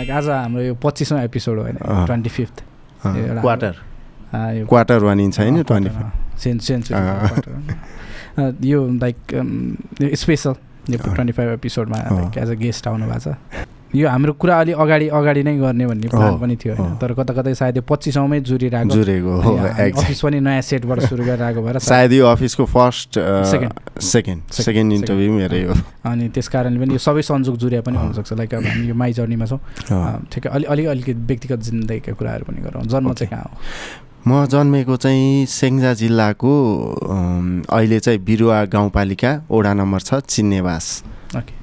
Like आज हाम्रो यो पच्चिसौँ एपिसोड हो होइन। Twenty fifth. क्वार्टर यो क्वार्टर भनिन्छ होइन ट्वेन्टी सेन् सेन्चुरी। यो लाइक स्पेसल यो। ट्वेन्टी फाइभ एपिसोडमा एज अ। गेस्ट आउनु भएको छ। यो हाम्रो कुरा अलि अगाडि अगाडि नै गर्ने भन्ने प्लान पनि थियो होइन। तर कता कतै सायद यो पच्चिसौँमै जुरिरहेको। जुरेको हो अफिस पनि नयाँ सेटबाट सुरु गरिरहेको भएर सायद- यो अफिसको first. Second Second, second interview मेरै हो। अनि त्यस कारणले पनि यो सबै संযোग जुरिया पनि। हुनसक्छ लाइक अब हामी यो माई जर्नीमा छौँ। ठिकै। अलि अलिक अलिकति व्यक्तिगत जिन्दगीका कुराहरू पनि गरौँ। जन्म चाहिँ कहाँ हो? म जन्मेको चाहिँ सेङ्जा जिल्लाको अहिले चाहिँ बिरुवा गाउँपालिका वडा नम्बर छ चिन्नेवास। ओके।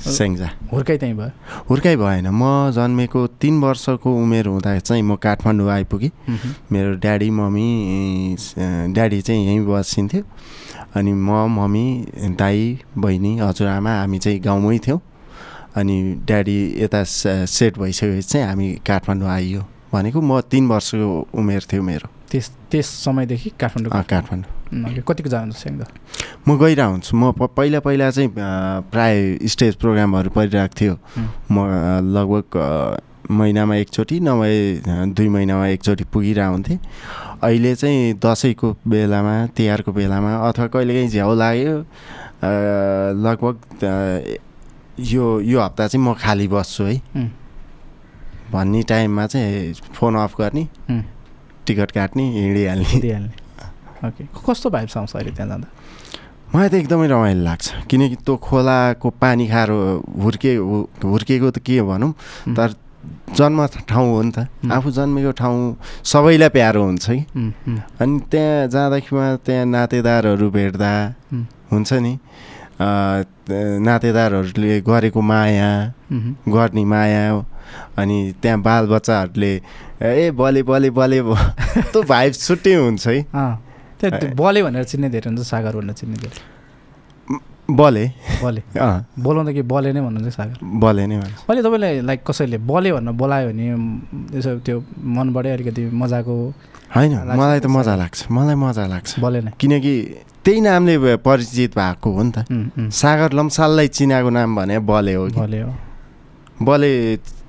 सेङ्जा हुर्काइ त्यहीँ भयो? हुर्काइ भएन म जन्मेको तिन वर्षको उमेर हुँदा चाहिँ म काठमाडौँ आइपुगेँ। मेरो ड्याडी मम्मी ड्याडी चाहिँ यहीँ बसिन्थ्यो अनि म मम्मी दाई बहिनी हजुरआमा हामी चाहिँ गाउँमै थियौँ। अनि ड्याडी यता सेट भइसकेपछि चाहिँ हामी काठमाडौँ आइयो भनेको म तिन वर्षको उमेर थियो मेरो। त्यस त्यस समयदेखि काठमाडौँ। काठमाडौँ कतिको स्याङ्दा? म गइरहेको हुन्छु। म पहिला पहिला चाहिँ प्राय स्टेज प्रोग्रामहरू परिरहेको थियो। म लगभग महिनामा एकचोटि नभए दुई महिनामा एकचोटि पुगिरहेको हुन्थेँ। अहिले चाहिँ दसैँको बेलामा तिहारको बेलामा अथवा कहिलेकाहीँ झ्याउ लाग्यो लगभग यो यो हप्ता चाहिँ म खाली बस्छु है। भन्ने टाइममा चाहिँ फोन अफ गर्ने। टिकट काट्ने हिँडिहाल्ने। दिइहाल्ने ओके। कस्तो भाइब्स आउँछ अहिले त्यहाँ जाँदा? मलाई त एकदमै रमाइलो लाग्छ। किनकि त्यो खोलाको पानी खाएर हुर्के हुर्केको त के भनौँ? तर जन्म ठाउँ हो नि त. आफू जन्मेको ठाउँ सबैलाई प्यारो हुन्छ कि? अनि त्यहाँ जाँदाखेरिमा त्यहाँ नातेदारहरू भेट्दा हुन्छ नि नातेदारहरूले गरेको माया गर्ने माया अनि त्यहाँ बालबच्चाहरूले ए बले बले बले त्यो भाइब छुट्टै हुन्छ है। त्यो बले भनेर चिन्ने धेरै हुन्छ सागर भनेर चिन्ने धेरै। बले। बले। अँ। बोलाउँदा कि बले नै भन्नुहुन्छ सागर? बले नै भन्छ अहिले तपाईँलाई लाइक कसैले बले भनेर बोलायो भने यसो त्यो मनबाटै अलिकति मजाको होइन मलाई त मजा। लाग्छ मलाई मजा लाग्छ। बले नै। किनकि त्यही नामले परिचित भएको हो नि त। सागर लम्साललाई चिनाएको नाम भने बले हो बले हो। बले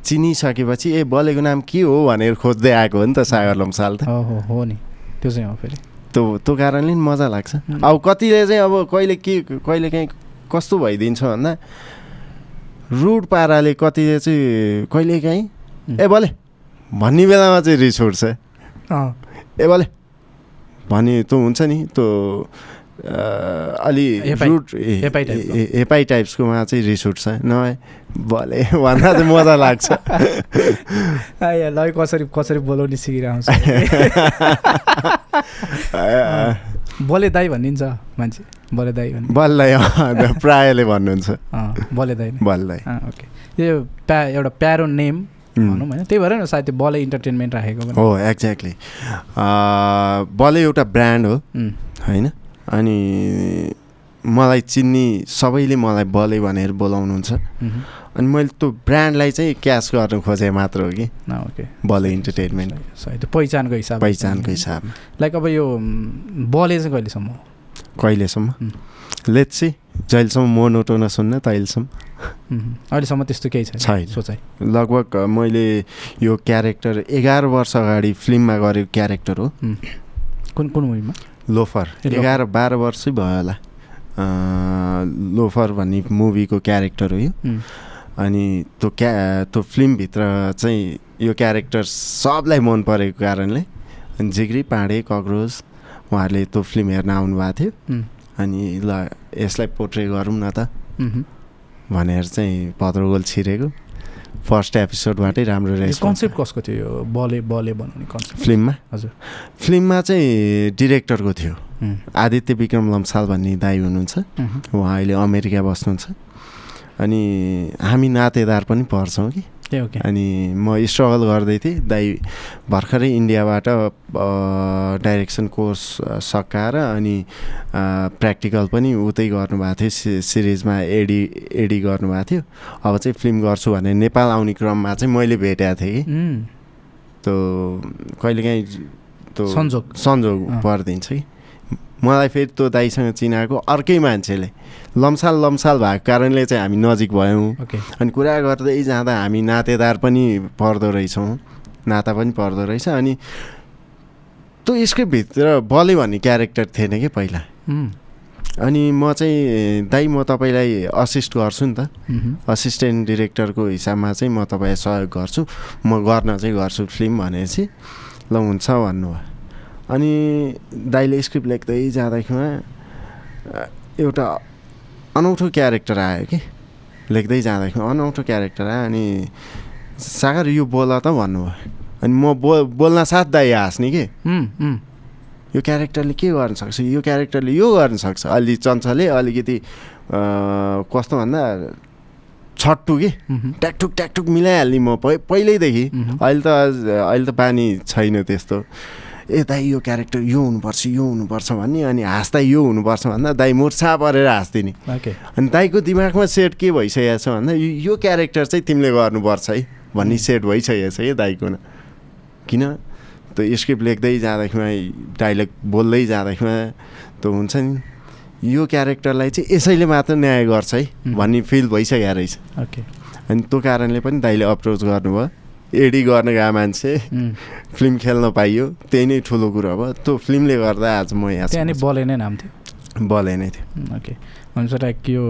चिनिसकेपछि ए बलेको नाम के हो? भनेर खोज्दै आएको हो नि त सागर लम्साल त। हो नि। त्यो चाहिँ हो फेरि। त्यो त्यो कारणले नि मजा लाग्छ. अब कतिले चाहिँ अब कहिले के कहिले काहीँ कस्तो भइदिन्छ भन्दा रुड पाराले कतिले चाहिँ कहिले काहीँ. ए बले भन्ने बेलामा चाहिँ रिस उठ्छ। अँ। ए बले भने त्यो हुन्छ नि त्यो अलि रुट हेपाइ टाइप्सकोमा चाहिँ रिस उठ्छ नभए भले भन्दा चाहिँ मजा लाग्छ। ल कसरी कसरी बोलाउने सिकिरहन्छ। बले दाई भनिन्छ मान्छे बले दाई भन्ने बललाई अँ, प्रायले भन्नुहुन्छ। बले दाई नै। बललाई अँ ओके। यो प्या एउटा प्यारो नेम. भनौँ होइन त्यही भएर सायद त्यो बले इन्टरटेनमेन्ट राखेको हो एक्ज्याक्टली बल एउटा ब्रान्ड हो होइन? अनि मलाई चिन्ने सबैले मलाई बले भनेर बोलाउनुहुन्छ। अनि मैले त्यो ब्रान्डलाई चाहिँ क्यास गर्न खोजेँ मात्र हो कि। ओके। बले इन्टरटेनमेन्ट त्यो पहिचानको हिसाब पहिचानको हिसाबमा। लाइक अब यो बले चाहिँ कहिलेसम्म हो? कहिलेसम्म. लेट्स जहिलेसम्म मोनोटो नसुन्न तहिलेसम्म। अहिलेसम्म त्यस्तो केही छैन। छैन। सोचाइ। लगभग मैले यो क्यारेक्टर एघार वर्ष अगाडि फिल्ममा गरेको क्यारेक्टर हो. कुन कुन मुभीमा? लोफर। एघार बाह्र वर्षै भयो होला। लोफर भन्ने मुभीको क्यारेक्टर हो यो। अनि त्यो क्या त्यो फिल्मभित्र चाहिँ यो क्यारेक्टर सबलाई मन परेको कारणले अनि जिग्री पाँडे कक्रोच उहाँहरूले त्यो फिल्म हेर्न आउनुभएको थियो। अनि ल यसलाई पोर्ट्रे गरौँ न त। भनेर चाहिँ भद्रगोल छिरेको। फर्स्ट एपिसोडबाटै राम्रो रहेछ। कन्सेप्ट कसको थियो? यो बले बले बनाउने कन्सेप्ट फिल्ममा? हजुर। फिल्ममा चाहिँ डिरेक्टरको थियो। आदित्य विक्रम लम्साल भन्ने दाई हुनुहुन्छ। उहाँ अहिले अमेरिका बस्नुहुन्छ। अनि हामी नातेदार पनि पर्छौँ कि। अनि म स्ट्रगल गर्दै थिएँ। दाई भर्खरै इन्डियाबाट डाइरेक्सन कोर्स सकाएर अनि प्र्याक्टिकल पनि उतै गर्नुभएको थियो। सि सिरिजमा एडी एडी गर्नुभएको थियो। अब चाहिँ फिल्म गर्छु भने नेपाल आउने क्रममा चाहिँ मैले भेटेको थिएँ कि। त्यो कहिलेकाहीँ त्यो संजोग। संजोग अँ। परिदिन्छ कि। मलाई फेरि त्यो दाईसँग चिनाएको अर्कै मान्छेले। लम्साल लम्साल भएको कारणले चाहिँ हामी नजिक भयौँ। अनि कुरा गर्दै जाँदा हामी नातेदार पनि पर्दो रहेछौँ। नाता पनि पर्दो रहेछ अनि त्यो स्क्रिप्टभित्र बले भन्ने क्यारेक्टर थिएन कि पहिला? अनि म चाहिँ दाइ म तपाईँलाई असिस्ट गर्छु नि त। असिस्टेन्ट डिरेक्टरको हिसाबमा चाहिँ म तपाईँलाई सहयोग गर्छु। म गर्न चाहिँ गर्छु फिल्म भनेपछि। ल हुन्छ भन्नुभयो। अनि दाइले स्क्रिप्ट लेख्दै जाँदाखेरिमा एउटा अनौठो क्यारेक्टर आयो कि? लेख्दै जाँदाखेरि अनौठो क्यारेक्टर आयो अनि सागर यो बोल त भन्नुभयो। अनि म बो बोल्न साथ दाइ हाँस्ने कि? यो क्यारेक्टरले के गर्न सक्छ? यो क्यारेक्टरले यो गर्न सक्छ? अलि चञ्चले अलिकति कस्तो भन्दा छट्टु कि? ट्याकटुक ट्याकटुक मिलाइहाल्ने म पहि पहिल्यैदेखि। अहिले त अहिले त बानी छैन त्यस्तो। ए दाइ यो क्यारेक्टर यो हुनुपर्छ यो हुनुपर्छ भन्ने अनि हाँस्दा यो हुनुपर्छ भन्दा दाइ मुर्छा परेर हाँस्दिने। अनि दाइको दिमागमा सेट के भइसकेको छ भन्दा यो क्यारेक्टर चाहिँ तिमीले गर्नुपर्छ है भन्ने सेट भइसकेको छ दाइको न किन? त्यो स्क्रिप्ट लेख्दै जाँदाखेरिमा डाइलग बोल्दै जाँदाखेरिमा त हुन्छ नि यो क्यारेक्टरलाई चाहिँ यसैले मात्र न्याय गर्छ है. भन्ने फिल भइसकेको रहेछ। ओके। अनि त्यो कारणले पनि दाइले अप्रोच गर्नुभयो। एडी गर्न गएको मान्छे। फिल्म खेल्न पाइयो। त्यही नै ठुलो कुरो भयो त्यो फिल्मले गर्दा आज म यहाँ त्यहाँ नि। बले नै नाम थियो? बले नै थियो। ओके। भनेपछि लाइक यो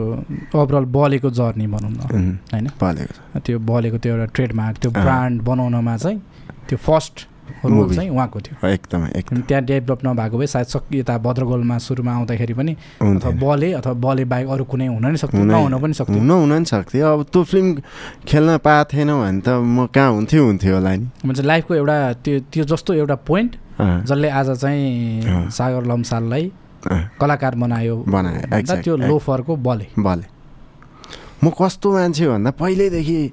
ओभरअल बलेको जर्नी भनौँ न। होइन? बलेको त्यो बलेको त्यो एउटा ट्रेडमार्क त्यो। ब्रान्ड बनाउनमा चाहिँ त्यो फर्स्ट रोल. चाहिँ उहाँको थियो। एकदमै एकदम। त्यहाँ डेभलप नभएको भए सायद सक यता भद्रगोलमा सुरुमा आउँदाखेरि पनि अथवा बले अथवा बले बाहेक अरू कुनै हुन नि सक्थ्यो हुनै- नहुन पनि सक्थ्यो। हुन हुन नि सक्थ्यो। अब त्यो फिल्म खेल्न पाएको थिएन भने त म कहाँ हुन्थ्यो हुन्थ्यो होला नि। म्हणजे लाइफको एउटा त्यो त्यो जस्तो एउटा पोइन्ट जसले आज। चाहिँ सागर लम्साललाई कलाकार बनायो बनायो, त्यो. लोफरको बले बले म कस्तो मान्छे भन्दा पहिल्यैदेखि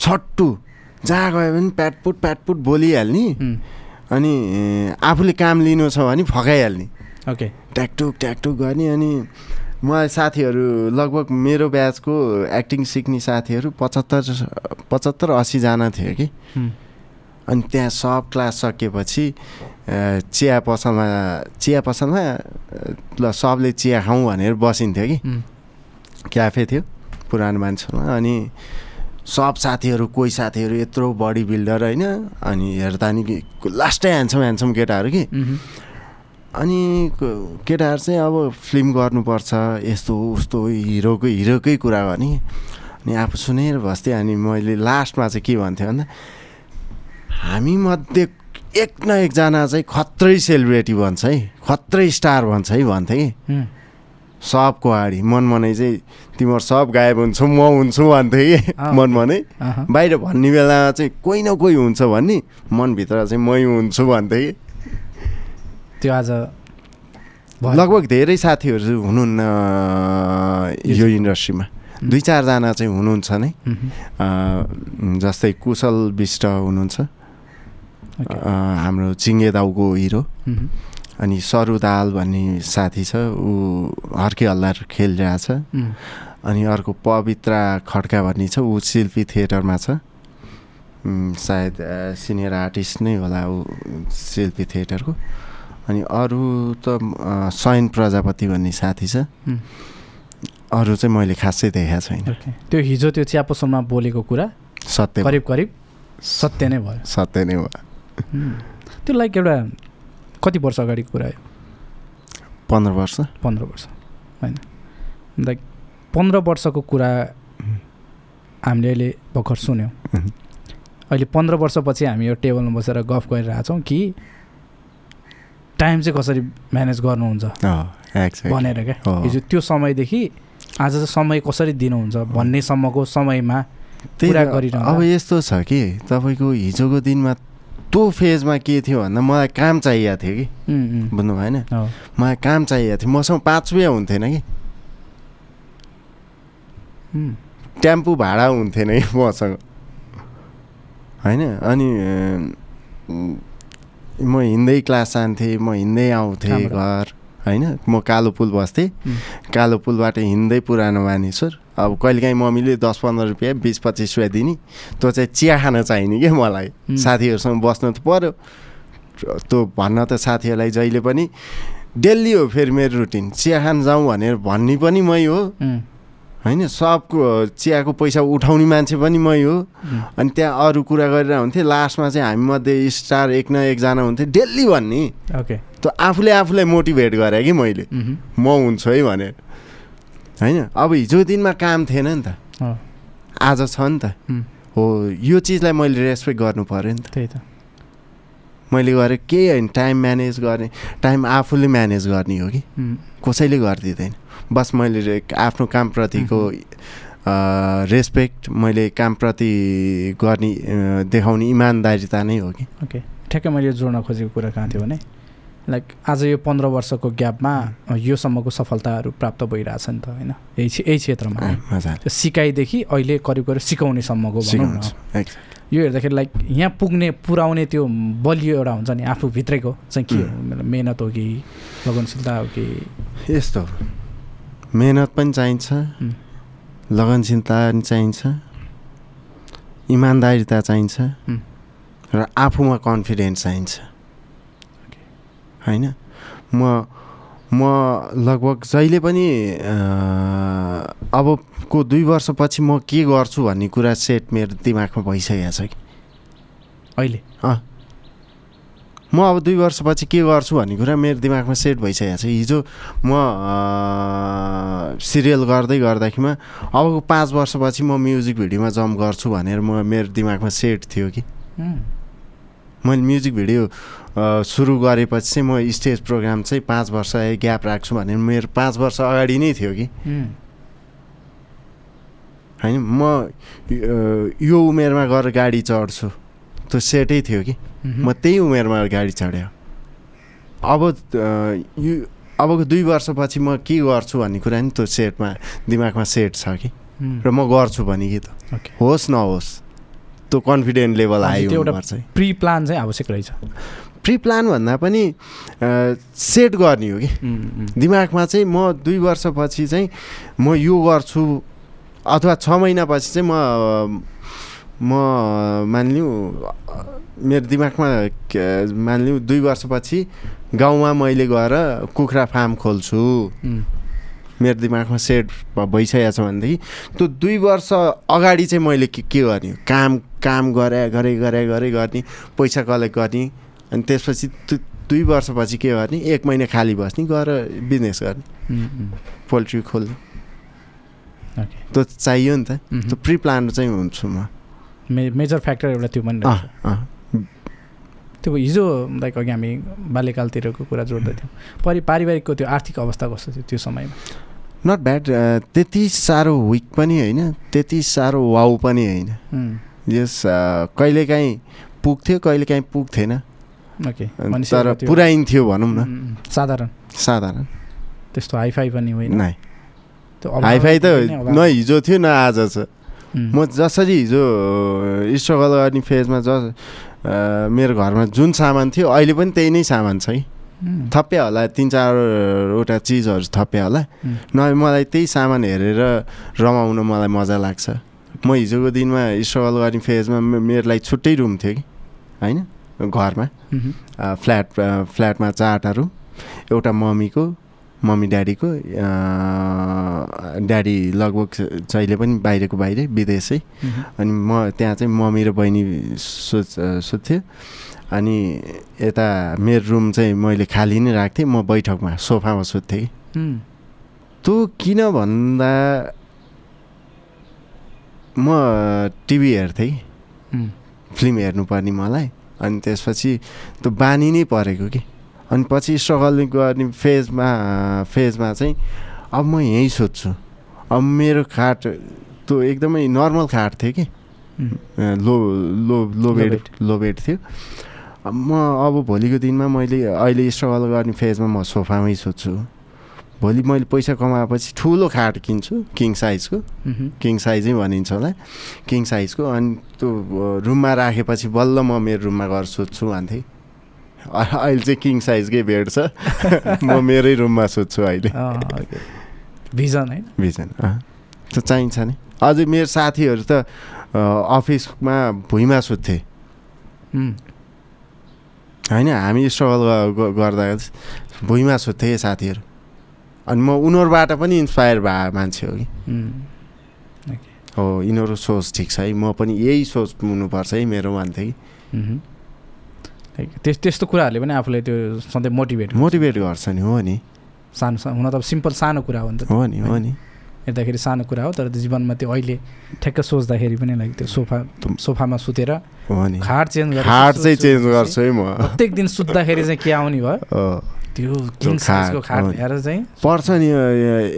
छट्टु जहाँ गयो भने प्याटपुट प्याटपुट बोलिहाल्ने। अनि आफूले काम लिनु छ भने फकाइहाल्ने ओके। ट्याकटुक ट्याकटुक गर्ने। अनि मलाई साथीहरू लगभग मेरो ब्याचको एक्टिङ सिक्ने साथीहरू पचहत्तर पचहत्तर असीजना थियो कि। अनि त्यहाँ सब क्लास सकेपछि अ, चिया पसलमा चिया पसलमा ल सबले चिया खाउँ भनेर बसिन्थ्यो कि। क्याफे थियो पुरानो मान्छेमा अनि सब साथीहरू कोही साथीहरू यत्रो बडी बिल्डर होइन अनि हेर्दा नि लास्टै ह्यान्डसम ह्यान्डसम केटाहरू कि। अनि केटाहरू चाहिँ अब फिल्म गर्नुपर्छ यस्तो उस्तो हिरोको हिरोकै कुरा गर्ने अनि आफू सुनेर बस्थेँ अनि मैले लास्टमा चाहिँ के भन्थेँ भन्दा हामीमध्ये एक न एकजना चाहिँ खत्रै सेलिब्रेटी भन्छ है खत्रै स्टार भन्छ है भन्थेँ कि। सबको अगाडि मनमनै चाहिँ तिमीहरू सब गायब हुन्छौ म हुन्छु भन्थेँ कि। मनमनै। बाहिर भन्ने बेलामा चाहिँ कोही न कोही हुन्छ भन्ने मनभित्र चाहिँ मै हुन्छु भन्थेँ कि। त्यो आज। लगभग धेरै साथीहरू हुनुहुन्न यो इन्डस्ट्रीमा। दुई चारजना चाहिँ हुनुहुन्छ नै। जस्तै कुशल विष्ट हुनुहुन्छ। हाम्रो चिङ्गे दाउको हिरो। अनि सरू दाल भन्ने साथी छ ऊ हर्के हल्लार खेलिरहेछ अनि अर्को पवित्रा खड्का भन्ने छ ऊ शिल्पी थिएटरमा छ। सायद सिनियर आर्टिस्ट नै होला ऊ शिल्पी थिएटरको। अनि अरू त सयन प्रजापति भन्ने साथी छ। अरू चाहिँ मैले खासै देखाएको छैन। त्यो हिजो त्यो चियापसलमा बोलेको कुरा? सत्य करिब करिब? सत्य नै भयो। सत्य नै उम्, त्यो लाइक एउटा कति वर्ष अगाडिको कुरा हो पन्ध्र वर्ष। पन्ध्र वर्ष होइन। लाइक पन्ध्र वर्षको कुरा हामीले अहिले भर्खर सुन्यौँ। अहिले पन्ध्र वर्षपछि हामी यो टेबलमा बसेर गफ गरिरहेछौँ कि टाइम चाहिँ कसरी म्यानेज गर्नुहुन्छ. भनेर क्या। हिजो त्यो समयदेखि आज चाहिँ समय कसरी दिनुहुन्छ भन्नेसम्मको समयमा त्यही अब यस्तो छ कि तपाईँको हिजोको दिनमा त्यो फेजमा के थियो भन्दा मलाई काम चाहिएको थियो कि। उम्, उम्, बुझ्नु भएन। हो। मलाई काम चाहिएको थियो। मसँग पाँच रुपियाँ हुन्थेन कि। टेम्पू भाडा हुन्थेन कि मसँग। होइन? अनि म हिँड्दै क्लास जान्थेँ म हिँड्दै आउँथेँ? घर। होइन? म कालो पुल बस्थेँ। कालो पुलबाट हिँड्दै पुरानो मानिसहरू अब कहिलेकाहीँ मम्मीले दस पन्ध्र रुपियाँ बिस पच्चिस रुपियाँ दिने। त्यो चाहिँ चिया खान चाहिने क्या मलाई। साथीहरूसँग बस्नु त पऱ्यो त्यो भन्न त साथीहरूलाई जहिले पनि डेली हो फेरि मेरो रुटिन। चिया खान जाउँ भनेर भन्ने पनि मै हो। होइन सबको चियाको पैसा उठाउने मान्छे पनि मै हो। अनि त्यहाँ अरू कुरा गरेर हुन्थ्यो लास्टमा चाहिँ हामीमध्ये स्टार एक न एकजना हुन्थ्यो डेली भन्ने। ओके। त आफूले आफूलाई मोटिभेट गरेँ कि मैले? म हुन्छु है भनेर। होइन अब हिजो दिनमा काम थिएन नि त। आज छ नि त। हो यो चिजलाई मैले रेस्पेक्ट गर्नु पऱ्यो नि त। त्यही त। मैले गरेँ केही होइन टाइम म्यानेज गर्ने टाइम आफूले म्यानेज गर्ने हो कि? कसैले गरिदिँदैन। बस मैले आफ्नो कामप्रतिको रेस्पेक्ट मैले कामप्रति गर्ने देखाउने इमान्दारिता नै हो कि। ओके। ठ्याक्कै मैले जोड्न खोजेको कुरा कहाँ थियो भने लाइक आज यो पन्ध्र वर्षको ग्यापमा योसम्मको सफलताहरू प्राप्त भइरहेछ नि त होइन? यही यही क्षेत्रमा त्यो सिकाइदेखि अहिले करिब करिब सिकाउनेसम्मको भनौँ न. यो हेर्दाखेरि लाइक यहाँ पुग्ने पुऱ्याउने त्यो बलियो एउटा हुन्छ नि आफू भित्रैको चाहिँ के हो? मेहनत हो कि लगनशीलता हो कि? यस्तो। मेहनत पनि चाहिन्छ लगनशीलता पनि चाहिन्छ इमान्दारिता चाहिन्छ र आफूमा कन्फिडेन्स चाहिन्छ। होइन? म म लगभग जहिले पनि अबको दुई वर्षपछि म के गर्छु भन्ने कुरा सेट मेरो दिमागमा भइसकेको छ कि? अहिले? अँ। म अब दुई वर्षपछि के गर्छु भन्ने कुरा मेरो दिमागमा सेट भइसकेको छ। हिजो म सिरियल गर्दै गर्दाखेरिमा अबको पाँच वर्षपछि म म्युजिक भिडियोमा जम्प गर्छु भनेर म मेरो दिमागमा सेट थियो कि। मैले म्युजिक भिडियो सुरु गरेपछि चाहिँ म स्टेज प्रोग्राम चाहिँ पाँच वर्ष ग्याप राख्छु भनेर मेरो पाँच वर्ष अगाडि नै थियो कि। होइन? म यो उमेरमा गएर गाडी चढ्छु। त्यो सेटै थियो कि। म त्यही उमेरमा गाडी चढ्यो अब यो अबको दुई वर्षपछि म के गर्छु भन्ने कुरा नि त्यो सेटमा दिमागमा सेट छ कि। र म गर्छु भने कि त। होस् नहोस् त्यो कन्फिडेन्ट लेभल है। प्रि प्लान चाहिँ आवश्यक रहेछ। प्रि प्लान भन्दा पनि सेट गर्ने हो कि। दिमागमा चाहिँ म दुई वर्षपछि चाहिँ म यो गर्छु अथवा छ महिनापछि चाहिँ म म मानिलिउँ मेरो दिमागमा मानिलिउँ दुई वर्षपछि गाउँमा मैले गएर कुखुरा फार्म खोल्छु। मेरो दिमागमा सेट भइसकेको छ भनेदेखि त्यो दुई वर्ष अगाडि चाहिँ मैले के के गर्ने? काम काम गरे गरे गरे गरे गर्ने पैसा कलेक्ट गर्ने अनि त्यसपछि त्यो दुई वर्षपछि के गर्ने? एक महिना खाली बस्ने गएर बिजनेस गर्ने। पोल्ट्री खोल्ने। त्यो चाहियो नि त। त्यो प्रि प्लान चाहिँ हुन्छु म। मे मेजर फ्याक्टर एउटा त्यो पनि त्यो हिजो लाइक अघि हामी बाल्यकालतिरको कुरा जोड्दै थियौँ। परि पारिवारिकको त्यो आर्थिक अवस्था कस्तो थियो त्यो समयमा? नट ब्याड त्यति साह्रो विक पनि होइन त्यति साह्रो वाउ पनि होइन। यस कहिलेकाहीँ पुग्थ्यो कहिलेकाहीँ पुग्थेन। ओके तर पुऱ्याइन्थ्यो भनौँ न। साधारण। साधारण। त्यस्तो हाइफाई पनि होइन। हाइफाई त। न हिजो थियो न आज छ। म जसरी हिजो स्ट्रगल गर्ने फेजमा जस अ, मेरो घरमा जुन सामान थियो अहिले पनि त्यही नै सामान छ है। थप्यो होला तिन चारवटा चिजहरू थप्यो होला। नभए मलाई त्यही सामान हेरेर रमाउन मलाई मजा लाग्छ। म हिजोको दिनमा स्ट्रगल गर्ने फेजमा मेरो लागि छुट्टै रुम थियो कि होइन? घरमा। फ्ल्याट फ्ल्याटमा चारवटा रुम एउटा मम्मीको मम्मी ड्याडीको ड्याडी लगभग जहिले पनि बाहिरको बाहिरै विदेशै। अनि म त्यहाँ चाहिँ मम्मी र बहिनी सुत्थ्यो अनि यता मेरो रुम चाहिँ मैले खाली नै राख्थेँ म बैठकमा सोफामा सुत्थेँ त्यो किन भन्दा म टिभी हेर्थेँ फिल्म हेर्नुपर्ने मलाई। अनि त्यसपछि त्यो बानी नै परेको कि। अनि पछि स्ट्रगल गर्ने फेजमा फेजमा चाहिँ अब म यहीँ सोध्छु। अब मेरो खाट त्यो एकदमै नर्मल खाट थियो कि? लो लो लो बेड। लो बेड थियो। अब म अब भोलिको दिनमा मैले अहिले स्ट्रगल गर्ने फेजमा म सोफामै सुत्छु भोलि मैले पैसा कमाएपछि ठुलो खाट किन्छु किङ साइजको। किङ साइजै भनिन्छ होला। किङ साइजको अनि त्यो रुममा राखेपछि बल्ल म मेरो रुममा गएर सुत्छु भन्थेँ। अहिले चाहिँ किङ साइजकै बेड छ? म मेरै रुममा सुत्छु अहिले। भिजन होइन? भिजन त्यो चाहिन्छ नि। अझै मेरो साथीहरू त अफिसमा भुइँमा सुत्थे। होइन हामी स्ट्रगल गर्दा भुइँमा सुत्थेँ साथीहरू। अनि म उनीहरूबाट पनि इन्सपायर भए मान्छे हो कि। हो। यिनीहरू सोच ठिक छ है। म पनि यही सोच हुनुपर्छ है मेरो मान्थेँ कि त्यस त्यस्तो कुराहरूले पनि आफूलाई त्यो सधैँ मोटिभेट मोटिभेट गर्छ नि हो नि। सानो सानो हुन त अब सिम्पल सानो कुरा हो नि त। हो नि हो नि। हेर्दाखेरि सानो कुरा हो तर जीवनमा त्यो अहिले ठ्याक्क सोच्दाखेरि पनि लाइक त्यो सोफा सोफामा सुतेर खाट चेन्ज सो- चाहिँ चेन्ज गर्छु है म। प्रत्येक दिन सुत्दाखेरि चाहिँ के आउने भयो? त्यो हो। ल्याएर चाहिँ पर्छ नि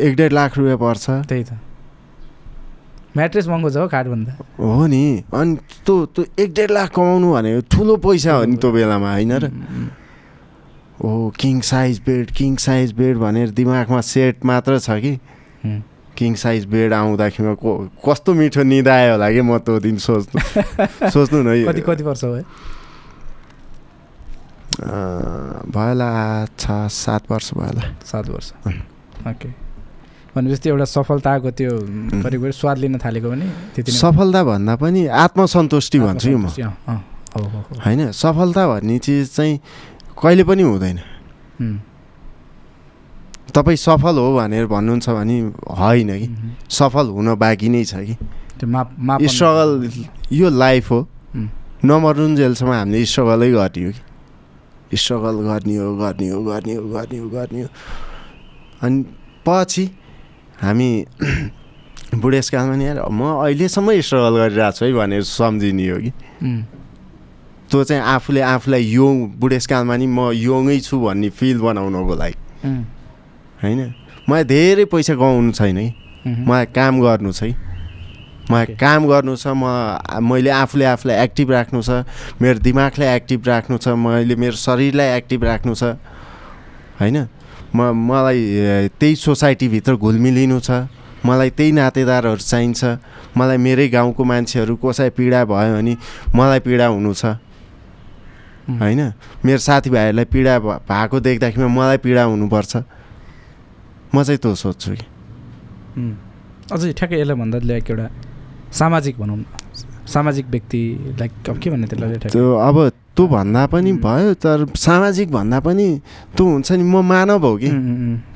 एक डेढ लाख रुपियाँ पर्छ। त्यही त। म्याट्रेस महँगो छ हो खाटभन्दा हो नि। अनि त्यो त्यो एक डेढ लाख कमाउनु भनेको ठुलो पैसा हो नि त्यो बेलामा होइन र? ओ king size bed king size bed भनेर दिमागमा सेट मात्र छ कि। किङ साइज बेड आउँदाखेरि को कस्तो मिठो निद आयो होला कि म त्यो दिन सोच्नु सोच्नु न कति कति वर्ष भयो भयो होला छ सात वर्ष भयो होला सात वर्ष। ओके भनेपछि एउटा सफलताको त्यो करिब स्वाद लिन थालेको भने त्यति सफलता भन्दा पनि आत्मसन्तुष्टि भन्छु म। होइन सफलता भन्ने चिज चाहिँ कहिले पनि हुँदैन। तपाईँ सफल हो भनेर भन्नुहुन्छ भने होइन कि? सफल हुन बाँकी नै छ कि? स्ट्रगल यो लाइफ हो। नमरुन्जेलसम्म हामीले स्ट्रगलै गर्ने हो कि? स्ट्रगल गर्ने हो गर्ने हो गर्ने हो गर्ने हो गर्ने हो। अनि पछि हामी बुढेसकालमा नि म अहिलेसम्म स्ट्रगल गरिरहेको छु है भनेर सम्झिने हो कि। त्यो चाहिँ आफूले आफूलाई यङ बुढेसकालमा नि म यङै छु भन्ने फिल बनाउनको लागि। होइन? मलाई धेरै पैसा कमाउनु छैन कि उम्, मलाई काम गर्नु छ है। मलाई. काम गर्नु छ म मैले आफूले आफूलाई एक्टिभ राख्नु छ मेरो दिमागलाई एक्टिभ राख्नु छ मैले मेरो शरीरलाई एक्टिभ राख्नु छ। होइन? म मलाई त्यही सोसाइटीभित्र घुलमिलिनु छ। मलाई त्यही नातेदारहरू चाहिन्छ। मलाई मेरै गाउँको मान्छेहरू कसै पीडा भयो भने मलाई पीडा हुनु छ। होइन? मेरो साथीभाइहरूलाई पीडा भएको देख्दाखेरि मलाई पीडा हुनुपर्छ। म चाहिँ त्यो सोध्छु कि। अझै ठ्याक्कै यसलाई भन्दा लाइक एउटा सामाजिक भनौँ न। सामाजिक व्यक्ति लाइक अब के भन्ने त्यसलाई त्यो अब त्यो भन्दा पनि भयो तर सामाजिक भन्दा पनि त्यो हुन्छ नि म मानव हो कि।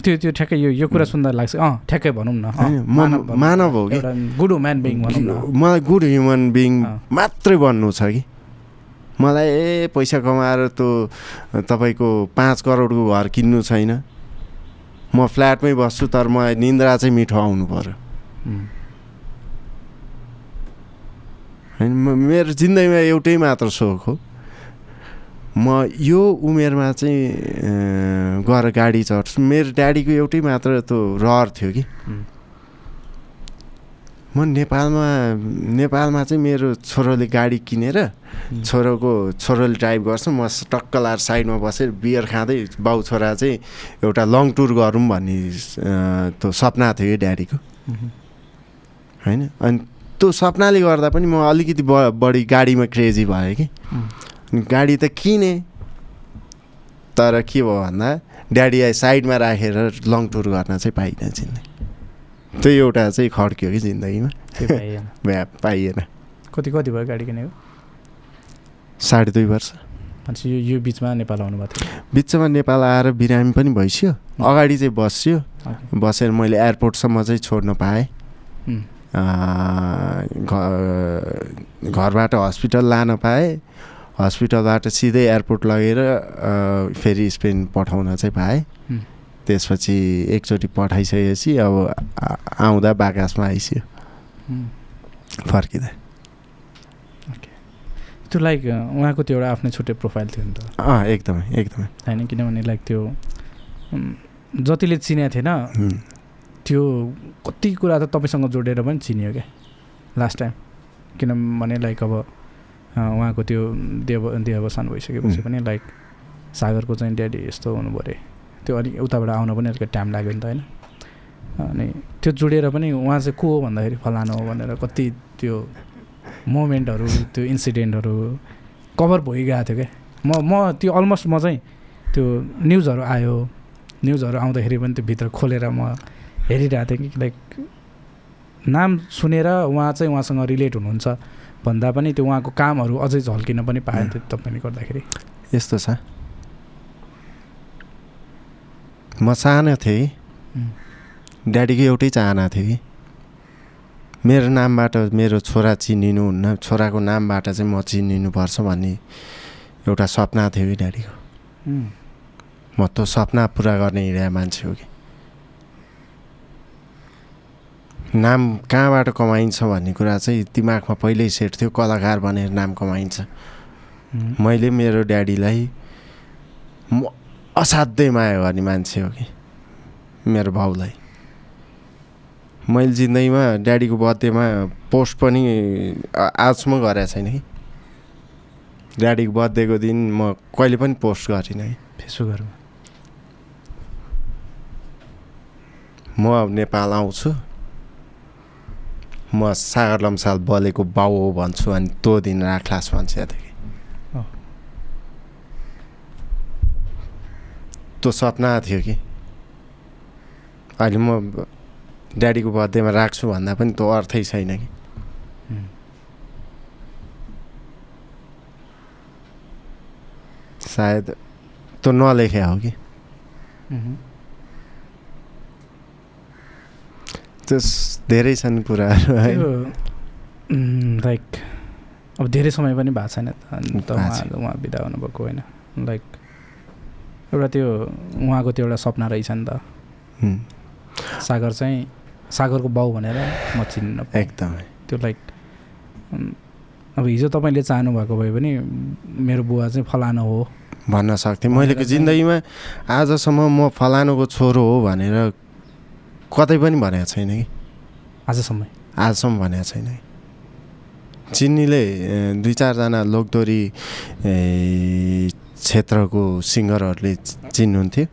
त्यो त्यो ठ्याक्कै यो यो कुरा सुन्दा लाग्छ। अँ ठ्याक्कै भनौँ न। म। मानव हो कि? गुड ह्युम्यान बिङ भनौँ न। मलाई गुड ह्युमन बिङ। मात्रै बन्नु छ कि? मलाई ए पैसा कमाएर त्यो तपाईँको पाँच करोडको घर किन्नु छैन। म फ्ल्याटमै बस्छु तर मलाई निन्द्रा चाहिँ मिठो आउनु पऱ्यो होइन म- मेरो जिन्दगीमा एउटै मात्र सोख हो। म यो उमेरमा चाहिँ गएर गाडी चढ्छु। मेरो ड्याडीको एउटै मात्र त्यो रहर थियो कि। म नेपालमा नेपालमा चाहिँ मेरो छोरोले गाडी किनेर छोरोको छोरोले ड्राइभ गर्छ। म टक्क लाएर साइडमा बसेर बियर खाँदै बाउ छोरा चाहिँ एउटा लङ टुर गरौँ भन्ने त्यो सपना थियो कि ड्याडीको। होइन? अनि त्यो सपनाले गर्दा पनि म अलिकति ब बढी गाडीमा क्रेजी भएँ कि। गाडी त किनेँ तर के भयो भन्दा ड्याडीलाई साइडमा राखेर लङ टुर गर्न चाहिँ पाइनँ जिन्दगी। त्यो एउटा चाहिँ खड्क्यो कि जिन्दगीमा। भ्या पाइएन। कति कति भयो गाडी किनेको? साढे दुई वर्ष। भनेपछि यो यो बिचमा नेपाल आउनुभएको थियो? बिचमा नेपाल आएर बिरामी पनि भइसक्यो। अगाडि चाहिँ बस्यो। बसेर मैले एयरपोर्टसम्म चाहिँ छोड्न पाएँ। घरबाट हस्पिटल लान पाएँ। हस्पिटलबाट सिधै एयरपोर्ट लगेर फेरि स्पेन पठाउन चाहिँ पाएँ। त्यसपछि एकचोटि पठाइसकेपछि अब आउँदा बाकासमा आइस्यो उम्, फर्किँदा। ओके। त्यो लाइक उहाँको त्यो एउटा आफ्नै छुट्टै प्रोफाइल थियो नि त। अँ एकदमै एकदमै। होइन किनभने लाइक त्यो जतिले चिनेको थिएन। त्यो कति कुरा त तपाईँसँग जोडेर पनि चिनियो क्या लास्ट टाइम किनभने लाइक अब उहाँको त्यो देव देहावसान भइसकेपछि. पनि लाइक सागरको चाहिँ ड्याडी यस्तो हुनु पऱ्यो। त्यो अलिक उताबाट आउन पनि अलिकति टाइम लाग्यो नि त होइन। अनि त्यो जोडेर पनि उहाँ चाहिँ को हो भन्दाखेरि फलानु हो भनेर कति त्यो मोमेन्टहरू त्यो इन्सिडेन्टहरू कभर भइगएको थियो क्या। म म त्यो अलमोस्ट म चाहिँ त्यो न्युजहरू आयो। न्युजहरू आउँदाखेरि पनि त्यो भित्र खोलेर म हेरिरहेको थिएँ कि लाइक नाम सुनेर उहाँ चाहिँ उहाँसँग रिलेट हुनुहुन्छ। भन्दा पनि त्यो उहाँको कामहरू अझै झल्किन पनि पाएँ त्यो तपाईँले गर्दाखेरि। यस्तो छ। म सानो थिएँ। ड्याडीको एउटै चाहना थियो कि मेरो नामबाट मेरो छोरा चिनिनु हुन्न छोराको नामबाट चाहिँ म चिनिनुपर्छ भन्ने एउटा सपना थियो कि ड्याडीको। म त्यो सपना पुरा गर्ने हिँडेको मान्छे हो कि। नाम कहाँबाट कमाइन्छ भन्ने कुरा चाहिँ दिमागमा पहिल्यै सेट थियो कलाकार बनेर नाम कमाइन्छ। मैले मेरो ड्याडीलाई म असाध्यै माया गर्ने मान्छे हो कि मेरो भाउलाई। मैले जिन्दगीमा ड्याडीको बर्थडेमा पोस्ट पनि आजसम्म गरेको छैन कि। ड्याडीको बर्थडेको दिन म कहिले पनि पोस्ट गरिनँ कि। फेसबुकहरूमा म अब नेपाल आउँछु। म सागर लम्साल बलेको बाउ हो भन्छु अनि त्यो दिन राख्लास भन्छ अँ। त्यो सपना थियो कि? अहिले म ड्याडीको बर्थडेमा राख्छु भन्दा पनि त्यो अर्थै छैन कि। सायद त्यो नलेखे हो कि। उम्, त्यो धेरै छन् कुराहरू है? लाइक अब धेरै समय पनि भएको छैन त उहाँ। उहाँ बिदा हुनुभएको होइन। लाइक एउटा त्यो उहाँको त्यो एउटा सपना रहेछ नि त। सागर चाहिँ सागरको बाउ भनेर म चिन्न। एकदमै। त्यो लाइक अब हिजो तपाईँले चाहनु भएको भए पनि मेरो बुवा चाहिँ फलानु हो। भन्न सक्थेँ। मैले जिन्दगीमा आजसम्म म फलानुको छोरो हो भनेर कतै पनि भनेको छैन कि? आजसम्म। आजसम्म भनेको छैन कि? चिन्नीले दुई चारजना लोकदोरी क्षेत्रको सिङ्गरहरूले चिन्नुहुन्थ्यो।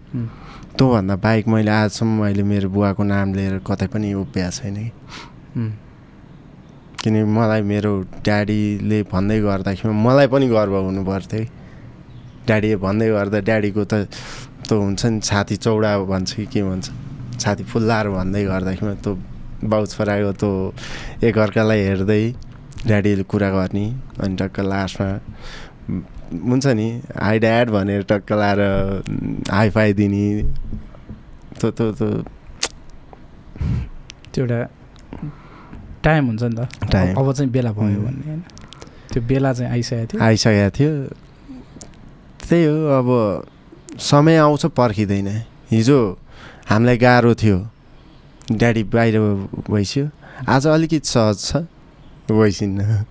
त्योभन्दा बाहेक मैले आजसम्म मैले मेरो बुवाको नाम लिएर कतै पनि उभिएको छैन कि? किनकि मलाई मेरो ड्याडीले भन्दै गर्दाखेरि मलाई पनि गर्व हुनु पर्थ्यो कि? ड्याडी भन्दै गर्दा ड्याडीको त त्यो हुन्छ नि छाती चौडा भन्छ कि के भन्छ? छाती फुल्लाएर भन्दै गर्दाखेरि त्यो बाउ छोराको त्यो एकअर्कालाई हेर्दै ड्याडीले कुरा गर्ने अनि टक्क लास्टमा हुन्छ नि हाई ड्याड भनेर टक्क लाएर हाई फाई दिने त्यो त्यो त्यो त्यो एउटा टाइम हुन्छ नि त। टाइम। अब चाहिँ बेला भयो। भन्ने होइन। त्यो बेला चाहिँ आइसकेको थियो। आइसकेको थियो। त्यही हो अब समय आउँछ पर्खिँदैन। हिजो हामीलाई गाह्रो थियो। ड्याडी बाहिर भइस्यो आज अलिकति सहज छ। भइसिन्न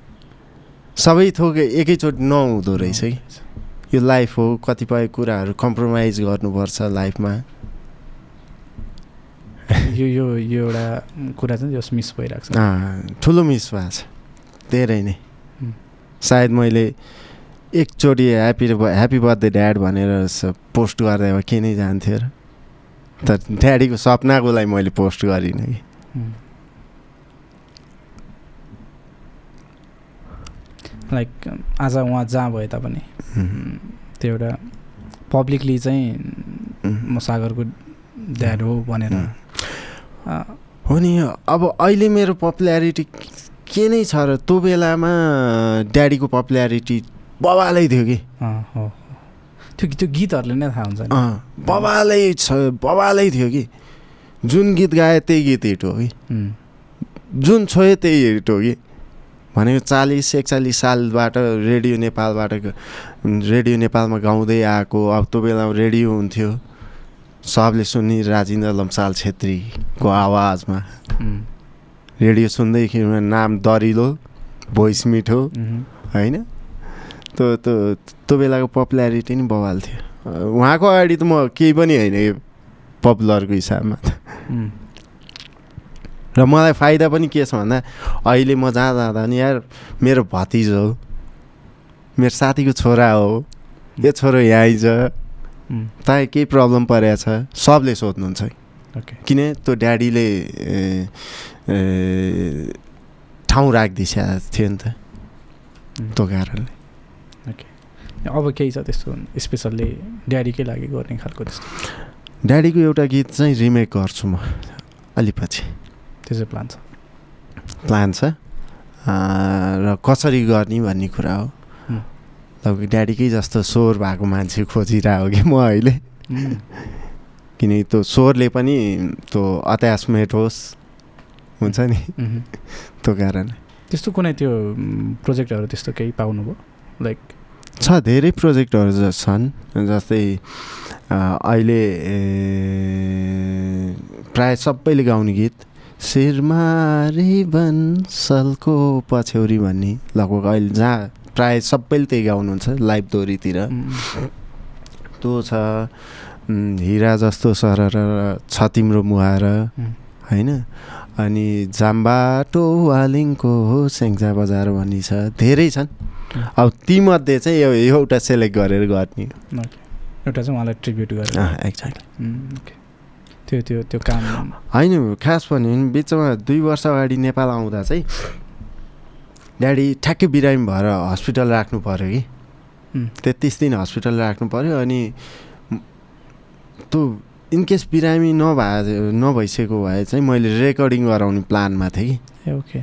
सबै थोक एकैचोटि नहुँदो रहेछ कि? यो लाइफ हो कतिपय कुराहरू कम्प्रोमाइज गर्नुपर्छ लाइफमा यो यो यो एउटा कुरा चाहिँ जस मिस भइरहेको छ। ठुलो मिस भएको छ। धेरै नै. सायद मैले एकचोटि ह्याप्पी ह्याप्पी बर्थडे ड्याड भनेर पोस्ट गर्दा भए के नै जान्थ्यो र। तर ड्याडीको सपनाको लागि मैले पोस्ट गरिनँ कि. लाइक आज उहाँ जहाँ भए तापनि त्यो एउटा पब्लिकली चाहिँ. म सागरको ड्याड हो भनेर हो नि अब अहिले मेरो पपुल्यारिटी के नै छ र त्यो बेलामा ड्याडीको पपुल्यारिटी बबालै थियो कि हो। त्यो त्यो गीतहरूले नै थाहा हुन्छ बबालै छ बबालै थियो कि। जुन गीत गाए त्यही गीत हिट हो कि। जुन छोयो त्यही हिट हो कि। भनेको चालिस एकचालिस सालबाट रेडियो नेपालबाट रेडियो नेपालमा गाउँदै आएको अब त्यो बेलामा रेडियो हुन्थ्यो। सबले सुन्ने राजेन्द्र लम्साल छेत्रीको आवाजमा। रेडियो सुन्दैखेरि नाम दरिलो भोइस मिठो होइन? त्यो त्यो त्यो बेलाको पपुल्यारिटी नि बवाल थियो। उहाँको अगाडि त म केही पनि होइन यो पपुलरको हिसाबमा त। र मलाई फाइदा पनि के छ भन्दा अहिले म जहाँ जाँदा नि यार मेरो भतिज हो मेरो साथीको छोरा हो यो छोरो यहाँ आइज। तँ केही प्रब्लम परेको छ सबले सोध्नुहुन्छ। किन त्यो ड्याडीले ठाउँ राखिदिइसकेको थियो नि त। त्यो कारणले। अब केही छ त्यस्तो स्पेसल्ली ड्याडीकै लागि गर्ने खालको त्यस्तो। ड्याडीको एउटा गीत चाहिँ रिमेक गर्छु म अलि पछि त्यो चाहिँ प्लान छ। प्लान छ। र कसरी गर्ने भन्ने कुरा हो. तपाईँको ड्याडीकै जस्तो स्वर भएको मान्छे खोजिरहेको कि म अहिले? किनकि त्यो स्वरले पनि त्यो अत्यास मेटोस् हुन्छ नि। त्यो कारण त्यस्तो कुनै त्यो प्रोजेक्टहरू त्यस्तो केही पाउनुभयो? लाइक छ धेरै प्रोजेक्टहरू छन् जस्तै अहिले प्राय सबैले गाउने गीत शिरमारी बन्सलको पछ्यौरी भन्ने लगभग अहिले जहाँ प्राय सबैले त्यही गाउनुहुन्छ लाइभ दोहोरीतिर मह्म। त्यो छ हिरा जस्तो सरर छ तिम्रो मुहार। होइन अनि जाम्बाटो वालिङको स्याङ्जा बजार भन्ने छ धेरै छन् अब तीमध्ये चाहिँ यो एउटा सेलेक्ट गरेर गर्ने। एउटा चाहिँ उहाँलाई ट्रिब्युट गरेर। एक्ज्याक्टली ओके त्यो त्यो त्यो काम होइन खास भन्यो भने बिचमा दुई वर्ष अगाडि नेपाल आउँदा चाहिँ ड्याडी ठ्याक्कै बिरामी भएर हस्पिटल राख्नु पऱ्यो कि। तेत्तिस दिन हस्पिटल राख्नु पऱ्यो अनि त्यो इनकेस बिरामी नभए नभइसकेको भए चाहिँ मैले रेकर्डिङ गराउने प्लानमा थिएँ कि। ओके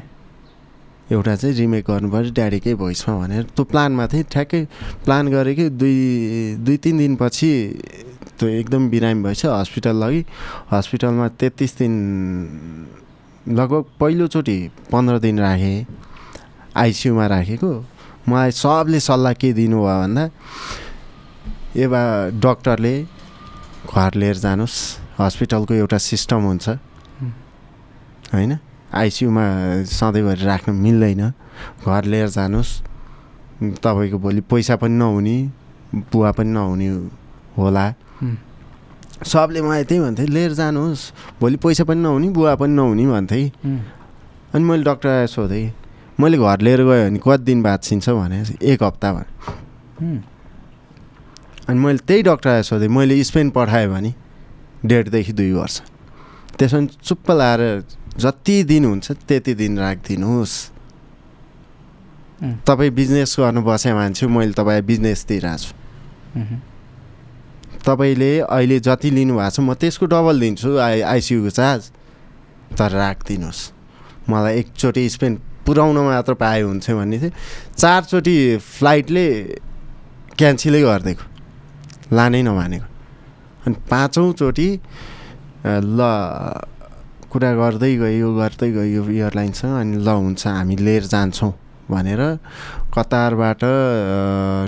एउटा चाहिँ रिमेक गर्नु पऱ्यो ड्याडीकै भोइसमा भनेर। त्यो प्लानमा थिएँ ठ्याक्कै प्लान गरेँ कि दुई दुई तिन दिनपछि त्यो एकदम बिरामी भएछ हस्पिटल लगी। हस्पिटलमा तेत्तिस दिन लगभग पहिलोचोटि पन्ध्र दिन राखेँ आइसियुमा राखेको। मलाई सबले सल्लाह के दिनुभयो भन्दा ए बा डक्टरले घर लिएर जानुहोस् हस्पिटलको एउटा सिस्टम हुन्छ। होइन? आइसियुमा सधैँभरि राख्नु मिल्दैन। घर लिएर जानुहोस् तपाईँको भोलि पैसा पनि नहुने बुवा पनि नहुने होला। सबले मलाई त्यही भन्थे लिएर जानुहोस् भोलि पैसा पनि नहुने बुवा पनि नहुने भन्थे। अनि मैले डक्टर सोधेँ मैले घर लिएर गयो भने कति दिन बाँचिन्छ भने एक हप्ता भने। अनि मैले त्यही डक्टर सोधेँ मैले स्पेन पठाएँ भने डेढदेखि दुई वर्ष। त्यसो भने चुप्प लाएर जति दिन हुन्छ त्यति दिन राखिदिनुहोस्। तपाईँ बिजनेस गर्नु बसे मान्छे मैले तपाईँ बिजनेस दिइरहेको छु। तपाईँले अहिले जति लिनुभएको छ म त्यसको डबल दिन्छु आई आइसियुको चार्ज। तर राखिदिनुहोस्। मलाई एकचोटि स्पेन पुऱ्याउन मात्र पाए हुन्थ्यो भन्ने थियो। चारचोटि फ्लाइटले क्यान्सलै गरिदिएको। लानै नमानेको। अनि पाँचौँचोटि ल कुरा गर्दै गयो गर्दै गयो एयरलाइनसँग अनि ल हुन्छ हामी लिएर जान्छौँ भनेर कतारबाट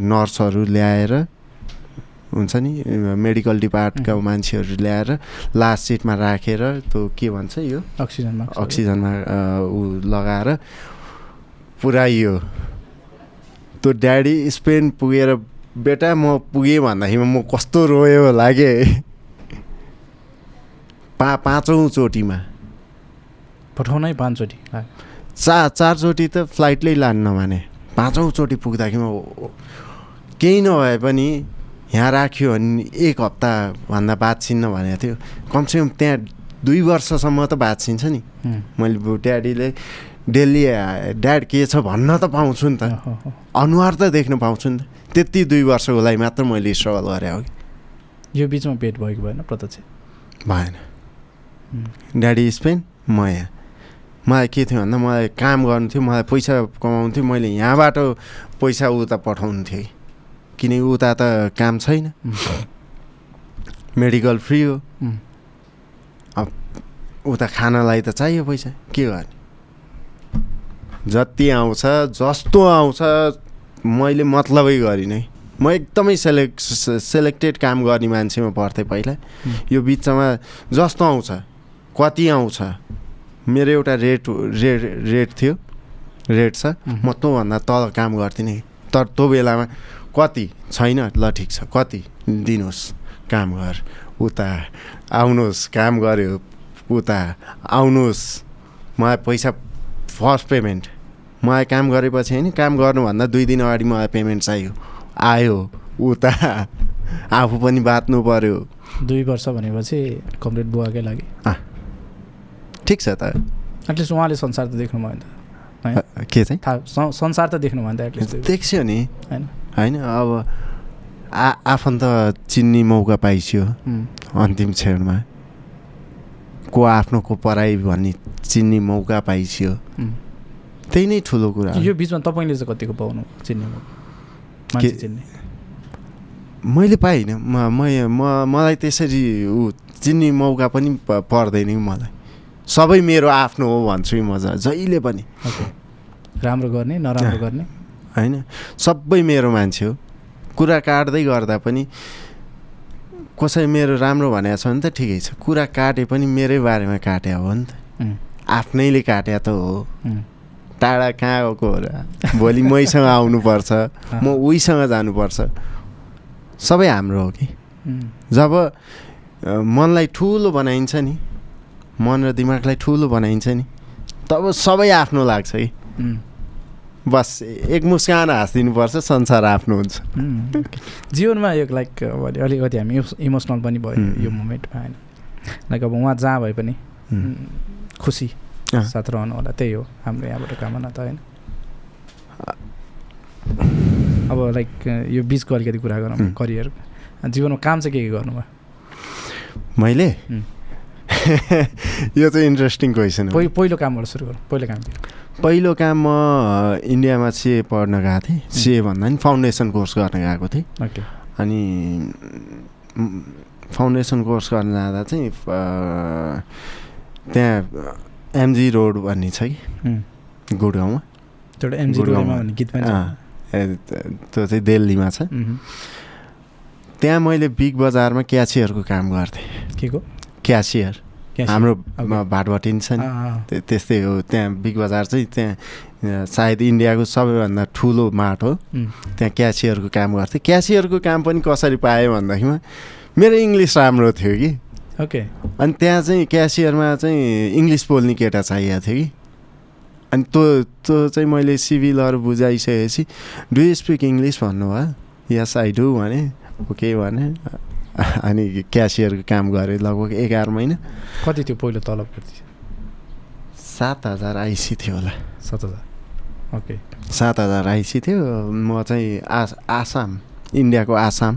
नर्सहरू ल्याएर हुन्छ नि मेडिकल डिपार्टका। मान्छेहरू ल्याएर लास्ट सिटमा राखेर त्यो के भन्छ यो? अक्सिजनमा अक्सिजनमा ऊ लगाएर पुऱ्याइयो त्यो ड्याडी स्पेन पुगेर बेटा म पुगेँ भन्दाखेरि म कस्तो रोयो लागे पा पाँचौँचोटिमा पठाउनै पाँचचोटि। ला- चा चारचोटि त फ्लाइटले लानु नमाने। पाँचौँचोटि पुग्दाखेरि म केही नभए पनि यहाँ राख्यो भने एक हप्ताभन्दा बाँचिन्न भनेको थियो। कमसेकम त्यहाँ दुई वर्षसम्म त बाँचिन्छ नि। उम्, मैले ड्याडीले डेली ड्याड के छ भन्न त पाउँछु नि त। अनुहार त देख्न पाउँछु नि त। त्यति दुई वर्षको लागि मात्र मैले स्ट्रगल गरेँ हो कि। यो बिचमा पेट भएको भएन प्रत्यक्ष? भएन। ड्याडी स्पेन म यहाँ। मलाई के थियो भन्दा मलाई काम गर्नु थियो मलाई पैसा कमाउनु थियो मैले यहाँबाट पैसा उता पठाउनु थियो किनकि उता त काम छैन। मेडिकल फ्री हो। उम्, उता खानलाई त चाहियो पैसा के गर्ने? जति आउँछ जस्तो आउँछ मैले मतलबै गरिनँ है। म एकदमै सेलेक्ट सेलेक्टेड काम गर्ने मान्छेमा पर्थेँ पहिला। यो बिचमा जस्तो आउँछ कति आउँछ मेरो एउटा रेट रेट रेट थियो। रेट छ। उम्, म त्योभन्दा तल काम गर्थेँ तर त्यो बेलामा कति? छैन ल ठिक छ। कति? दिनुहोस्। काम गर। उता आउनुहोस्। काम गऱ्यो उता आउनुहोस्। मलाई पैसा फर्स्ट पेमेन्ट। मलाई काम गरेपछि होइन काम गर्नुभन्दा दुई दिन अगाडि मलाई पेमेन्ट चाहियो। आयो। उता आफू पनि बाँच्नु पऱ्यो दुई वर्ष भनेपछि कम्प्लिट बुवाकै लागि। ठिक छ त। एटलिस्ट उहाँले संसार त देख्नु भयो नि त। के चाहिँ? थाहा संसार त देख्नु भयो नि त एटलिस्ट देख्यो नि। होइन? होइन अब आ आफन्त चिन्ने मौका पाइस्यो अन्तिम क्षणमा। को आफ्नो को पराई भन्ने चिन्ने मौका पाइस्यो। त्यही नै ठुलो कुरा। हो। यो बिचमा तपाईँले चाहिँ कतिको पाउनु चिन्ने मान्छे के- चिन्ने। मैले पाइनँ। म मलाई त्यसरी ऊ चिन्ने मौका पनि पर्दैन मलाई। सबै मेरो आफ्नो हो भन्छु म जहिले पनि। राम्रो गर्ने नराम्रो। गर्ने? होइन। सबै मेरो मान्छे हो। कुरा काट्दै गर्दा पनि कसै मेरो राम्रो भनेको छ भने त ठिकै छ। कुरा काटे पनि मेरै बारेमा काटे हो नि त। आफ्नैले काट्या त हो। टाढा कहाँ गएको हो र भोलि मैसँग आउनुपर्छ। म उहीसँग जानुपर्छ। सबै हाम्रो हो कि? जब मनलाई ठुलो बनाइन्छ नि मन र दिमागलाई ठुलो बनाइन्छ नि। तब सबै आफ्नो लाग्छ कि। बस एक मुस्कान हाँसिदिनुपर्छ संसार आफ्नो हुन्छ। जीवनमा यो लाइक अलिकति हामी इमोसनल पनि भयो यो मोमेन्टमा होइन। लाइक अब उहाँ जहाँ भए पनि खुसी। साथ रहनु होला त्यही हो हाम्रो यहाँबाट कामना त होइन। अब लाइक यो बिचको अलिकति कुरा गरौँ. करियर जीवनमा काम चाहिँ के के गर्नुभयो? मैले. यो चाहिँ इन्ट्रेस्टिङ क्वेसन हो। पहि पहिलो कामबाट सुरु गरौँ पहिलो काम पहिलो काम म इन्डियामा सिए पढ्न गएको थिएँ। सिए भन्दा नि फाउन्डेसन कोर्स गर्न गएको थिएँ। ओके। अनि फाउन्डेसन कोर्स गर्न जाँदा चाहिँ त्यहाँ एमजी रोड भन्ने छ कि? उम्. गुडगाउँमा। त्यो पनि चाहिँ दिल्लीमा छ। त्यहाँ मैले बिग बजारमा क्यासियरको काम गर्थेँ। के को? क्यासियर। हाम्रो भाटभटिन छ नि। त्यस्तै हो त्यहाँ बिग बजार चाहिँ त्यहाँ सायद इन्डियाको सबैभन्दा ठुलो मार्ट हो। त्यहाँ क्यासियरको काम गर्थेँ। क्यासियरको काम पनि कसरी पाएँ भन्दाखेरिमा मेरो इङ्ग्लिस राम्रो थियो कि। ओके। अनि त्यहाँ चाहिँ क्यासियरमा चाहिँ इङ्ग्लिस बोल्ने केटा चाहिएको थियो कि। अनि त्यो त्यो चाहिँ मैले सिभिलहरू बुझाइसकेपछि डु यु स्पिक इङ्ग्लिस भन्नुभयो। यस आई डु भने। ओके भने। अनि क्यासियरको काम गरेँ लगभग एघार महिना। कति थियो पहिलो तलब कति सात हजार आइसी थियो होला। सात हजार। ओके। सात हजार आइसी थियो। म चाहिँ आस आसाम इन्डियाको आसाम।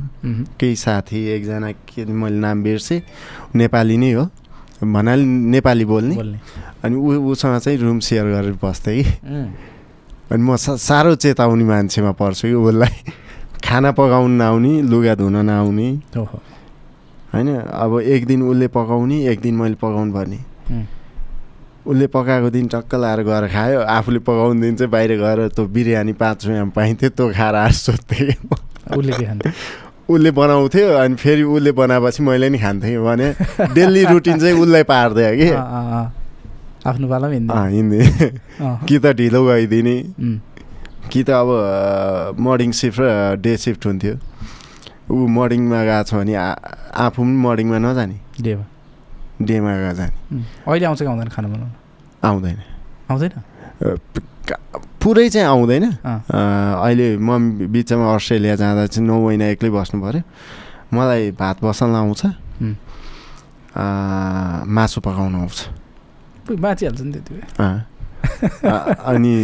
केही साथी एकजना के मैले नाम बिर्सेँ। नेपाली नै हो। भन्नाले नेपाली बोल्ने। अनि ऊ उसँग चाहिँ रुम सेयर गरेर बस्थेँ कि। अनि म सा साह्रो चेताउने मान्छेमा पर्छु कि उसलाई। खाना पकाउनु नआउने लुगा धुन नआउने। होइन अब एक दिन उसले पकाउने एक दिन मैले पकाउनु पर्ने। उसले पकाएको दिन टक्क लाएर गएर खायो आफूले पकाउने दिन चाहिँ बाहिर गएर त्यो बिरयानी पाँच रुपियाँमा पाइन्थ्यो त्यो खाएर आएर सोध्थेँ। उसले के खान्थ्यो? उसले बनाउँथ्यो अनि फेरि उसले बनाएपछि मैले नि खान्थेँ। भने डेली रुटिन चाहिँ उसलाई पारिदियो कि। आफ्नो पालामा हिँड्ने कि त ढिलो गइदिने कि त अब मर्निङ सिफ्ट र डे सिफ्ट हुन्थ्यो। ऊ मर्निङमा गएको छ भने आफू पनि मर्निङमा नजाने। डेमा? डेमा गएर जाने। अहिले आउँछ कि आउँदैन खाना बनाउनु? आउँदैन। आउँदैन? पुरै चाहिँ आउँदैन। अहिले म बिचमा अस्ट्रेलिया जाँदा चाहिँ नौ महिना एक्लै बस्नु पऱ्यो। मलाई भात बसाल्न आउँछ। मासु पकाउनु आउँछ। बाँचिहाल्छ नि त्यति अनि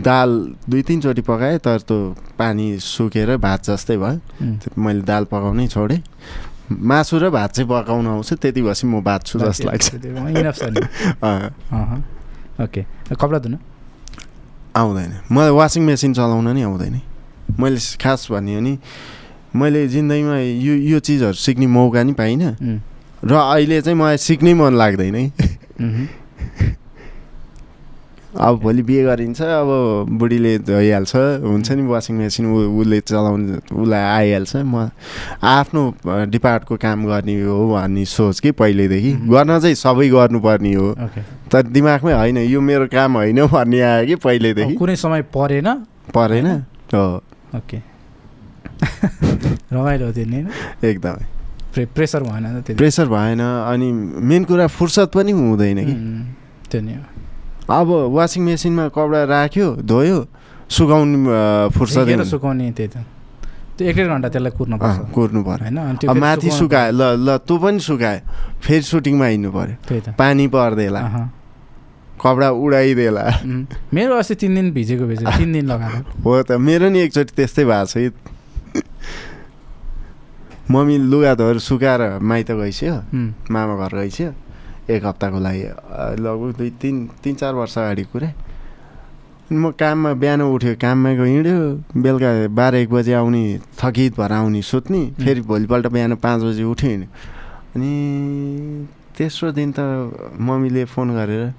दाल दुई तिनचोटि पकाएँ तर त्यो पानी सुकेर भात जस्तै भयो। मैले दाल पकाउनै छोडेँ। मासु र भात चाहिँ पकाउनु आउँछ त्यति भएपछि म जस्तो लाग्छ। इनफ छ नि। अँ, अहँ, ओके। कपडा धुन? आउँदैन। मलाई वासिङ मेसिन चलाउन नि आउँदैन। मैले खास भन्यो भने मैले जिन्दगीमा यो यो चिजहरू सिक्ने मौका नि पाइनँ। र अहिले चाहिँ मलाई सिक्नै मन लाग्दैन अब भोलि बिहे गरिन्छ अब बुढीले धोइहाल्छ हुन्छ नि वासिङ मेसिन उसले चलाउनु उसलाई आइहाल्छ। म आफ्नो डिपार्टको काम गर्ने हो भन्ने सोच कि पहिल्यैदेखि। गर्न चाहिँ सबै गर्नुपर्ने हो। तर दिमागमै होइन यो मेरो काम होइन भन्ने आयो कि पहिल्यैदेखि कुनै समय परेन? परेन। हो। ओके। रमाइलो थियो नि? एकदमै। प्रे प्रेसर भएन प्रेसर भएन अनि मेन कुरा फुर्सद पनि हुँदैन कि। त्यो नि हो। अब वासिङ मेसिनमा कपडा राख्यो धोयो सुकाउनु फुर्सदै। सुकाउने त्यही त। त्यो एक डेढ घन्टा त्यसलाई कुर्नु पर्छ कुर्नु पर्यो होइन माथि सुकायो ल ल त्यो पनि सुकायो फेरि सुटिङमा हिँड्नु त। पानी पर्देला। कपडा उडाइदेला। मेरो अस्ति तिन दिन भिजेको भिजेको तिन दिन लगाएको। हो त मेरो नि एकचोटि त्यस्तै भएको छ। है मम्मी लुगा धोएर सुकाएर माइत गइस्यो। उम्, मामा घर गइस्यो। एक हप्ताको लागि लगभग दुई तिन तिन चार वर्ष अगाडि कुरा। म काममा बिहान उठ्यो काममा गयो हिँड्यो बेलुका बाह्र एक बजी आउने थकित भएर आउने सुत्ने फेरि भोलिपल्ट बिहान पाँच बजी उठ्यो हिँड्यो। अनि तेस्रो दिन त मम्मीले फोन गरेर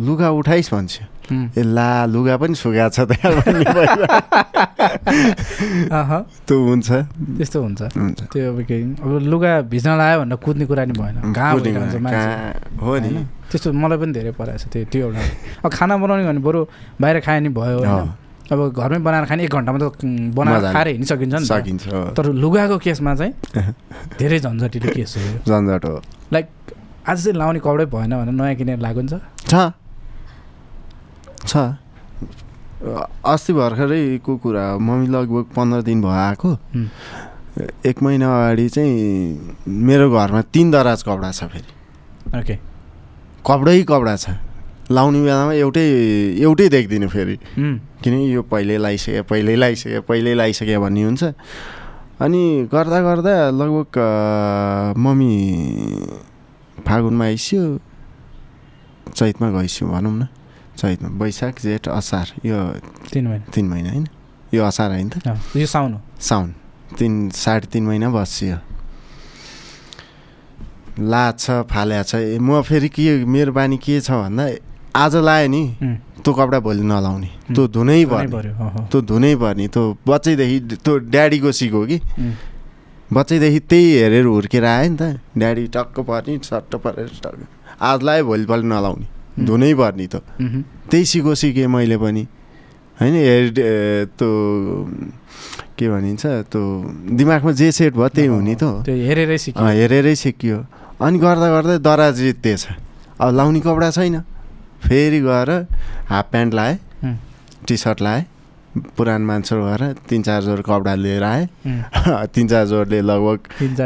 लुगा उठाइस् भन्छ। ए ला लुगा पनि सुगा छ त्यहाँ त्यो हुन्छ। त्यस्तो हुन्छ। हुन्छ। त्यो अब केही अब लुगा भिज्न लगायो भनेर कुद्ने कुरा नि भएन। कहाँ- हो नि? त्यस्तो मलाई पनि धेरै पराएको छ त्यो त्यो एउटा। अब खाना बनाउने भने बरु बाहिर खायो नि भयो अब घरमै बनाएर खाने एक घन्टामा त बनाएर। खाएर हिँड्न सकिन्छ नि सकिन्छ। तर लुगाको केसमा चाहिँ धेरै झन्झटिलो केस हो। झन्झट हो। लाइक आज चाहिँ लाउने कपडै भएन भने नयाँ किनेर लागु छ। छ। अस्ति भर्खरैको कुरा हो? मम्मी लगभग पन्ध्र दिन भयो आएको एक महिना अगाडि चाहिँ मेरो घरमा तिन दराज कपडा छ फेरि। ओके कपडै कपडा छ। लाउने बेलामा एउटै एउटै देख्दिनँ फेरि। किनकि यो पहिल्यै लगाइसके पहिल्यै लगाइसके पहिल्यै लगाइसके भन्ने हुन्छ। अनि गर्दा गर्दा लगभग मम्मी फागुनमा आइस्यो चैतमा गइस्यो भनौँ न। चैतमा। वैशाख जेठ असार यो तिन महिना। तिन महिना होइन? यो असार होइन त? यो साउन। हो साउन। तिन साढे तिन महिना बसियो। लाछ फाल्या छ ए, म फेरि के मेरो बानी के छ भन्दा आज लायो नि। त्यो कपडा भोलि नलाउने। त्यो धुनै पर्ने। त्यो धुनै पर्ने। त्यो बच्चैदेखि त्यो ड्याडीको सिको कि? बच्चैदेखि त्यही हेरेर हुर्केर आयो नि त। ड्याडी टक्क पर्ने सट्ट परेर टक्क। आज लायो भोलिपल्ट नलाउने। धुनै पर्ने त त्यही सिको सिकेँ मैले पनि होइन हेर त्यो के भनिन्छ त्यो दिमागमा जे सेट भयो त्यही हुने त हेरेरै सिक्यो। हेरेरै सिकियो। अनि गर्दा गर्दै दराज जित्तेछ अब लाउने कपडा छैन। फेरि गएर हाफ प्यान्ट लाएँ टी सर्ट लाएँ। पुरानो मान्छे गएर तिन चार जोर कपडा लिएर आएँ। तिन चार जोरले लगभग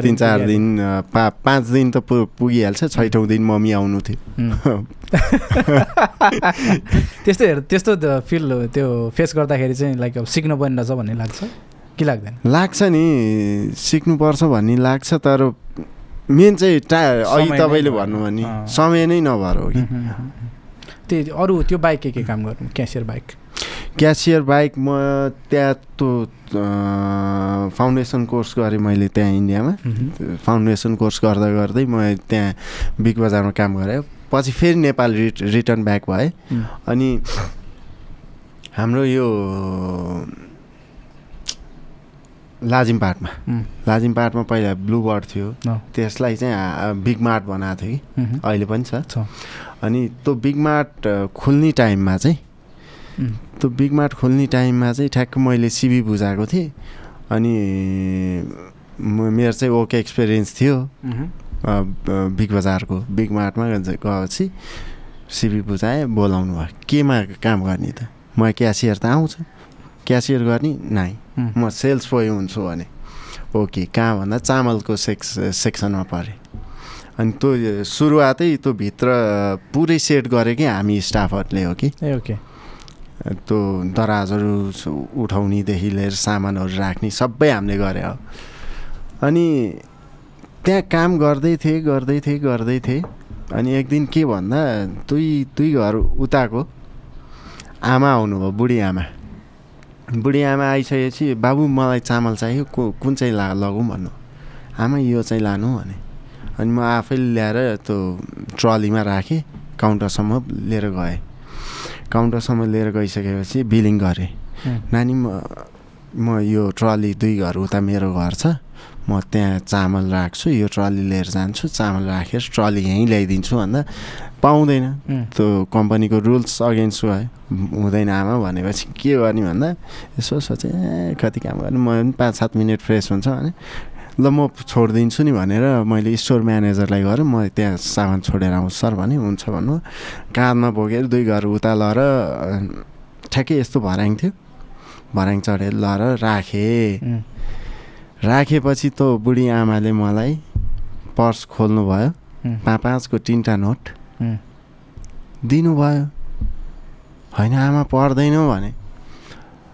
तिन चार। दिन पा पाँच दिन त पु पुगिहाल्छ छैटौँ दिन मम्मी आउनु थियो। त्यस्तो हेर त्यस्तो फिल त्यो फेस गर्दाखेरि चाहिँ लाइक अब सिक्नु पर्ने रहेछ भन्ने लाग्छ। कि लाग्दैन? लाग्छ नि सिक्नुपर्छ भन्ने लाग्छ तर मेन चाहिँ टा अघि तपाईँले भएन। भन्नु भने। समय नै नभएर हो कि। त्यो अरू त्यो बाइक के के काम गर्नु? Cashier bike. क्यासियर बाइक म त्यहाँ त्यो फाउन्डेसन कोर्स गरेँ मैले त्यहाँ इन्डियामा फाउन्डेसन कोर्स गर्दा गर्दै म त्यहाँ बिग बजारमा काम गरेँ। पछि फेरि नेपाल रिट रिटर्न ब्याक भएँ। अनि हाम्रो यो लाजिमपाटमा लाजिमपाटमा पहिला ब्लु बर्ड थियो। त्यसलाई चाहिँ बिग मार्ट बनाएको थियो कि। अहिले पनि छ। अनि त्यो बिग मार्ट खुल्ने टाइममा चाहिँ त्यो बिग मार्ट खुल्ने टाइममा चाहिँ ठ्याक्क मैले सिबी बुझाएको थिएँ। अनि म मेरो चाहिँ ओके एक्सपिरियन्स थियो। बिग बजारको बिग मार्टमा गएपछि सिबी बुझाएँ बोलाउनु भयो केमा काम गर्ने त? म क्यासियर त आउँछ। क्यासियर गर्ने? नाइ। म सेल्स बोय हुन्छु भने ओके कहाँ भन्दा चामलको सेक्स सेक्सनमा परेँ। अनि त्यो सुरुवातै त्यो भित्र पुरै सेट गरे कि हामी स्टाफहरूले हो कि? ए ओके। त्यो दराजहरू उठाउनेदेखि लिएर सामानहरू राख्ने सबै हामीले गरे हो। अनि त्यहाँ काम गर्दै थिएँ गर्दै थिएँ गर्दै थिएँ। अनि एक दिन के भन्दा दुई दुई घर उताको आमा आउनुभयो बुढी आमा। बुढी आमा आइसकेपछि बाबु मलाई चामल चाहियो कु कुन चाहिँ ला लगौँ भन्नु? आमा यो चाहिँ लानु भने। अनि म आफैले ल्याएर त्यो ट्रलीमा राखेँ काउन्टरसम्म लिएर गएँ। काउन्टरसम्म लिएर गइसकेपछि बिलिङ गरेँ। नानी म म यो ट्रली दुई घर उता मेरो घर छ। म त्यहाँ चामल राख्छु यो ट्रली लिएर जान्छु चामल राखेर ट्रली यहीँ ल्याइदिन्छु भन्दा पाउँदैन। त्यो कम्पनीको रुल्स अगेन्स्ट भयो हुँदैन आमा भनेपछि के गर्ने भन्दा यसो सोचेँ कति काम गर्नु? म पनि पाँच सात मिनट फ्रेस हुन्छ भने ल म छोडिदिन्छु नि भनेर मैले स्टोर म्यानेजरलाई गरेर म त्यहाँ सामान छोडेर आउँछु सर भने हुन्छ भन्नु। काँधमा बोकेर दुई घर उता लएर अ, ठ्याक्कै यस्तो भर्याङ थियो। भर्याङ चढेर लएर राखेँ। राखेपछि त बुढी आमाले मलाई पर्स खोल्नुभयो। पाँ पाँचको तिनवटा नोट। दिनुभयो। होइन आमा पर्दैन भने।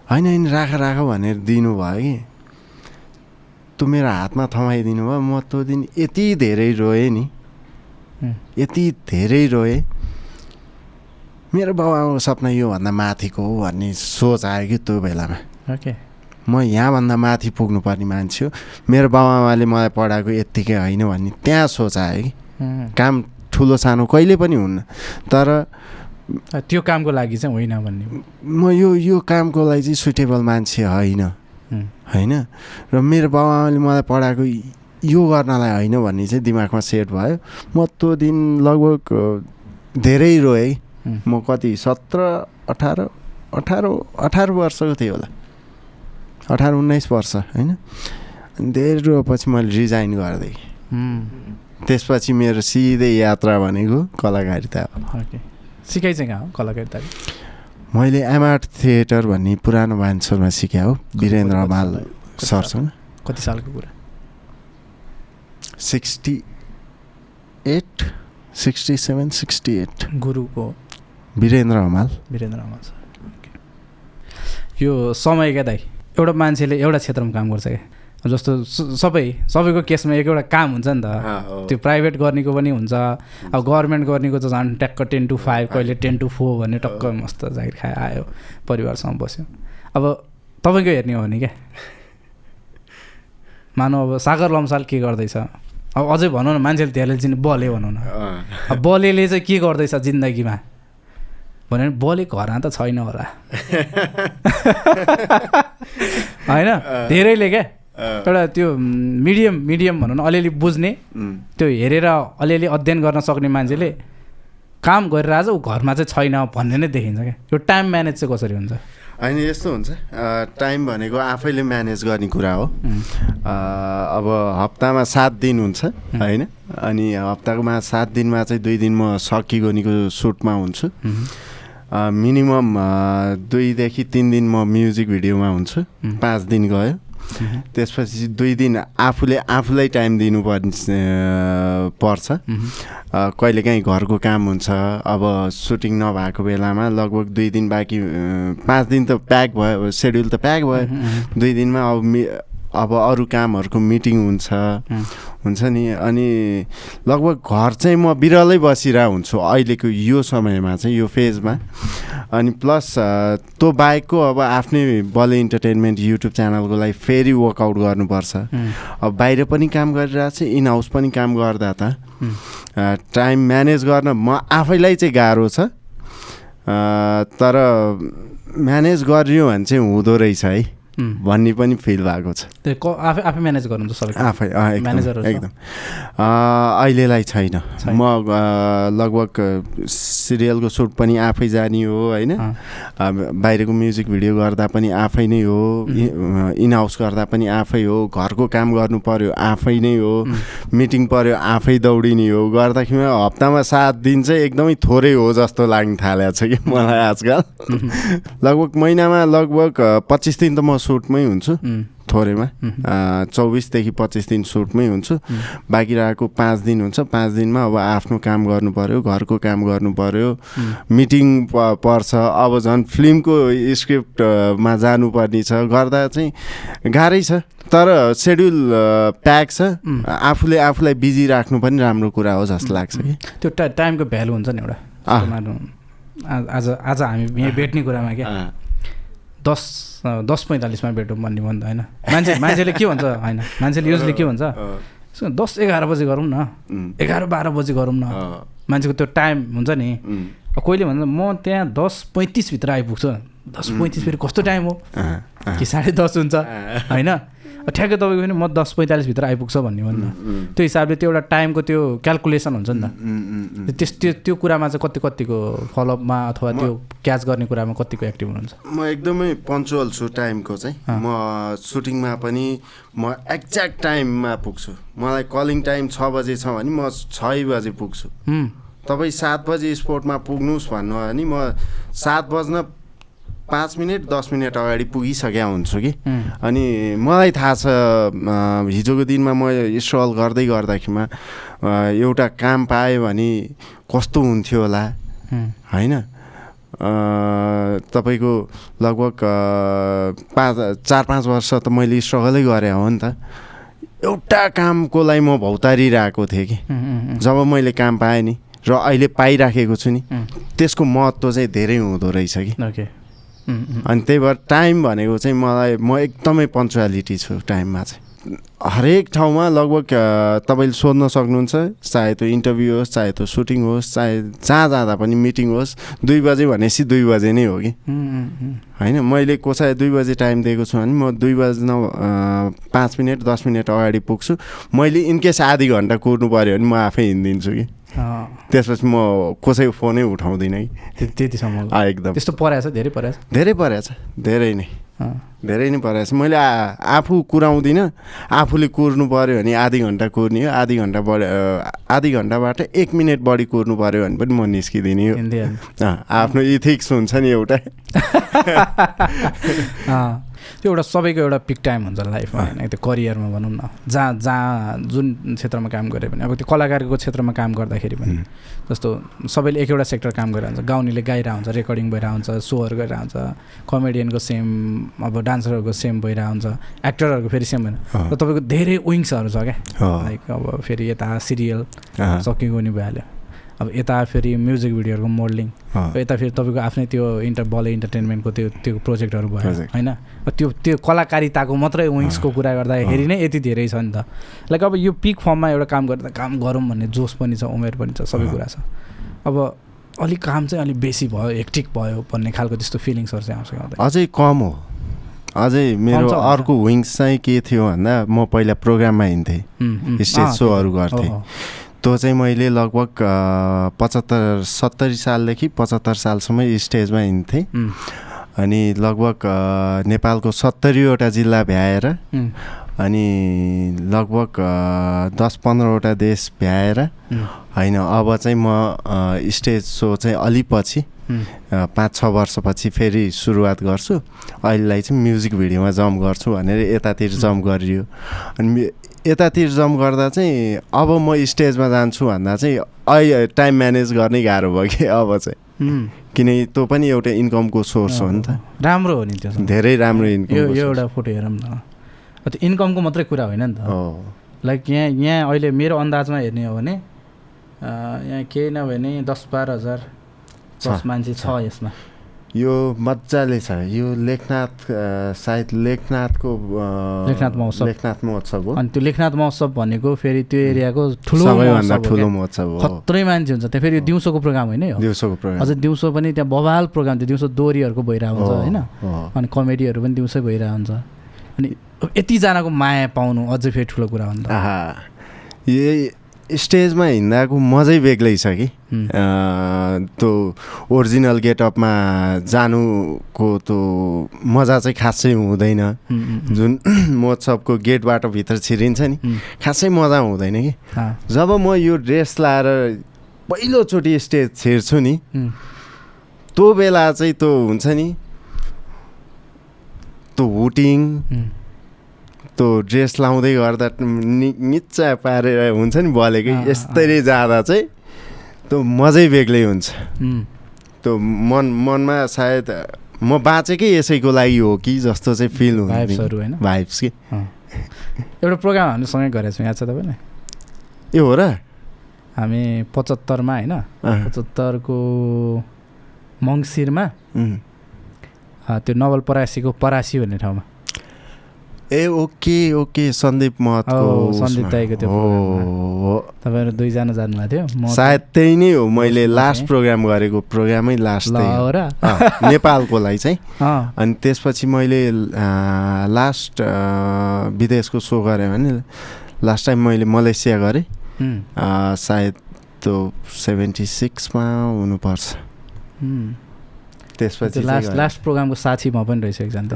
होइन होइन राख राख भनेर दिनुभयो कि। त्यो मेरो हातमा थमाइदिनु भयो म त्यो दिन यति धेरै रोएँ नि यति धेरै रोएँ। मेरो बाबुआमाको सपना योभन्दा माथिको हो भन्ने सोच आयो कि त्यो बेलामा म यहाँभन्दा माथि पुग्नुपर्ने मान्छे हो। मेरो बाबुआमाले मलाई पढाएको यत्तिकै होइन भन्ने त्यहाँ सोच आयो कि काम ठुलो सानो कहिले पनि हुन्न। तर त्यो कामको लागि चाहिँ होइन भन्ने। म यो यो कामको लागि चाहिँ सुइटेबल मान्छे होइन। होइन? र मेरो बाबुआमाले मलाई पढाएको यो गर्नलाई होइन भन्ने चाहिँ दिमागमा सेट भयो। म त्यो दिन लगभग धेरै रोएँ। म कति सत्र अठार अठार अठार वर्षको थिएँ होला। अठार उन्नाइस वर्ष होइन? धेरै रोएपछि मैले रिजाइन गरिदिएँ उम्, त्यसपछि मेरो सिधै यात्रा भनेको कलाकारिता हो। सिकाइ चाहिँ कहाँ हो कलाकारिता मैले एमआर्ट थिएटर भन्ने पुरानो भान्सरमा सिकेँ हो वीरेन्द्र हमाल सरसँग। कति सालको कुरा? Sixty eight sixty seven sixty eight. गुरुको वीरेन्द्र हमाल वीरेन्द्र छ ओके। यो समय क्या दाइ एउटा मान्छेले एउटा क्षेत्रमा काम गर्छ क्या? जस्तो सबै सबैको केसमा एक एउटा काम हुन्छ नि त। त्यो प्राइभेट गर्नेको पनि हुन्छ। अब गभर्मेन्ट गर्नेको त झन् ट्याक्क टेन टु फाइभ कहिले टेन टु फोर भन्ने टक्क मस्त जागिर खायो आयो परिवारसँग बस्यो। अब तपाईँको हेर्ने हो भने क्या? मानव अब सागर लम्साल के गर्दैछ? अब अझै भनौँ न मान्छेले धेरैले चिन्ने बले भनौँ न। अब बलेले चाहिँ के गर्दैछ जिन्दगीमा? भन्यो भने बले घरमा त छैन होला। होइन? धेरैले क्या? एउटा त्यो मिडियम मिडियम भनौँ न अलिअलि बुझ्ने त्यो हेरेर अलिअलि अध्ययन गर्न सक्ने मान्छेले काम गरेर आज ऊ घरमा चाहिँ छैन भन्ने नै देखिन्छ क्या। यो टाइम म्यानेज चाहिँ कसरी हुन्छ? होइन यस्तो हुन्छ। टाइम भनेको आफैले म्यानेज गर्ने कुरा हो। अब हप्तामा सात दिन हुन्छ होइन? अनि हप्ताकोमा सात दिनमा चाहिँ दुई दिन म सकिगोनीको सुटमा हुन्छु। मिनिमम दुईदेखि तिन दिन म म्युजिक भिडियोमा हुन्छु। पाँच दिन गयो। त्यसपछि दुई दिन आफूले आफूलाई टाइम अ, पर्छ। कहिलेकाहीँ घरको काम हुन्छ। अब सुटिङ नभएको बेलामा लगभग दुई दिन बाँकी पाँच दिन त प्याक भयो सेड्युल त प्याक भयो। दुई दिनमा अब मि अब अरू कामहरूको मिटिङ हुन्छ। हुन्छ नि अनि लगभग घर चाहिँ म बिरलै बसिरहेको हुन्छु अहिलेको यो समयमा चाहिँ यो फेजमा। अनि प्लस त्यो बाहेकको अब आफ्नै बले इन्टरटेनमेन्ट युट्युब च्यानलको लागि फेरि वर्कआउट गर्नुपर्छ। अब बाहिर पनि काम गरिरहेको छु इन हाउस पनि काम गर्दा त। टाइम म्यानेज गर्न म आफैलाई चाहिँ गाह्रो छ। तर म्यानेज गरियो भने चाहिँ हुँदो रहेछ है। भन्ने पनि फिल भएको छ। आफै आफै म्यानेज गर्नुहुन्छ सबै? आफै अँ, एकदम अहिलेलाई छैन। म लगभग सिरियलको सुट पनि आफै जाने हो होइन? बाहिरको म्युजिक भिडियो गर्दा पनि आफै नै हो। इन हाउस गर्दा पनि आफै हो। घरको काम गर्नु पर्यो आफै नै हो। मिटिङ पर्यो आफै दौडिने हो। गर्दाखेरि हप्तामा सात दिन चाहिँ एकदमै थोरै हो जस्तो लाग्न थालेको छ कि मलाई आजकल। लगभग महिनामा लगभग पच्चिस दिन त म सुटमै हुन्छु थोरैमा। चौबिसदेखि पच्चिस दिन सुटमै हुन्छु। बाँकी रहेको पाँच दिन हुन्छ। पाँच दिनमा अब आफ्नो काम गर्नु पऱ्यो घरको काम गर्नु पऱ्यो मिटिङ प- पर्छ। अब झन् फिल्मको स्क्रिप्टमा जानुपर्ने छ। गर्दा चाहिँ गाह्रै छ। तर सेड्युल प्याक छ। आफूले आफूलाई बिजी राख्नु पनि राम्रो कुरा हो जस्तो लाग्छ कि। त्यो टा टाइमको भ्यालु हुन्छ नि एउटा। आज आज हामी भेट्ने कुरामा क्या। दस दस पैँतालिसमा भेटौँ भन्ने भन्दा होइन। मान्छे मान्छेले के भन्छ? होइन। मान्छेले युजली के भन्छ? अँ, "सु, दस एघार बजी गरौँ न। एघार बाह्र बजी गरौँ न। मान्छेको त्यो टाइम हुन्छ नि। कोहीले भन्छ म त्यहाँ दस पैँतिसभित्र आइपुग्छु। दस पैँतिस फेरि कस्तो टाइम हो? कि साढे दस हुन्छ। होइन? ठ्याक्कै तपाईँको पनि म दस पैँतालिसभित्र आइपुग्छ भन्ने भन्नु त्यो हिसाबले त्यो एउटा टाइमको त्यो क्यालकुलेसन हुन्छ नि त। त्यस त्यो त्यो कुरामा चाहिँ कति कतिको फलोअपमा अथवा त्यो क्याच गर्ने कुरामा कतिको एक्टिभ हुनुहुन्छ? म एकदमै पङ्चुअल छु टाइमको चाहिँ। म सुटिङमा पनि म एक्ज्याक्ट टाइममा पुग्छु। मलाई कलिङ टाइम छ बजे छ भने म छ बजे पुग्छु। तपाईँ सात बजे स्पोर्टमा पुग्नुहोस् भन्नु हो भने म सात बज्न पाँच मिनट दस मिनट अगाडि पुगिसकेका हुन्छु कि। अनि मलाई थाहा छ हिजोको दिनमा म स्ट्रगल गर्दै गर्दाखेरिमा एउटा काम पाएँ भने कस्तो हुन्थ्यो होला? होइन? तपाईँको लगभग पाँच चार पाँच वर्ष त मैले स्ट्रगलै गरेँ हो नि त। एउटा कामको लागि म भौतारिरहेको थिएँ कि। जब मैले काम पाएँ नि र अहिले पाइराखेको छु नि त्यसको महत्त्व चाहिँ धेरै हुँदो रहेछ कि। अनि त्यही भएर टाइम भनेको चाहिँ मलाई म एकदमै पङ्चुअलिटी छु टाइममा चाहिँ। हरेक ठाउँमा लगभग तपाईँले सोध्न सक्नुहुन्छ चाहे त्यो इन्टरभ्यू होस् चाहे त्यो सुटिङ होस् चाहे जहाँ जाँदा पनि मिटिङ होस् दुई बजे भनेपछि दुई बजे नै हो कि? होइन मैले कसै दुई बजे टाइम दिएको छु भने म दुई बज्न अ, पाँच मिनट दस मिनट अगाडि पुग्छु। मैले इनकेस आधी घन्टा कुर्नु पऱ्यो भने म आफै हिँडिदिन्छु कि? त्यसपछि म कसैको फोनै उठाउँदिनँ त्यतिसम्म। एकदम। त्यस्तो परेछ धेरै परेछ? धेरै परेछ धेरै नै। धेरै नै परेछ। मैले आफू कुराउँदिनँ आफूले कुर्नु पऱ्यो भने आधी घन्टा कुर्ने हो आधी घन्टा बढी आधी घन्टाबाट एक मिनट बढी कुर्नु पऱ्यो भने पनि म निस्किदिने हो। आफ्नो इथिक्स हुन्छ नि एउटा। त्यो एउटा सबैको एउटा पिक टाइम हुन्छ लाइफमा होइन। त्यो करियरमा भनौँ न। जहाँ जहाँ जुन क्षेत्रमा काम गरे पनि। अब त्यो कलाकारको क्षेत्रमा काम गर्दाखेरि पनि। जस्तो सबैले एक एउटा सेक्टर काम गरिरहन्छ गाउनेले गाइरहेको हुन्छ रेकर्डिङ भइरहेको हुन्छ सोहरू गरिरहेको हुन्छ कमेडियनको सेम अब डान्सरहरूको सेम भइरहेको हुन्छ एक्टरहरूको फेरि सेम र तपाईँको धेरै विङ्सहरू छ क्या। लाइक अब फेरि यता सिरियल सकिएको नि भइहाल्यो। अब यता फेरि म्युजिक भिडियोहरूको मोडलिङ यता फेरि तपाईँको आफ्नै त्यो इन्टर बल इन्टरटेनमेन्टको त्यो त्यो प्रोजेक्टहरू भयो. होइन? त्यो त्यो कलाकारिताको मात्रै विङ्सको कुरा गर्दाखेरि नै यति धेरै छ नि त। लाइक अब यो पिक फर्ममा एउटा काम गर्दा काम गरौँ भन्ने जोस पनि छ उमेर पनि छ सबै। कुरा छ। अब अलिक काम चाहिँ अलिक बेसी भयो हेक्टिक भयो भन्ने खालको त्यस्तो फिलिङ्सहरू चाहिँ आउँछ अझै कम हो। अझै मेरो। अर्को विङ्स चाहिँ के थियो भन्दा म पहिला प्रोग्राममा हिँड्थेँ। स्टेज सोहरू गर्थेँ। त्यो चाहिँ मैले लगभग पचहत्तर सत्तरी सालदेखि पचहत्तर सालसम्म स्टेजमा हिँड्थेँ। अनि लगभग नेपालको सत्तरीवटा जिल्ला भ्याएर अनि लगभग दस पन्ध्रवटा देश भ्याएर होइन अब चाहिँ म स्टेज सो चाहिँ अलि पछि पाँच छ वर्षपछि फेरि सुरुवात गर्छु। अहिलेलाई चाहिँ म्युजिक भिडियोमा जम्प गर्छु भनेर यतातिर जम्प गरियो। अनि यतातिर जम्प गर्दा चाहिँ अब म स्टेजमा जान्छु भन्दा चाहिँ अहिले टाइम म्यानेज गर्नै गाह्रो भयो कि अब चाहिँ। किनकि त्यो पनि एउटा इन्कमको सोर्स हो नि त। राम्रो हो नि त्यो। धेरै राम्रो इन्कम यो एउटा फोटो हेरौँ न। त्यो इन्कमको मात्रै कुरा होइन नि त। लाइक यहाँ यहाँ अहिले मेरो अन्दाजमा हेर्ने हो भने यहाँ केही नभए नि दस बाह्र हजार प्लस मान्छे छ यसमा। यो मजाले छ। यो लेखनाथ सायद लेखनाथको लेखनाथ महोत्सव। लेखनाथ महोत्सव हो। अनि त्यो लेखनाथ महोत्सव भनेको फेरि त्यो एरियाको ठुलो सबैभन्दा ठुलो। महोत्सव हो। खत्रै मान्छे हुन्छ। त्यहाँ फेरि यो दिउँसोको प्रोग्राम होइन दिउँसोको प्रोग्राम। अझ दिउँसो पनि त्यहाँ बवाल प्रोग्राम थियो। दिउँसो दोहोरीहरूको भइरहेको हुन्छ होइन। अनि कमेडीहरू पनि दिउँसै भइरहेको हुन्छ। अनि यतिजनाको माया पाउनु अझै फेरि ठुलो कुरा हो नि त। आहा। यो स्टेजमा हिँड्दाको मजै बेग्लै छ कि? त्यो ओरिजिनल गेटअपमा जानुको त्यो मजा चाहिँ खासै हुँदैन। जुन महोत्सवको गेटबाट भित्र छिरिन्छ नि खासै मजा हुँदैन कि? जब म यो ड्रेस लाएर पहिलोचोटि स्टेज छिर्छु नि त्यो बेला चाहिँ त्यो हुन्छ नि त्यो हुटिङ त्यो ड्रेस लाउँदै गर्दा नि निच्चा पारेर हुन्छ नि बलेकै यस्तरी जाँदा चाहिँ त्यो मजै बेग्लै हुन्छ। त्यो मन मनमा सायद म बाँचेकै यसैको लागि हो कि जस्तो चाहिँ फिल हुन्छ भाइब्सहरू होइन? भाइब्स कि। एउटा प्रोग्राम हामीले सँगै गरेको छौँ याद छ तपाईँलाई? ए हो र? हामी पचहत्तरमा होइन? पचहत्तरको मङ्सिरमा त्यो नवलपरासीको परासी भन्ने ठाउँमा। ए ओके ओके सन्दीप महतको सन्दीप। दाइको त्यो। तपाईँहरू दुईजना जानुभएको थियो। म सायद त्यही नै हो। मैले लास्ट प्रोग्राम गरेको प्रोग्रामै लास्ट ल त्यही हो। हो र। अँ, नेपालकोलाई चाहिँ। अनि त्यसपछि मैले लास्ट विदेशको सो गरेँ भने लास्ट टाइम मैले मलेसिया गरेँ। सायद त्यो सेभेन्टी सिक्समा हुनुपर्छ। त्यसपछि लास्ट। लास्ट प्रोग्रामको साथी म पनि रहेछु एकजना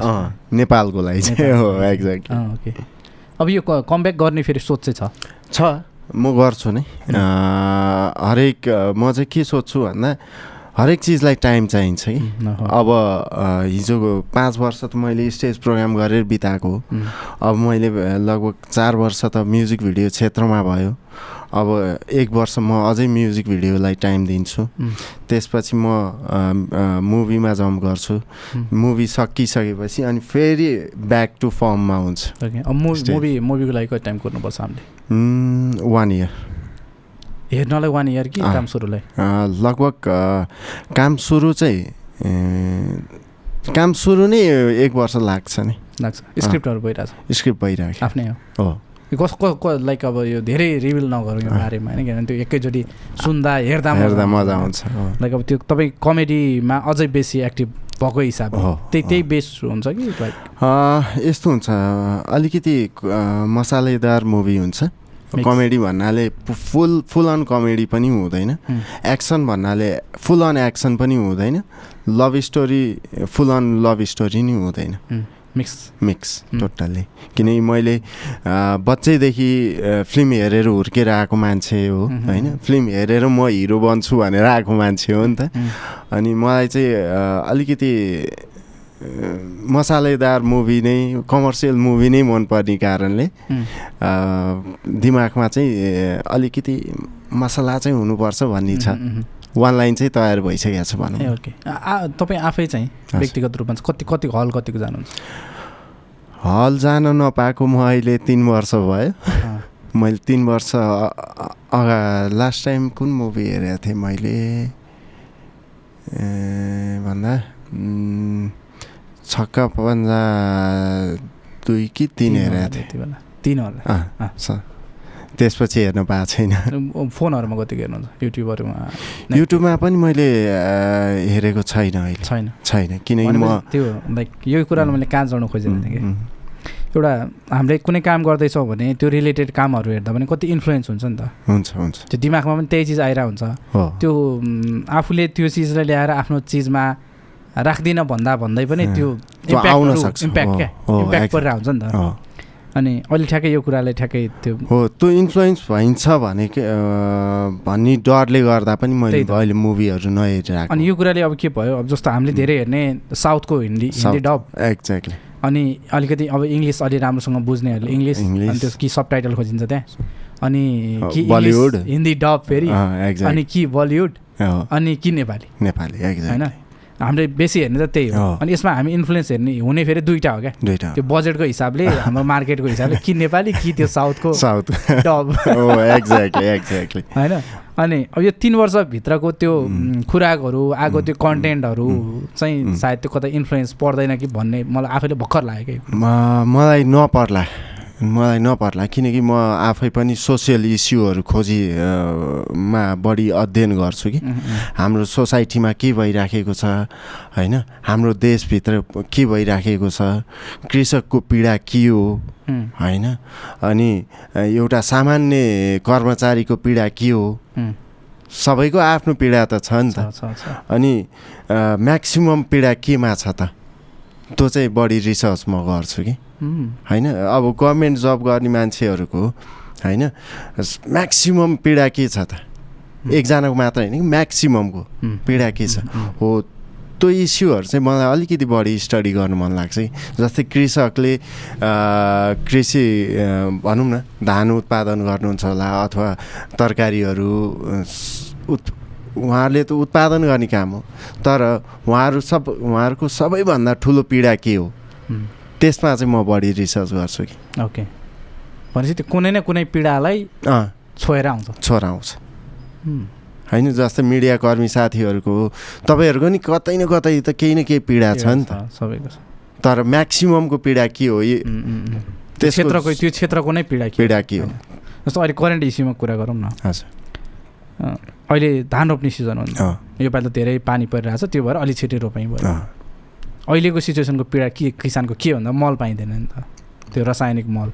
नेपालको लागि चाहिँ हो। एक्ज्याक्टली ओके अब यो कमब्याक गर्ने फेरि सोच चाहिँ छ? छ। म गर्छु नै। हरेक म चाहिँ के सोध्छु भन्दा हरेक चिजलाई टाइम चाहिन्छ कि। अब हिजोको पाँच वर्ष त मैले स्टेज प्रोग्राम गरेर बिताएको हो। अब मैले लगभग चार वर्ष त म्युजिक भिडियो क्षेत्रमा भयो। अब एक वर्ष म अझै म्युजिक भिडियोलाई टाइम दिन्छु। त्यसपछि म मुभीमा जम्प गर्छु। मुभी सकिसकेपछि अनि फेरि ब्याक टु फर्ममा हुन्छ। मुभी मुभीको लागि कति टाइम कुर्नुपर्छ हामीले? वान इयर हेर्नलाई वान इयर कि। काम सुरुलाई? लगभग काम सुरु चाहिँ काम सुरु नै एक वर्ष लाग्छ नि। लाग्छ। स्क्रिप्टहरू भइरहेछ। स्क्रिप्ट भइरहेको। आफ्नै हो। कस क लाइक अब यो धेरै रिभिल नगरौँ यो। बारेमा होइन किनभने त्यो एकैचोटि सुन्दा हेर्दा हेर्दा मजा आउँछ। लाइक अब त्यो तपाईँ कमेडीमा अझै बेसी एक्टिभ भएको हिसाबले हो, त्यही। त्यही बेस हुन्छ कि लाइक यस्तो हुन्छ अलिकति मसालेदार मुभी हुन्छ. कमेडी भन्नाले फुल फुल अन कमेडी पनि हुँदैन। एक्सन भन्नाले फुल अन एक्सन पनि हुँदैन love story full on love story नि हुँदैन मिक्स मिक्स। टोटल्ली किनकि मैले बच्चैदेखि फिल्म हेरेर हुर्केर आएको मान्छे हो। होइन? फिल्म हेरेर म हिरो बन्छु भनेर आएको मान्छे हो नि त। अनि मलाई चाहिँ अलिकति मसालेदार मुभी नै कमर्सियल मुभी नै मनपर्ने कारणले अ, दिमागमा चाहिँ अलिकति मसला चाहिँ हुनुपर्छ भन्ने छ। वान लाइन चाहिँ तयार भइसकेको छ ए भनौँ ओके तपाईँ आफै चाहिँ। व्यक्तिगत रूपमा कति कति हल कतिको जानुहुन्छ? हल जान नपाएको म अहिले तिन वर्ष भयो। मैले तिन वर्ष अगा लास्ट टाइम कुन मुभी हेरेको थिएँ मैले? भन्दा? छक्का पन्जा दुई कि तिन हेरेको थिएँ। त्यति बेला। तिन होला। त्यसपछि हेर्न पाएको छैन। फोनहरूमा कतिको हेर्नुहुन्छ? युट्युबहरूमा युट्युबमा पनि मैले हेरेको छैन अहिले। छैन। छैन। किनकि म त्यो लाइक यो कुरालाई मैले कहाँ जोड्नु खोजेको थिएँ कि एउटा हामीले कुनै काम गर्दैछौँ भने त्यो रिलेटेड कामहरू हेर्दा पनि कति इन्फ्लुएन्स हुन्छ नि त। हुन्छ हुन्छ। त्यो दिमागमा पनि त्यही चिज आइरहेको हुन्छ। त्यो आफूले त्यो चिजलाई ल्याएर आफ्नो चिजमा राख्दिनँ भन्दा भन्दै पनि त्यो। इम्प्याक्ट क्या? इम्प्याक्ट परिरहेको हुन्छ नि त। अनि अहिले ठ्याक्कै यो कुरालाई ठ्याक्कै त्यो हो त्यो इन्फ्लुएन्स भइन्छ भने के, भन्ने डरले गर्दा पनि मैले। अहिले मुभीहरू नहेरिरहेको अनि यो कुराले अब के भयो? अब जस्तो हामीले धेरै हेर्ने साउथको हिन्दी हिन्दी डब। एक्ज्याक्टली अनि अलिकति अब इङ्ग्लिस अलि राम्रोसँग बुझ्नेहरूले इङ्ग्लिस। अनि त्यस कि सब टाइटल खोजिन्छ त्यहाँ। अनि कि बलिउड। हिन्दी डब फेरि। अनि कि बलिउड। अनि कि नेपाली। नेपाली होइन? हामीले बेसी हेर्ने त त्यही हो। अनि यसमा हामी इन्फ्लुएन्स हेर्ने हुने फेरि दुइटा हो क्या। दुइटा त्यो बजेटको हिसाबले हाम्रो मार्केटको हिसाबले कि नेपाली कि त्यो साउथको साउथ। एक्ज्याक्टली एक्ज्याक्टली होइन? अनि अब यो तिन वर्षभित्रको त्यो खुराकहरू आएको त्यो कन्टेन्टहरू चाहिँ. सायद त्यो कतै इन्फ्लुएन्स पर्दैन कि भन्ने मलाई आफैले भर्खर लाग्यो कि मलाई नपर्ला। मलाई नपर्ला किनकि म आफै पनि सोसियल इस्युहरू खोजी अ, मा बढी अध्ययन गर्छु कि। हाम्रो सोसाइटीमा के भइराखेको छ होइन? हाम्रो देशभित्र के भइराखेको छ कृषकको पीडा के हो होइन? अनि एउटा सामान्य कर्मचारीको पीडा के हो? सबैको आफ्नो पीडा त छ नि त। अनि म्याक्सिमम् पीडा केमा छ त? त्यो चाहिँ बढी रिसर्च म गर्छु कि? होइन? अब गभर्मेन्ट जब गर्ने मान्छेहरूको होइन? म्याक्सिमम् पीडा के छ त? एकजनाको मात्र होइन कि? म्याक्सिममको पीडा के छ? हो। त्यो इस्युहरू चाहिँ मलाई अलिकति बढी स्टडी गर्नु मन लाग्छ कि? जस्तै कृषकले कृषि भनौँ न धान उत्पादन गर्नुहुन्छ होला अथवा तरकारीहरू उत् उहाँहरूले त उत्पादन गर्ने काम हो। तर उहाँहरू सब उहाँहरूको सबैभन्दा ठुलो पीडा के हो? त्यसमा चाहिँ म बढी रिसर्च गर्छु कि। ओके। भनेपछि त्यो कुनै न कुनै पीडालाई छोएर आउँछ। छोरा आउँछ। होइन जस्तै मिडियाकर्मी साथीहरूको तपाईँहरूको नि कतै न कतै त केही न केही पीडा छ नि त। सबैको तर म्याक्सिममको पीडा के हो। त्यो क्षेत्रको त्यो क्षेत्रको नै पीडा? पीडा के हो। जस्तो अहिले करेन्ट इस्युमा कुरा गरौँ न। हजुर। अहिले धान रोप्ने सिजन हो नि अँ, योपालि त धेरै पानी परिरहेछ त्यो भएर अलि छिटै रोपाइ भयो अहिलेको सिचुएसनको पीडा के किसानको के भन्दा मल पाइँदैन नि त। त्यो रासायनिक मल।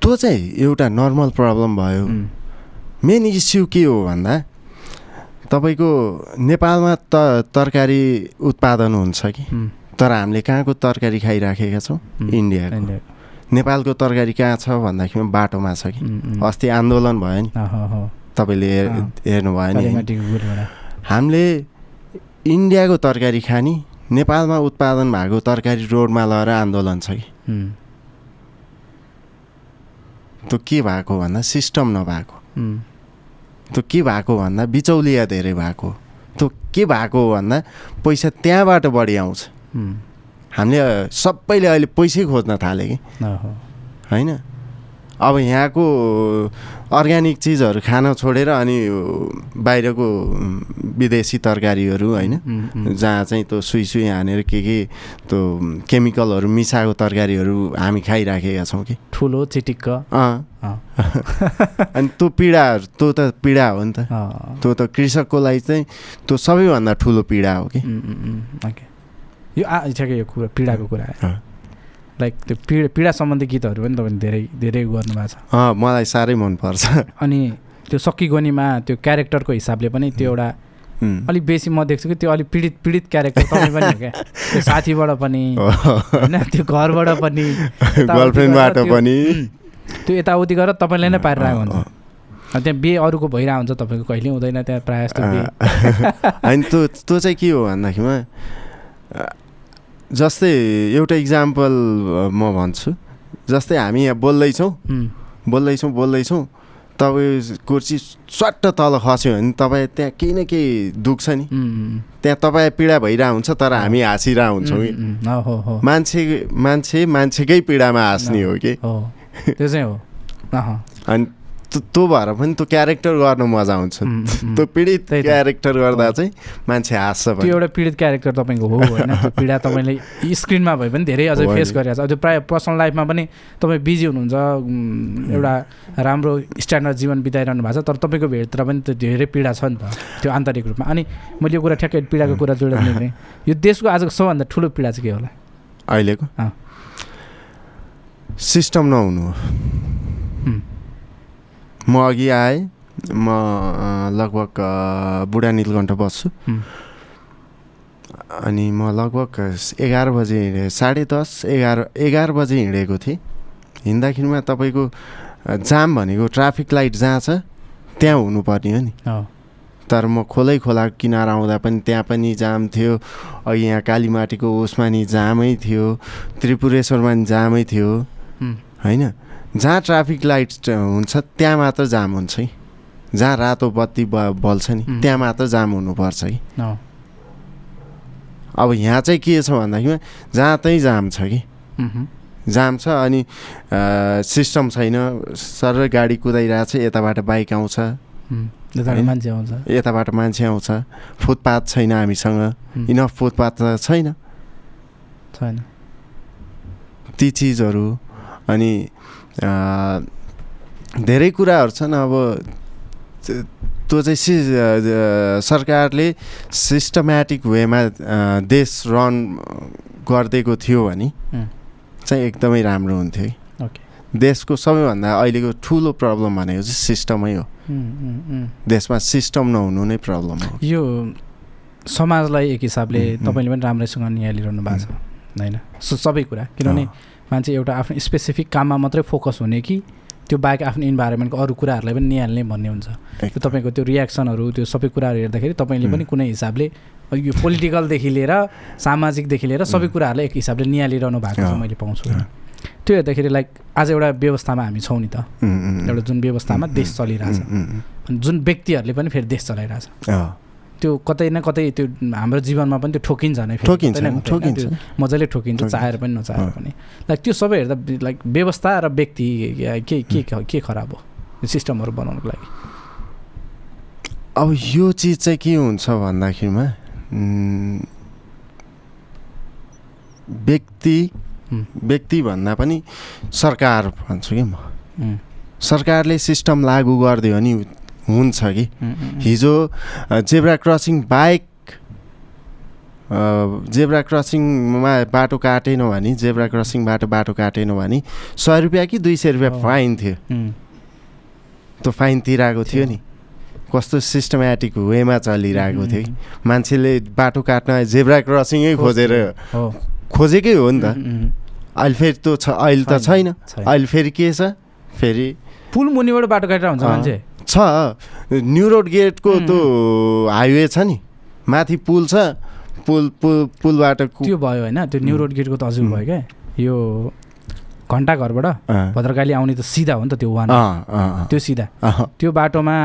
त्यो चाहिँ एउटा नर्मल प्रब्लम भयो। मेन इस्यु के हो भन्दा तपाईँको नेपालमा त तरकारी उत्पादन हुन्छ कि? तर हामीले कहाँको तरकारी खाइराखेका छौँ? इन्डियाको। इन्डिया- नेपालको तरकारी कहाँ छ भन्दाखेरि बाटोमा छ कि। अस्ति आन्दोलन भयो नि। तपाईँले। हेर्नुभयो नि। हामीले इन्डियाको तरकारी खाने नेपालमा उत्पादन भएको तरकारी रोडमा लगेर आन्दोलन छ कि? त्यो के भएको भन्दा सिस्टम नभएको। त्यो के भएको भन्दा बिचौलिया धेरै भएको। त्यो के भएको भन्दा पैसा त्यहाँबाट बढी आउँछ। हामीले सबैले अहिले पैसै खोज्न थाले कि। होइन? अब यहाँको अर्ग्यानिक चिजहरू खान छोडेर अनि बाहिरको विदेशी तरकारीहरू होइन। जहाँ चाहिँ त्यो सुई सुई हानेर के के त्यो केमिकलहरू मिसाएको तरकारीहरू हामी खाइराखेका छौँ कि। ठुलो चिटिक्क। अनि त्यो पीडाहरू त्यो त पीडा हो नि त। त्यो त कृषकको लागि चाहिँ त्यो सबैभन्दा ठुलो पीडा हो कि। यो आ ठ्याक्कै यो कुरा पीडाको कुरा। लाइक त्यो पीडा पीडा सम्बन्धी गीतहरू पनि तपाईँले धेरै धेरै गर्नुभएको छ। मलाई साह्रै मनपर्छ। अनि त्यो सकिगनीमा त्यो क्यारेक्टरको हिसाबले पनि त्यो एउटा। अलिक बेसी म देख्छु कि त्यो अलिक पीडित पीडित क्यारेक्टर तपाईँ पनि हो क्या? त्यो साथीबाट पनि होइन? त्यो घरबाट पनि गर्लफ्रेन्डबाट पनि। त्यो यताउति गरेर तपाईँलाई नै पारिरहेको हुन्छ। त्यहाँ बिहे अरूको भइरहेको हुन्छ तपाईँको कहिले हुँदैन त्यहाँ प्रायः जस्तो होइन त्यो त्यो चाहिँ के हो भन्दाखेरिमा जस्तै एउटा इक्जाम्पल म भन्छु। जस्तै हामी यहाँ बोल्दैछौँ। बोल्दैछौँ बोल्दैछौँ। तपाईँ कुर्सी स्वाट्ट तल खस्यो भने तपाईँ त्यहाँ केही न केही दुख्छ नि। त्यहाँ तपाईँ पीडा भइरहेको हुन्छ तर हामी हाँसिरहेको हुन्छौँ मान्छे मान्छे मान्छेकै पीडामा हाँस्ने हो कि। हो। त्यो चाहिँ हो। अनि त्यो भएर पनि त्यो क्यारेक्टर गर्न मजा आउँछ। त्यो पीडित। क्यारेक्टर गर्दा। चाहिँ मान्छे हाँस्छ त्यो एउटा पीडित क्यारेक्टर तपाईँको हो होइन पीडा तपाईँले स्क्रिनमा भए पनि धेरै अझै फेस। गरिरहेको छ त्यो प्रायः पर्सनल लाइफमा पनि तपाईँ बिजी हुनुहुन्छ एउटा राम्रो स्ट्यान्डर्ड जीवन बिताइरहनु भएको छ तर तपाईँको भिडतिर पनि त्यो धेरै पीडा छ नि त त्यो आन्तरिक रूपमा अनि मैले यो कुरा ठ्याक्कै पीडाको कुरा जोडेर यो देशको आजको सबभन्दा ठुलो पीडा चाहिँ के होला अहिलेको। सिस्टम नहुनु हो म अघि आएँ। म लगभग बुढा नीलकण्ठ बस्छु। अनि म लगभग एघार बजे हिँडेँ साढे दस एघार एघार बजे हिँडेको थिएँ। हिँड्दाखेरिमा तपाईँको जाम भनेको ट्राफिक लाइट जहाँ छ त्यहाँ हुनुपर्ने हो नि। तर म खोलै खोला किनारा आउँदा पनि त्यहाँ पनि जाम थियो। अघि यहाँ कालीमाटीको उसमा नि जामै थियो। त्रिपुरेश्वरमा नि जामै थियो। होइन? जहाँ ट्राफिक लाइट हुन्छ त्यहाँ मात्र जाम हुन्छ कि जहाँ रातो बत्ती ब बल्छ नि. त्यहाँ मात्र जाम हुनुपर्छ हो, अब यहाँ चाहिँ के छ भन्दाखेरि जहाँ त्यहीँ जाम छ कि। जाम छ अनि सिस्टम छैन सर गाडी कुदाइरहेको छ यताबाट बाइक आउँछ? मान्छे आउँछ। यताबाट मान्छे आउँछ। फुटपाथ छैन हामीसँग। इनफ फुटपाथ त छैन। छैन। ती चिजहरू अनि धेरै कुराहरू छन्। अब त्यो चाहिँ सि सरकारले सिस्टमेटिक वेमा देश रन गरिदिएको थियो भने चाहिँ एकदमै राम्रो हुन्थ्यो है। देशको सबैभन्दा अहिलेको ठुलो प्रब्लम भनेको चाहिँ सिस्टमै हो। देशमा सिस्टम नहुनु नै प्रब्लम हो। यो समाजलाई एक हिसाबले। तपाईँले पनि राम्रैसँग निहालिरहनु भएको छ होइन? सो सबै कुरा। किनभने मान्छे एउटा आफ्नो स्पेसिफिक काममा मात्रै फोकस हुने कि त्यो बाहेक आफ्नो इन्भाइरोमेन्टको अरू कुराहरूलाई पनि निहाल्ने भन्ने हुन्छ। त्यो तपाईँको त्यो रियाक्सनहरू त्यो सबै कुराहरू हेर्दाखेरि तपाईँले पनि उम्. कुनै हिसाबले यो पोलिटिकलदेखि लिएर सामाजिकदेखि लिएर सबै उम्. कुराहरूलाई एक हिसाबले निहालिरहनु भएको अँ, मैले पाउँछु। त्यो हेर्दाखेरि लाइक आज एउटा व्यवस्थामा हामी छौँ नि त। उम्, एउटा जुन व्यवस्थामा देश चलिरहेछ। अनि जुन व्यक्तिहरूले पनि फेरि देश चलाइरहेछ। त्यो कतै न कतै त्यो हाम्रो जीवनमा पनि त्यो ठोकिन्छ नै ठोकिन्छ? ठोकिन्छ मजाले ठोकिन्छ। चाहेर पनि नचाहेर। पनि लाइक त्यो सबै हेर्दा लाइक व्यवस्था र व्यक्ति के के के खराब हो यो सिस्टमहरू बनाउनुको लागि अब यो चिज चाहिँ के हुन्छ भन्दाखेरिमा व्यक्ति. व्यक्ति भन्दा पनि सरकार भन्छु कि म सरकारले सिस्टम लागू गरिदियो भने हुन्छ कि? हिजो जेब्रा क्रसिङ बाइक अ, जेब्रा क्रसिङमा बाटो काटेन भने जेब्रा क्रसिङबाट बाटो काटेन भने सय रुपियाँ कि दुई सय रुपियाँ। फाइन थियो। त्यो फाइन तिराएको थियो। नि। कस्तो सिस्टमेटिक वेमा चलिरहेको थियो कि? मान्छेले बाटो काट्न जेब्रा क्रसिङै खोजेर खोजेकै हो नि त। अहिले फेरि त्यो छ अहिले त छैन। अहिले फेरि के छ? फेरि पुल मुनिबाट बाटो काटेर हुन्छ। मान्छे। छ न्यु रोड गेटको. त्यो हाइवे छ नि माथि पुल छ पुल पुल पुलबाट त्यो भयो होइन त्यो न्यु. रोड गेटको त हजुर. भयो क्या यो घन्टा घरबाट भद्रकाली आउने त सिधा हो नि त त्यो वान त्यो सिधा त्यो बाटोमा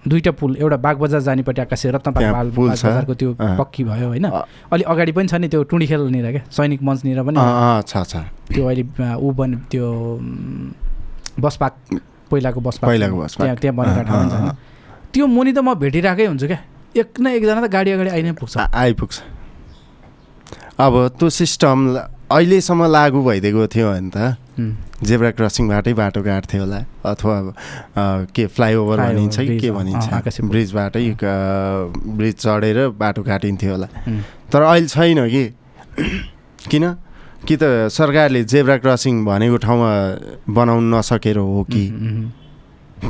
दुईवटा पुल एउटा बागबजार जानेपट्टि आकाशे रत्न त्यहाँ बाग पुल छ। बजारको त्यो। पक्की भयो होइन अँ। अलि अगाडि पनि छ नि त्यो टुँडी खेलनिर क्या सैनिक मञ्चनिर पनि छ छ त्यो अहिले ऊ बन त्यो बस पार्क पहिलाको बस पहिलाको बस। त्यहाँ त्यहाँ बनेको हुन्छ त्यो मुनि त म भेटिरहेकै हुन्छु क्या। एक न एकजना त गाडी अगाडि आइ नै पुग्छ। आइपुग्छ। अब त्यो सिस्टम अहिलेसम्म लागु भइदिएको थियो भने त जेब्रा क्रसिङबाटै बाटो काट्थ्यो होला। अथवा के फ्लाइओभर भनिन्छ कि के भनिन्छ। ब्रिजबाटै ब्रिज। चढेर बाटो काटिन्थ्यो होला। तर अहिले छैन कि? किन? कि त सरकारले जेब्रा क्रसिङ भनेको ठाउँमा बनाउन नसकेर हो कि?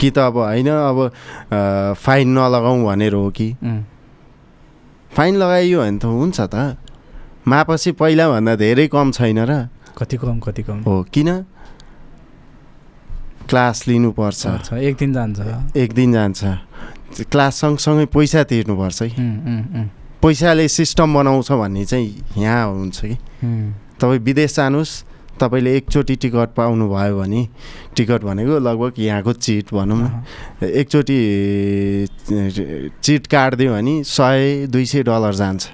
कि त अब होइन अब फाइन नलगाउँ भनेर हो कि? फाइन लगाइयो भने त हुन्छ त। मापसी पहिलाभन्दा धेरै कम छैन र। कति कम कति कम? हो किन? क्लास लिनुपर्छ। एक दिन जान्छ। एक दिन जान्छ। क्लास सँगसँगै पैसा तिर्नुपर्छ है। पैसाले सिस्टम बनाउँछ भन्ने चाहिँ यहाँ हुन्छ कि? तपाईँ विदेश जानुहोस् तपाईँले एकचोटि टिकट पाउनुभयो भने टिकट भनेको लगभग यहाँको चिट भनौँ न। एकचोटि चिट काटिदियो भने सय दुई सय डलर जान्छ।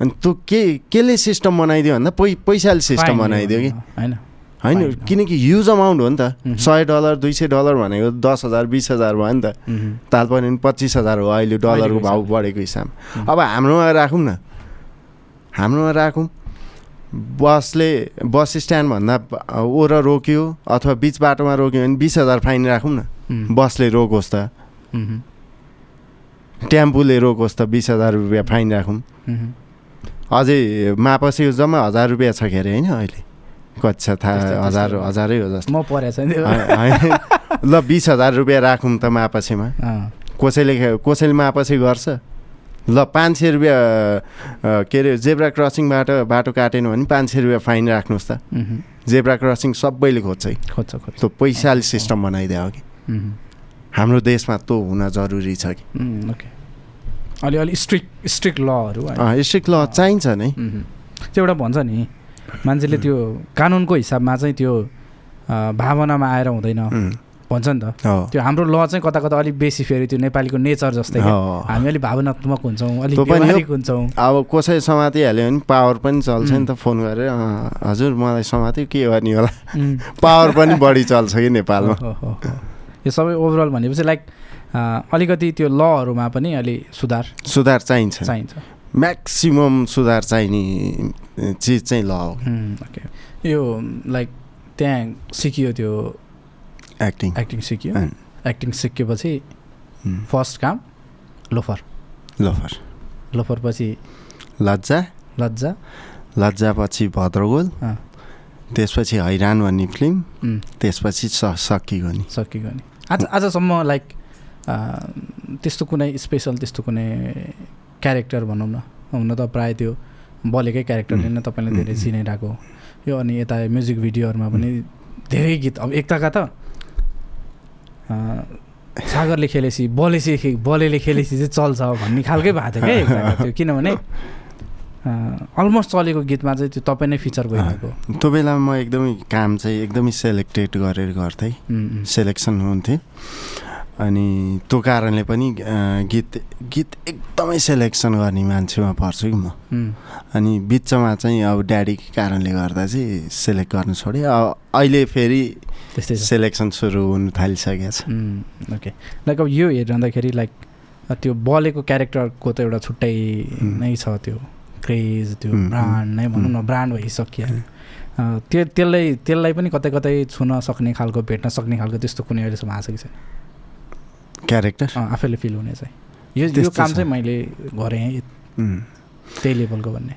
अनि त्यो के केले सिस्टम बनाइदियो भन्दा पै पैसाले सिस्टम बनाइदियो कि? होइन। होइन किनकि युज अमाउन्ट हो नि त। सय डलर दुई सय डलर भनेको दस हजार बिस हजार भयो नि त। तालपर्ने पनि पच्चिस हजार हो अहिले डलरको भाउ। बढेको हिसाबमा। उम्, अब हाम्रोमा राखौँ न। हाम्रोमा राखौँ। बसले बस स्ट्यान्डभन्दा ओर रोक्यो अथवा बिच बाटोमा रोक्यो भने बिस हजार फाइन राखौँ न। बसले रोकोस् त। टेम्पूले रोकोस् त बिस हजार रुपियाँ फाइन राखौँ। अझै मापसीको जम्मा हजार रुपियाँ छ के अरे होइन अहिले? कति छ त्यस्तै- थाहा हजार। हजारै हो जस्तो। म होइन। ल बिस हजार रुपियाँ राखौँ त मापसीमा कसैले कसैले मापसी गर्छ? ल पाँच सय रुपियाँ के अरे जेब्रा क्रसिङबाट बाटो काटेन भने पाँच सय रुपियाँ फाइन राख्नुहोस् त। जेब्रा क्रसिङ सबैले खोज्छ है। खोज्छ खोज्छ। त्यो पैसाले सिस्टम बनाइदियो हो कि हाम्रो देशमा त्यो हुन जरुरी छ कि। उम्, ओके। अलि अलि स्ट्रिक्ट स्ट्रिक्ट लहरू स्ट्रिक्ट ल चाहिन्छ नै। त्यो एउटा भन्छ नि मान्छेले त्यो कानुनको हिसाबमा चाहिँ त्यो भावनामा आएर हुँदैन। भन्छ नि त। त्यो हाम्रो ल चाहिँ कता कता अलिक बेसी फेरि त्यो नेपालीको नेचर जस्तै। हामी अलिक भावनात्मक हुन्छौँ अलिक। व्यवहारिक हुन्छौँ। अब कसै समातिहाल्यो भने पावर पनि चल्छ नि. त फोन गरेर "अँ, हजुर मलाई समात्यो के गर्ने होला? पावर पनि बढी चल्छ कि नेपालमा। यो सबै ओभरअल भनेपछि लाइक अलिकति त्यो लहरूमा पनि अलि सुधार सुधार चाहिन्छ। चाहिन्छ। म्याक्सिमम् सुधार चाहिने चिज चाहिँ ल हो। यो लाइक त्यहाँ सिकियो त्यो एक्टिङ एक्टिङ सिकियो। एक्टिङ सिकेपछि फर्स्ट काम लोफर। लोफर। लोफर पछि लज्जा। लज्जा। लज्जापछि भद्रगोल। अँ। त्यसपछि हैरान भन्ने फिल्म। उम्, त्यसपछि स सकियो नि सकियो नि आज आजसम्म लाइक त्यस्तो कुनै स्पेसल त्यस्तो कुनै क्यारेक्टर भनौँ न। हुन त प्रायः त्यो बलेकै क्यारेक्टरले नै तपाईँले धेरै उम्. चिनाइरहेको यो अनि यता म्युजिक भिडियोहरूमा पनि धेरै गीत। अब एकताका त सागरले खेलेपछि बलेसी खे- बलेले खेलेपछि चाहिँ चल्छ भन्ने खालकै भएको थियो क्या त्यो। किनभने अलमोस्ट चलेको गीतमा चाहिँ त्यो तपाईँ नै फिचर भइरहेको त्यो बेलामा म एकदमै काम चाहिँ एकदमै सेलेक्टेड गरेर गर्थेँ। सेलेक्सन हुन्थेँ अनि त्यो कारणले पनि गीत गीत एकदमै सेलेक्सन गर्ने मान्छेमा पर्छु कि म। अनि बिचमा चाहिँ अब ड्याडीकै कारणले गर्दा चाहिँ सेलेक्ट गर्नु छोडेँ। अहिले फेरि त्यस्तै सेलेक्सन सुरु हुनु थालिसकेको छ। उम्, ओके लाइक अब यो हेरिरहँदाखेरि लाइक त्यो बलेको क्यारेक्टरको त एउटा छुट्टै. नै छ त्यो क्रेज त्यो ब्रान्ड नै भनौँ न. ब्रान्ड भइसक्यो। त्यो त्यसलाई त्यसलाई पनि कतै कतै छुन सक्ने खालको भेट्न सक्ने खालको त्यस्तो कुनै अहिलेसम्म आएको छ कि छैन? क्यारेक्टर आफैले फिल हुने चाहिँ। यो यो काम। चाहिँ मैले गरेँ. त्यही लेभलको भन्ने।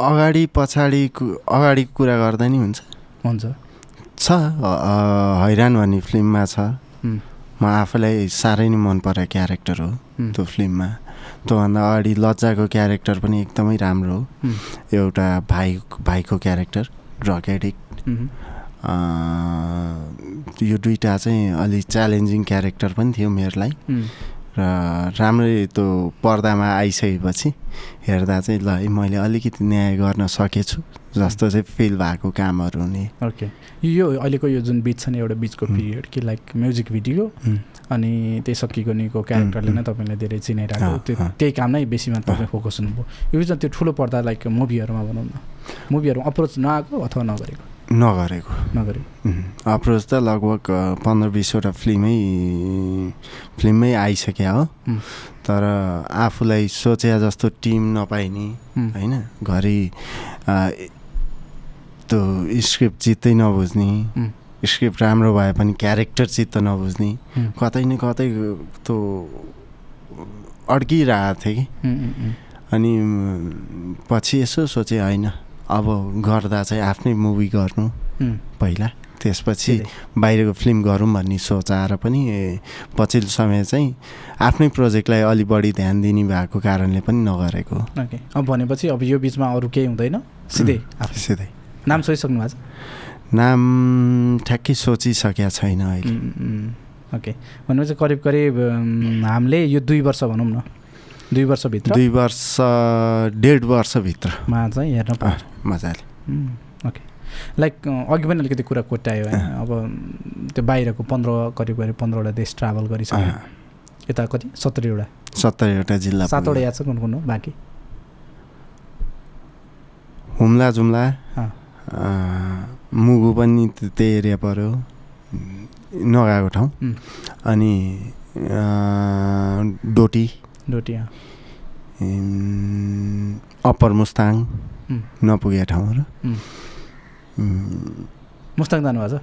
अगाडि पछाडि अगाडिको कुरा गर्दा नि हुन्छ। हुन्छ। छ हैरान भन्ने फिल्ममा छ। म आफूलाई साह्रै नै मन परेको क्यारेक्टर हो त्यो फिल्ममा। त्योभन्दा अगाडि लज्जाको क्यारेक्टर पनि एकदमै राम्रो। हो। एउटा भाइ भाइको क्यारेक्टर ड्रग एडिक्ट यो दुइटा चाहिँ अलि च्यालेन्जिङ क्यारेक्टर पनि थियो मेरोलाई। र राम्रै त्यो पर्दामा आइसकेपछि हेर्दा चाहिँ ल मैले अलिकति न्याय गर्न सकेछु। जस्तो चाहिँ फिल भएको कामहरू नि ओके यो अहिलेको यो जुन बिच छ नि एउटा बिचको. पिरियड कि लाइक म्युजिक भिडियो. अनि त्यही सकिएको निको क्यारेक्टरले नै तपाईँलाई धेरै चिनाइरहेको त्यो। त्यही काम नै बेसीमा तपाईँ फोकस हुनुभयो यो बिचमा त्यो ठुलो पर्दा लाइक मुभीहरूमा भनौँ न मुभीहरूमा अप्रोच नआएको अथवा नगरेको नगरेको नगरे अप्रोच त लगभग पन्ध्र बिसवटा फिल्मै फिल्ममै आइसक्यो हो तर आफूलाई सोचे जस्तो टिम नपाइने होइन घरि त्यो स्क्रिप्ट चित्तै नबुझ्ने स्क्रिप्ट राम्रो भए पनि क्यारेक्टर चित्त नबुझ्ने कतै न कतै त्यो अड्किरहेको थिएँ कि। अनि पछि यसो सोचेँ होइन अब गर्दा चाहिँ आफ्नै मुभी गर्नु। पहिला त्यसपछि। बाहिरको फिल्म गरौँ भन्ने सोच आएर पनि पछिल्लो समय चाहिँ आफ्नै प्रोजेक्टलाई अलि बढी ध्यान दिने भएको कारणले पनि नगरेको। अब भनेपछि अब यो बिचमा अरू केही हुँदैन? सिधै सिधै। नाम सोचिसक्नु भएको छ? नाम ठ्याक्कै सोचिसकेका छैन अहिले। ओके। भनेपछि करिब करिब हामीले यो दुई वर्ष भनौँ न। दुई वर्षभित्र। दुई वर्ष डेढ वर्षभित्रमा चाहिँ हेर्न पाउँछ मजाले। ओके। लाइक अघि पनि अलिकति कुरा कोट्यायो होइन अब त्यो बाहिरको पन्ध्र करिब करिब पन्ध्रवटा देश ट्राभल गरिसक्यो। यता कति? सत्तरीवटा। सत्तरीवटा जिल्ला सातवटा। याद छ कुन कुन हो? बाँकी? हुम्ला जुम्ला। मुगु पनि त्य- त्यही एरिया पऱ्यो नगएको ठाउँ। अनि डोटी। डोटी अप्पर मुस्ताङ। नपुगेका ठाउँहरू। मुस्ताङ जानुभएको छ?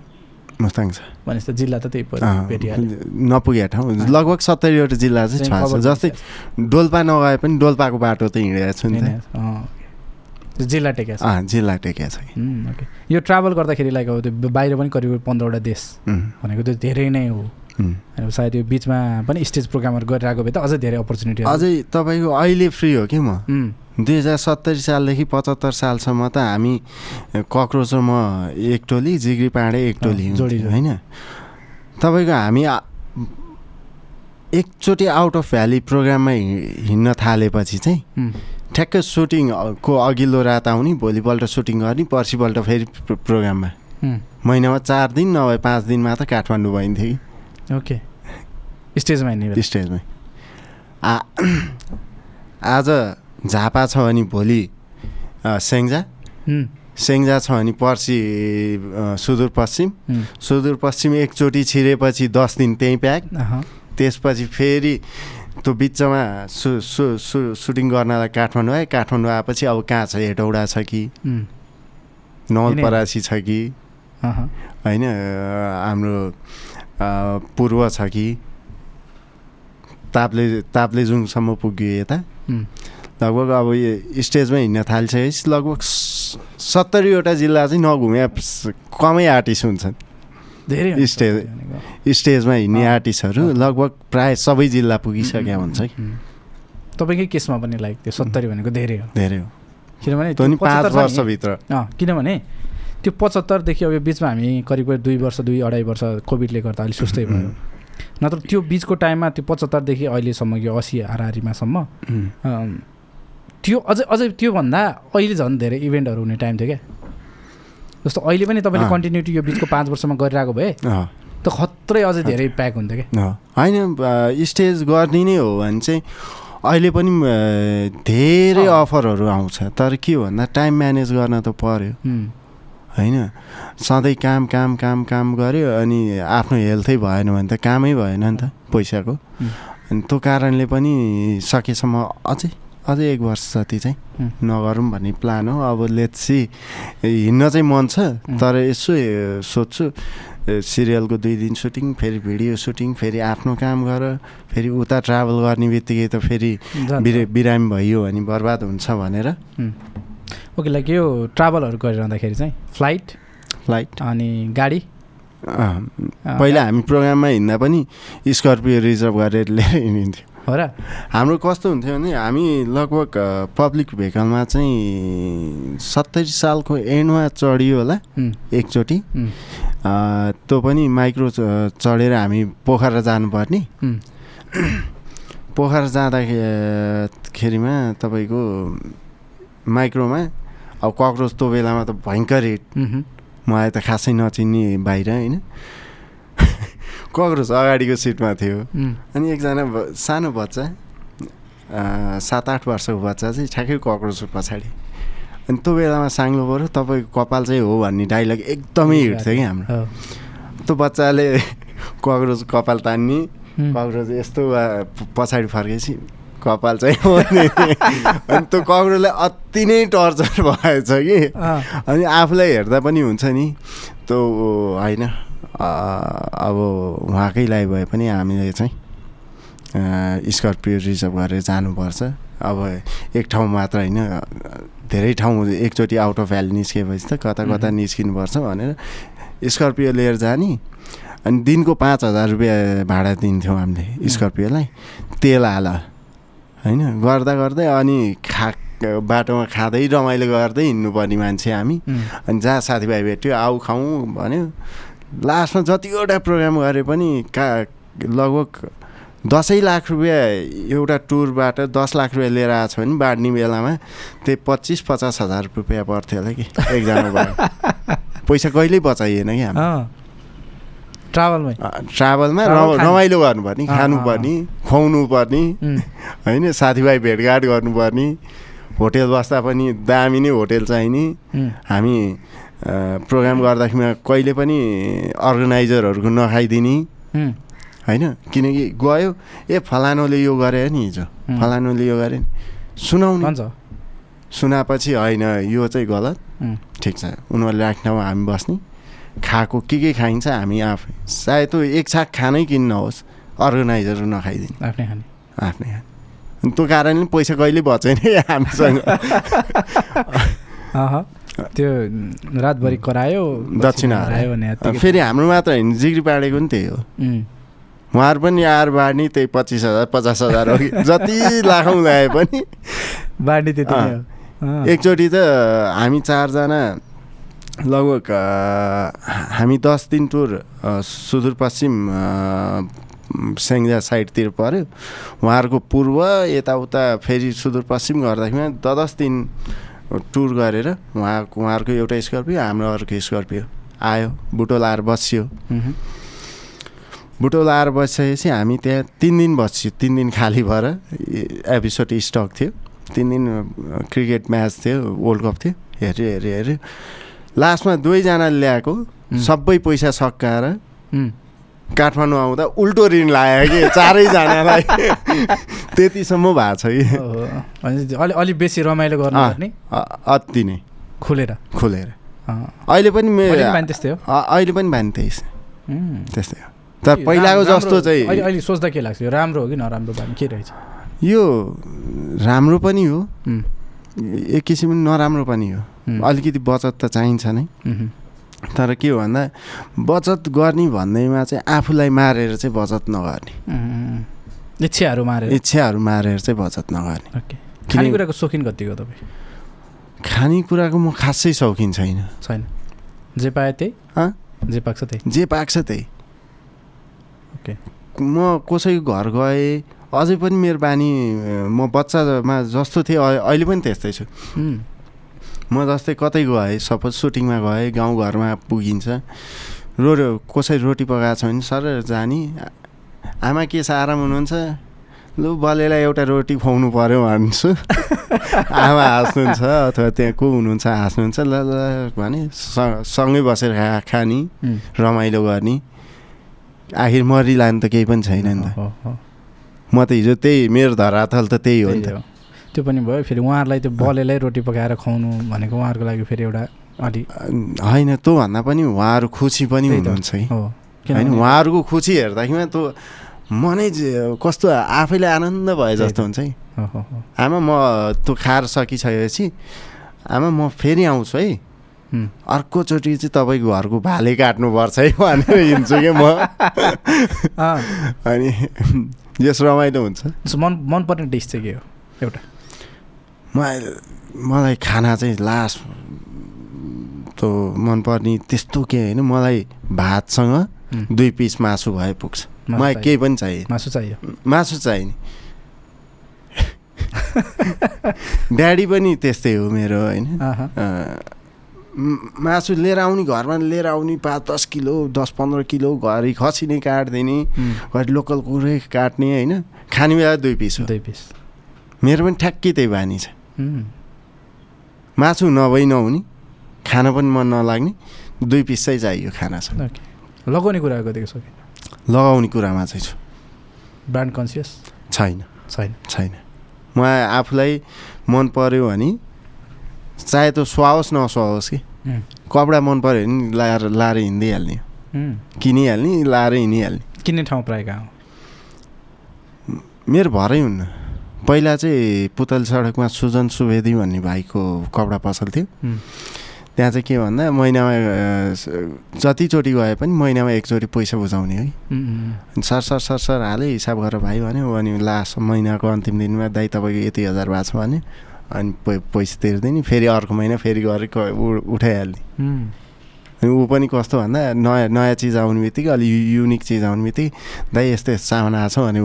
मुस्ताङ छ। भनेपछि त जिल्ला त त्यही नपुगेका ठाउँ। लगभग सत्तरीवटा जिल्ला चाहिँ छ। जस्तै डोल्पा नगए पनि डोल्पाको बाटो त हिँडेको छु। नि जिल्ला टेकेको छ। जिल्ला टेकेको छ। ओके। यो ट्राभल गर्दाखेरि लाइक अब त्यो बाहिर पनि करिब पन्ध्रवटा देश भनेको त्यो धेरै नै हो। अनि सायद यो बिचमा पनि स्टेज प्रोग्रामहरू गरिरहेको भए त अझै धेरै अपर्च्युनिटी अझै तपाईँको अहिले फ्री हो कि म? दुई हजार सत्तरी सालदेखि पचहत्तर सालसम्म त हामी कक्रोच र म एक टोली जिग्री पाँडे एक टोली जोडी। होइन? तपाईँको हामी एकचोटि आउट अफ भ्याली प्रोग्राममा हिँड्न थालेपछि चाहिँ ठ्याक्कै सुटिङको अघिल्लो रात आउने भोलिपल्ट सुटिङ गर्ने पर्सिपल्ट फेरि प्रो- प्रोग्राममा। महिनामा चार दिन नभए पाँच दिनमा त काठमाडौँ भइन्थ्यो कि। ओके। स्टेजमा हिँड्ने स्टेजमै। आ आज झापा छ भने भोलि सेङ्जा सेङ्जा छ भने पर्सि सुदूरपश्चिम। सुदूरपश्चिम एकचोटि छिरेपछि दस दिन त्यहीँ प्याक। त्यसपछि फेरि त्यो बिचमा सु सु सु सुटिङ गर्नलाई काठमाडौँ आएँ काठमाडौँ आएपछि अब कहाँ छ हेटौडा छ कि? नवलपरासी छ कि? होइन हाम्रो पूर्व छ कि? ताप्ले ताप्लेजुङसम्म पुग्यो यता। लगभग अब यो स्टेजमा हिँड्न थालिसकेपछि लगभग सत्तरीवटा जिल्ला चाहिँ नघुमे कमै आर्टिस्ट हुन्छन्। धेरै स्टेज-। स्टेजमा हिँड्ने। आर्टिस्टहरू। लगभग प्राय सबै जिल्ला पुगिसकेका हुन्छ कि तपाईँकै केसमा पनि लाइक त्यो सत्तरी भनेको धेरै हो। धेरै हो। किनभने पाँच 75 छ नि, वर्षभित्र किनभने त्यो पचहत्तरदेखि अब यो बिचमा हामी करिब करिब दुई वर्ष दुई अढाई वर्ष कोभिडले गर्दा अलिक सुस्तै भयो। नत्र त्यो बिचको टाइममा त्यो पचहत्तरदेखि अहिलेसम्म यो असी हाराहारीमासम्म त्यो अझै अझै त्योभन्दा अहिले झन् धेरै इभेन्टहरू हुने टाइम थियो क्या। जस्तो अहिले पनि तपाईँले। कन्टिन्युटी यो बिचको पाँच वर्षमा गरिरहेको भए त खत्रै अझै धेरै प्याक हुन्थ्यो क्या। होइन स्टेज गर्ने नै हो भने चाहिँ अहिले पनि धेरै। अफरहरू आउँछ। तर के हो भन्दा टाइम म्यानेज गर्न त पर्यो। होइन? सधैँ काम काम काम काम गऱ्यो अनि आफ्नो हेल्थै भएन भने त कामै भएन नि त पैसाको। अनि त्यो कारणले पनि सकेसम्म अझै अझै एक वर्ष जति चाहिँ। नगरौँ भन्ने प्लान हो। अब लेट्सी हिँड्न चाहिँ मन छ. तर यसो सोध्छु। सिरियलको दुई दिन सुटिङ फेरि भिडियो सुटिङ फेरि आफ्नो काम गर फेरि उता ट्राभल गर्ने बित्तिकै त फेरि। बिरे बिरामी भइयो भने बर्बाद हुन्छ भनेर. ओके लाइक यो ट्राभलहरू गरिरहँदाखेरि चाहिँ फ्लाइट फ्लाइट अनि गाडी? पहिला हामी प्रोग्राममा हिँड्दा पनि स्कर्पियो रिजर्भ गरेर लिएर हिँडिन्थ्यो। हो र। हाम्रो कस्तो हुन्थ्यो भने हामी लगभग पब्लिक भेहिकलमा चाहिँ सत्तरी सालको एन्डमा चढियो होला एकचोटि। त्यो पनि माइक्रो चढेर हामी पोखरा जानुपर्ने। पोखरा जाँदाखेरिमा तपाईँको माइक्रोमा अब कक्रोच त्यो बेलामा त भयङ्कर हिट। मलाई त खासै नचिन्ने बाहिर होइन। कक्रोच अगाडिको सिटमा थियो। अनि एकजना सानो बच्चा सात आठ वर्षको बच्चा चाहिँ ठ्याक्कै कक्रोच पछाडि। अनि त्यो बेलामा साङ्लो पऱ्यो तपाईँको कपाल चाहिँ हो भन्ने डाइलग एकदमै हिट थियो कि हाम्रो। त्यो बच्चाले कक्रोच कपाल तान्ने कक्रोच यस्तो पछाडि फर्केपछि कपाल चाहिँ हो। अनि त्यो कक्रोचलाई अति नै टर्चर भएछ कि। अनि आफूलाई हेर्दा पनि हुन्छ नि। त्यो होइन। अब उहाँकै लागि भए पनि हामीले चाहिँ स्कर्पियो रिजर्भ गरेर जानुपर्छ। अब एक ठाउँ मात्र होइन धेरै ठाउँ एकचोटि आउट अफ भ्याली निस्किएपछि त कता कता। निस्किनुपर्छ भनेर स्कर्पियो लिएर जाने। अनि दिनको पाँच हजार रुपियाँ भाडा दिन्थ्यौँ हामीले स्कर्पियोलाई तेल हाल होइन? गर्दा गर्दै अनि खा बाटोमा खाँदै रमाइलो गर्दै हिँड्नुपर्ने मान्छे हामी। अनि जहाँ साथीभाइ भेट्यो आऊ खाउँ भन्यो। लास्टमा जतिवटा प्रोग्राम गरे पनि का लगभग दसैँ लाख रुपियाँ एउटा टुरबाट दस लाख रुपियाँ लिएर आएको छ भने बाँड्ने बेलामा त्यही पच्चिस पचास हजार रुपियाँ पर्थ्यो होला कि एकजनाबाट पैसा कहिल्यै बचाइएन कि हाम्रो। ट्राभलमै। ट्राभलमा। रमाइलो गर्नुपर्ने खानुपर्ने खुवाउनु पर्ने होइन साथीभाइ भेटघाट गर्नुपर्ने होटेल बस्दा पनि दामी नै होटेल चाहिने। हामी प्रोग्राम गर्दाखेरिमा कहिले पनि अर्गनाइजरहरूको नखाइदिने। होइन? किनकि गयो ए फलानोले यो गरे नि हिजो। फलानोले यो गरे नि। सुनाउने। सुनापछि होइन यो चाहिँ गलत। ठिक छ। उनीहरूले राख्ने ठाउँमा हामी बस्ने। खाएको के के खाइन्छ हामी आफै। सायद त्यो एक छाक खानै किन्न होस् अर्गनाइजर नखाइदिने। आफ्नै खाने। आफ्नै खाने। अनि त्यो कारणले पैसा कहिले बचेन हामीसँग? त्यो रातभरि करायो दक्षिणा। हरायो भने फेरि हाम्रो मात्र होइन जिग्री पाडेको नि त्यही हो। उहाँहरू पनि आएर बाँड्ने त्यही पच्चिस हजार पचास हजार हो कि जति लाखौँ ल्याए पनि। बाँड्ने त्यति एकचोटि त हामी चारजना लगभग हामी दस दिन टुर सुदूरपश्चिम स्याङ्जा साइडतिर पऱ्यो उहाँहरूको पूर्व यताउता फेरि सुदूरपश्चिम गर्दाखेरिमा दस दिन टुर गरेर उहाँको उहाँहरूको एउटा स्कर्पियो हाम्रो अर्को स्कर्पियो आयो बुटो लाएर बसियो। बुटो लाएर बसिसकेपछि हामी त्यहाँ तिन दिन बस्यो तिन दिन खाली भएर। एपिसोड स्टक थियो। तिन दिन क्रिकेट म्याच थियो वर्ल्ड कप थियो। हेऱ्यो हेऱ्यो हेऱ्यो लास्टमा दुवैजनाले ल्याएको। सबै पैसा सकाएर काठमाडौँ आउँदा उल्टो ऋण लाग्यो कि चारैजनालाई। त्यतिसम्म भएको छ कि। अलि अलिक बेसी रमाइलो गर्नुपर्ने अति नै। खुलेर? खुलेर। अहिले पनि त्यस्तै हो। अहिले पनि बानी त्यही। त्यस्तै हो। तर पहिलाको जस्तो चाहिँ अहिले सोच्दा के लाग्छ? यो राम्रो हो कि नराम्रो बानी? के रहेछ? यो राम्रो पनि हो। एक किसिम नराम्रो पनि हो। अलिकति बचत त चाहिन्छ नै। तर के हो भन्दा बचत गर्ने भन्दैमा चाहिँ आफूलाई मारेर चाहिँ बचत नगर्ने। इच्छाहरू मारेर। इच्छाहरू मारेर चाहिँ बचत नगर्ने। खानेकुराको सोखिन कतिको तपाईँ? खानेकुराको म खासै शौकिन छैन। छैन। जे पायो त्यही? जे पाक्छ त्यही। जे पाक्छ त्यही। ओके। म कसैको घर गएँ अझै पनि मेरो बानी म बच्चामा जस्तो थिएँ अहिले पनि त्यस्तै छु। म जस्तै कतै गएँ सपोज सुटिङमा गएँ गाउँघरमा पुगिन्छ। रो कसै रोटी पकाएको छ भने सर जाने आमा के छ आराम हुनुहुन्छ? लु बलेलाई एउटा रोटी खुवाउनु पऱ्यो भन्छु। आमा हाँस्नुहुन्छ अथवा त्यहाँ को हुनुहुन्छ हाँस्नुहुन्छ ल ल भने सँगै बसेर खा खाने रमाइलो गर्ने। आखिर मरिलानु त केही पनि छैन नि त म त हिजो त्यही मेरो धरातल त त्यही हो नि त। त्यो पनि भयो फेरि उहाँहरूलाई त्यो बलेलाई रोटी पकाएर खुवाउनु भनेको उहाँहरूको लागि फेरि एउटा अलि होइन त्योभन्दा पनि उहाँहरू खुसी पनि। हुनुहुन्छ हो। होइन उहाँहरूको खुसी हेर्दाखेरिमा त्यो मनै कस्तो आफैले आनन्द भए जस्तो। हुन्छ है। आमा म त्यो खाएर सकिसकेपछि आमा म फेरि आउँछु है। अर्कोचोटि चाहिँ तपाईँको घरको भाले काट्नुपर्छ है भनेर हिँड्छु कि म। अनि यस रमाइलो हुन्छ। मन मनपर्ने डिस चाहिँ के हो? एउटा। मलाई खाना चाहिँ लास्ट त्यो मनपर्ने त्यस्तो के होइन मलाई भातसँग दुई पिस मासु भए पुग्छ। मलाई। केही पनि चाहियो मासु चाहियो। मासु चाहिने। ड्याडी पनि त्यस्तै हो मेरो होइन। मासु लिएर आउने घरमा लिएर आउने पाँच दस किलो दस पन्ध्र किलो घरि खसी नै काटिदिने घरि लोकल कुरै काट्ने होइन। खाने बेला दुई पिस हो। दुई पिस मेरो पनि ठ्याक्कै त्यही बानी छ। मासु नभई नहुने खाना पनि मन नलाग्ने दुई पिस चाहिँ चाहियो खाना छ। लगाउने कुरा गरिदिएको छ कि? लगाउने कुरामा चाहिँ छु। ब्रान्ड कन्सियस छैन। छैन। छैन। म आफूलाई मन पर्यो भने चाहे त्यो सुहाओस् नसुहाओस् कि कपडा मन पऱ्यो भने लाएर लाएर हिँडिहाल्ने उम्, किनिहाल्ने लाएर हिँडिहाल्ने। किन्ने ठाउँ प्रायः कहाँ हो? मेरो भरै हुन्न। पहिला चाहिँ पुतल सडकमा सुजन सुवेदी भन्ने भाइको कपडा पसल थियो त्यहाँ चाहिँ के भन्दा महिनामा जतिचोटि गए पनि महिनामा एकचोटि पैसा बुझाउने है। सर सर सर सर हालेँ हिसाब गरेर भाइ भन्यो अनि लास्ट महिनाको अन्तिम दिनमा दाइ तपाईँको यति हजार भएको छ भने अनि पै पैसा तिर्दिने फेरि अर्को महिना फेरि गरेर उठाइहाल्ने। ऊ पनि कस्तो भन्दा नयाँ नयाँ चिज आउने बित्तिकै अलि युनिक चिज आउने बित्तिकै दाइ यस्तो यस्तो सामान आएको छ भने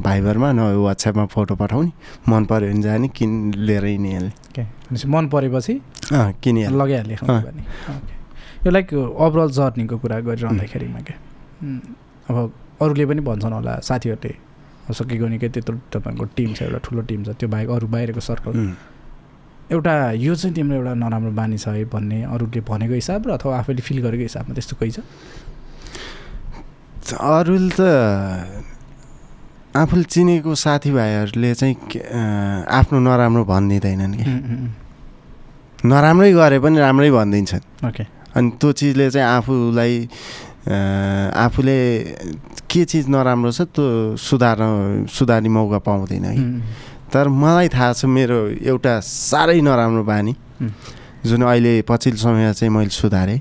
भाइबरमा न वाट्सएपमा फोटो पठाउने मन पऱ्यो भने जाने किन लिएर हिँडिहाल्ने। भनेपछि मन परेपछि किनिहाल्ने लगाइहाल्ने यो लाइक ओभरअल जर्नीको कुरा गरिरहँदाखेरिमा क्या अब अरूले पनि भन्छन् होला साथीहरूले सकेको निकै त्यत्रो तपाईँको टिम छ एउटा ठुलो टिम छ त्यो बाहेक अरू बाहिरको सर्कल. एउटा यो चाहिँ तिम्रो एउटा नराम्रो बानी छ है भन्ने अरूले भनेको हिसाब र अथवा आफैले फिल गरेको हिसाबमा त्यस्तो कोही छ? अरूले त आफूले चिनेको साथीभाइहरूले चाहिँ आफ्नो नराम्रो भनिदिँदैनन् कि। नराम्रै गरे पनि राम्रै भनिदिन्छन्। ओके। अनि त्यो चिजले चाहिँ आफूलाई आफूले के चिज नराम्रो छ त्यो सुधार्न सुधार्ने मौका पाउँदैन है। तर मलाई थाहा छ मेरो एउटा साह्रै नराम्रो बानी जुन अहिले पछिल्लो समय चाहिँ मैले सुधारेँ।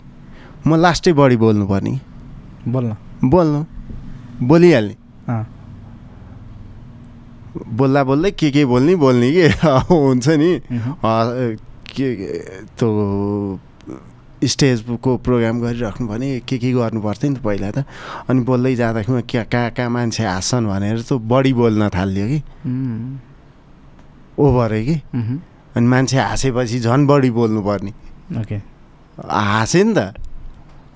म लास्टै बढी बोल्नुपर्ने। बोल्न। बोल्नु। बोलिहाल्ने। अँ। बोल्दा बोल्दै के के बोल्ने बोल्ने कि? हुन्छ नि। के त्यो स्टेजको प्रोग्राम गरिराख्नु भने के के गर्नु पर्थ्यो नि त पहिला त। अनि बोल्दै जाँदाखेरि कहाँ कहाँ मान्छे हाँस्छन् भनेर त बढी बोल्न थाल्यो कि। ओभरै कि उम्, अनि मान्छे हाँसेपछि झन् बढी बोल्नुपर्ने। ओके। हाँसेँ नि त।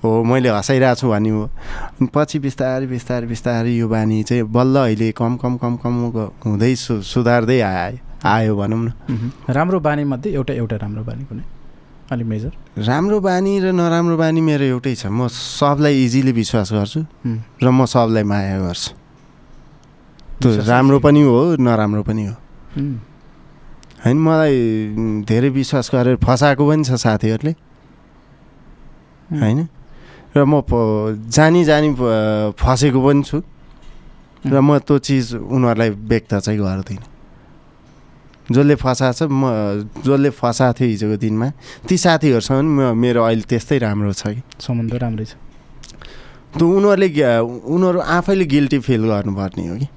हो मैले हँसाइरहेको छु भन्ने हो अनि पछि बिस्तारै बिस्तारै बिस्तारै यो बानी चाहिँ बल्ल अहिले कम कम कम कम हुँदै सु सुधार्दै आयो आयो भनौँ न। राम्रो बानीमध्ये एउटा एउटा राम्रो बानी कुनै? अलिक मेजर। राम्रो बानी र नराम्रो बानी मेरो एउटै छ। म सबलाई इजिली विश्वास गर्छु र म सबलाई माया गर्छु। त्यो राम्रो। पनि हो नराम्रो पनि हो। होइन मलाई धेरै विश्वास गरेर फसाएको पनि छ साथीहरूले। होइन र म जानी जानी फसेको पनि छु। र म त्यो चिज उनीहरूलाई व्यक्त चाहिँ गर्दिनँ। जसले फसाएको छ म जसले फसाएको थियो हिजोको दिनमा ती साथीहरूसँग पनि म मेरो अहिले त्यस्तै राम्रो छ कि। सम्बन्ध राम्रै छ। त्यो उनीहरूले उनीहरू आफैले गिल्टी फिल गर्नुपर्ने हो कि।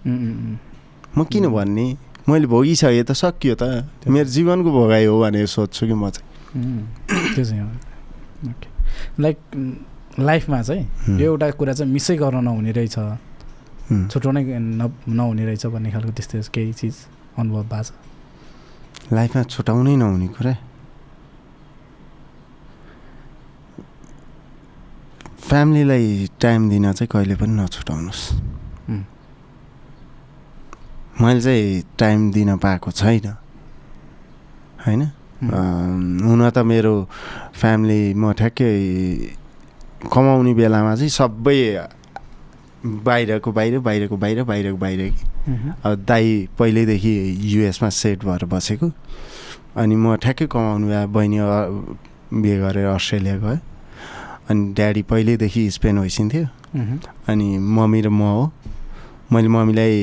म किन भन्ने? मैले भोगिसकेँ त सकियो त। मेरो जीवनको भोगाइ हो भनेर सोध्छु कि म चाहिँ। त्यो चाहिँ ओके। लाइक लाइफमा चाहिँ। यो एउटा कुरा चाहिँ मिसै गर्न नहुने रहेछ। छुट्याउनै न नहुने रहेछ भन्ने खालको त्यस्तो केही चिज अनुभव भएको छ? लाइफमा छुटाउनै नहुने कुरा। फ्यामिलीलाई टाइम दिन चाहिँ कहिले पनि नछुटाउनुहोस्। मैले चाहिँ टाइम दिन पाएको छैन। होइन? हुन त मेरो फ्यामिली म ठ्याक्कै कमाउने बेलामा चाहिँ सबै बाहिरको बाहिर बाहिरको बाहिर बाहिरको बाहिर कि। अब दाई पहिल्यैदेखि युएसमा सेट भएर बसेको। अनि म ठ्याक्कै कमाउनु बेला बहिनी बिहे गरेर अस्ट्रेलिया गयो। अनि ड्याडी पहिल्यैदेखि स्पेन होइसिन्थ्यो अनि मम्मी र म हो। मैले मम्मीलाई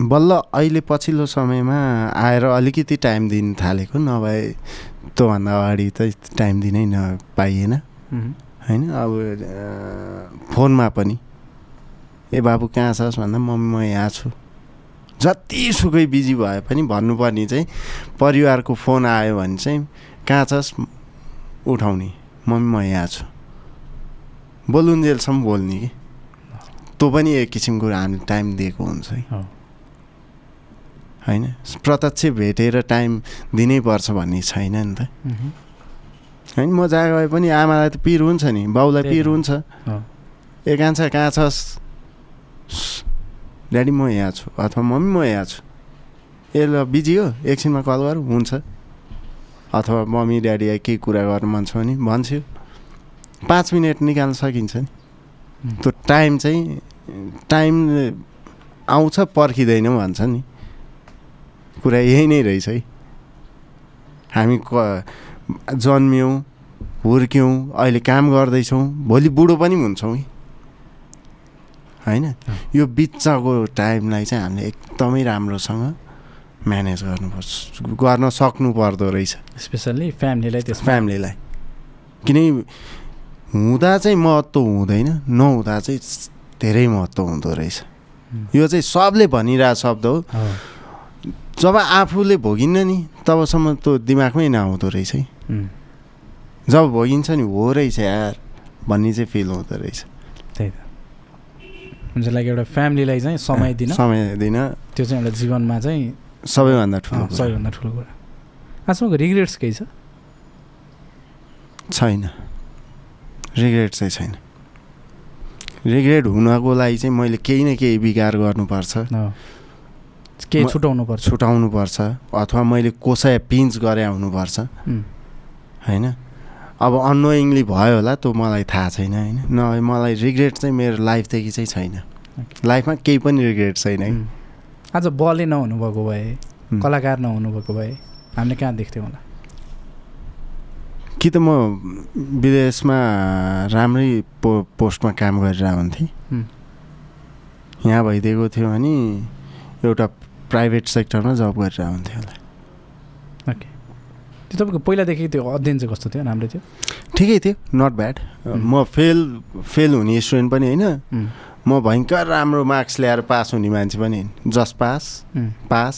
बल्ल अहिले पछिल्लो समयमा आएर अलिकति टाइम दिन थालेको नभए त्योभन्दा अगाडि त टाइम दिनै नपाइएन होइन? अब फोनमा पनि। ए बाबु कहाँ छस् भन्दा मम्मी म यहाँ छु। जतिसुकै बिजी भए पनि भन्नुपर्ने चाहिँ परिवारको फोन आयो भने चाहिँ कहाँ छस्? उठाउने। मम्मी म यहाँ छु। बोलुन्जेलसम्म बोल्ने कि? त्यो पनि एक किसिमको हामीले टाइम दिएको हुन्छ हो। होइन? प्रत्यक्ष भेटेर टाइम दिनैपर्छ भन्ने छैन नि त। होइन म जहाँ गए पनि आमालाई त पिर हुन्छ नि बाउलाई पिर। हुन्छ। हो। ए कान्छा कहाँ छस्? ड्याडी म यहाँ छु अथवा मम्मी म यहाँ छु। ए ल बिजी हो एकछिनमा कल गरौँ हुन्छ। अथवा मम्मी ड्याडीलाई केही कुरा गर्नु मन छ भने भन्छु। पाँच मिनट निकाल्न सकिन्छ नि। त्यो टाइम चाहिँ टाइम आउँछ पर्खिँदैन भन्छ नि। कुरा यही नै रहेछ है। हामी क जन्मियौँ हुर्क्यौँ अहिले काम गर्दैछौँ भोलि बुढो पनि हुन्छौँ है। होइन? यो बिचको टाइमलाई चाहिँ हामीले एकदमै राम्रोसँग म्यानेज गर्नुपर्छ गर्न सक्नु पर्दो रहेछ। स्पेसल्ली फ्यामिलीलाई त्यसमा। फ्यामिलीलाई किनकि हुँदा चाहिँ महत्त्व हुँदैन नहुँदा चाहिँ धेरै महत्त्व हुँदो रहेछ। यो चाहिँ सबले भनिरहेको शब्द हो, जब आफूले भोगिन्न नि तबसम्म त्यो दिमागमै नआउँदो रहेछ है। जब भोगिन्छ नि हो रहेछ यार भन्ने चाहिँ फिल हुँदो रहेछ। त्यही त। हुन्छ लाइक एउटा फ्यामिलीलाई चाहिँ समय दिन। समय दिन। त्यो चाहिँ एउटा जीवनमा चाहिँ सबैभन्दा ठुलो। सबैभन्दा ठुलो कुरा। आजसम्मको रिग्रेट्स केही छ? छैन। रिग्रेट चाहिँ छैन। रिग्रेट हुनको लागि चाहिँ मैले केही न केही विकार गर्नुपर्छ। केही म- छुटाउनु पर्छ अथवा मैले कसै पिन्च गरे हुनुपर्छ होइन? अब अनोइङली भयो होला त्यो मलाई थाहा छैन होइन? नभए मलाई रिग्रेट चाहिँ मेरो लाइफदेखि चाहिँ छैन। लाइफमा केही पनि रिग्रेट छैन है। आज बलै नहुनु भएको भए. कलाकार नहुनु भएको भए हामीले कहाँ देख्थ्यौँ होला? कि त म विदेशमा राम्रै पो पोस्टमा काम गरेर हुन्थेँ. यहाँ भइदिएको थियो भने एउटा प्राइभेट सेक्टरमा जब गरेर हुन्थ्यो होला। ओके त्यो तपाईँको पहिलादेखि त्यो अध्ययन चाहिँ कस्तो थियो? राम्रो थियो? ठिकै थियो नट ब्याड उम्. म फेल फेल हुने स्टुडेन्ट पनि होइन। उम्, म भयङ्कर राम्रो मार्क्स ल्याएर पास हुने मान्छे पनि होइन। जस्ट पास उम्। पास।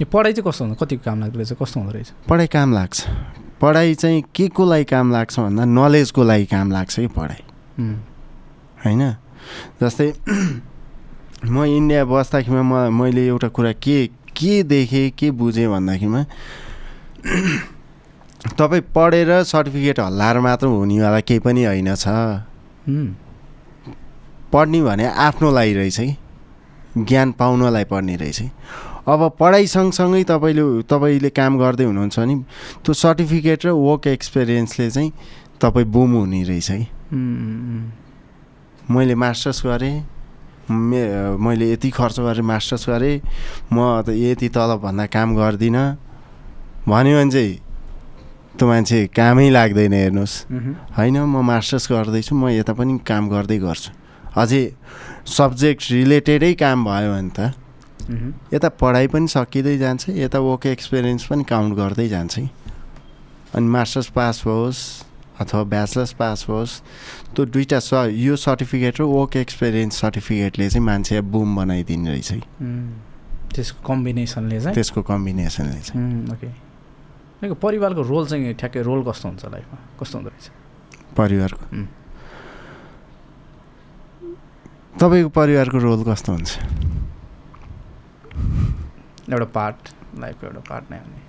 यो पढाइ चाहिँ कस्तो हुँदो कतिको काम लाग्दो रहेछ? कस्तो हुँदो रहेछ? पढाइ काम लाग्छ। पढाइ चाहिँ के को लागि काम लाग्छ भन्दा नलेजको लागि काम लाग्छ कि पढाइ। होइन? जस्तै म इन्डिया बस्दाखेरिमा म मैले एउटा कुरा के के देखेँ के बुझेँ भन्दाखेरिमा तपाईँ पढेर सर्टिफिकेट हल्लाएर मात्र हुनेवाला केही पनि होइन छ। पढ्ने भने आफ्नो लागि रहेछ है। ज्ञान पाउनलाई पढ्ने रहेछ अब पढाइ सँगसँगै तपाईँले तपाईँले काम गर्दै हुनुहुन्छ भने त्यो सर्टिफिकेट र वर्क एक्सपिरियन्सले चाहिँ तपाईँ बुम हुने रहेछ उम्, मैले मास्टर्स गरेँ। मे मैले यति खर्च गरेँ मास्टर्स गरेँ म त यति तलबभन्दा काम गर्दिनँ। भन्यो भने चाहिँ त्यो मान्छे कामै लाग्दैन हेर्नुहोस्। होइन म मास्टर्स गर्दैछु म यता पनि काम गर्दै गर्छु। अझै सब्जेक्ट रिलेटेडै काम भयो भने त यता पढाइ पनि सकिँदै जान्छ यता वर्क एक्सपिरियन्स पनि काउन्ट गर्दै जान्छ। अनि मास्टर्स पास होस् अथवा ब्याचलर्स पास होस् त्यो दुइटा स यो सर्टिफिकेट र वर्क एक्सपिरियन्स सर्टिफिकेटले चाहिँ मान्छे बुम बनाइदिने रहेछ है। त्यसको कम्बिनेसनले चाहिँ? त्यसको कम्बिनेसनले चाहिँ। ओके। परिवारको रोल चाहिँ ठ्याक्कै रोल कस्तो हुन्छ लाइफमा? कस्तो हुँदो रहेछ? परिवारको. तपाईँको परिवारको रोल कस्तो हुन्छ? एउटा पार्ट लाइफको एउटा पार्ट नै हो नि।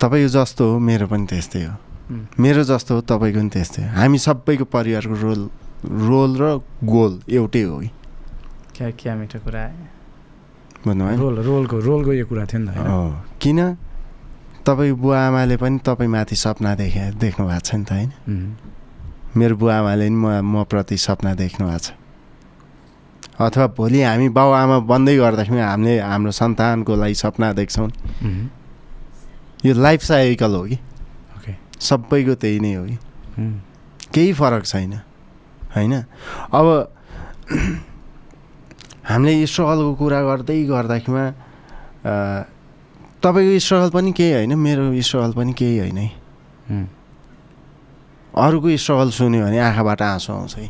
तपाईँको जस्तो हो मेरो पनि त्यस्तै हो। मेरो जस्तो हो तपाईँको पनि त्यस्तै हो। हामी सबैको परिवारको रोल रोल र गोल एउटै हो है। क्या क्या मिठो कुरा भन्नुभयो नि? रोल रोलको रोलको यो कुरा थियो नि त हो। किन? तपाईँको बुवा आमाले पनि तपाईँमाथि सपना देखे देख्नु भएको छ नि त होइन? मेरो बुवा आमाले पनि म म प्रति सपना देख्नु भएको छ। अथवा भोलि हामी बाउ आमा बन्दै गर्दाखेरि हामीले हाम्रो सन्तानको लागि सपना देख्छौँ। यो लाइफ साइकल हो कि? सबैको त्यही नै हो कि? केही फरक छैन होइन? अब हामीले स्ट्रगलको कुरा गर्दै गर्दाखेरिमा तपाईँको स्ट्रगल पनि केही होइन मेरो स्ट्रगल पनि केही होइन है। अरूको स्ट्रगल सुन्यो भने आँखाबाट आँसु आउँछ है।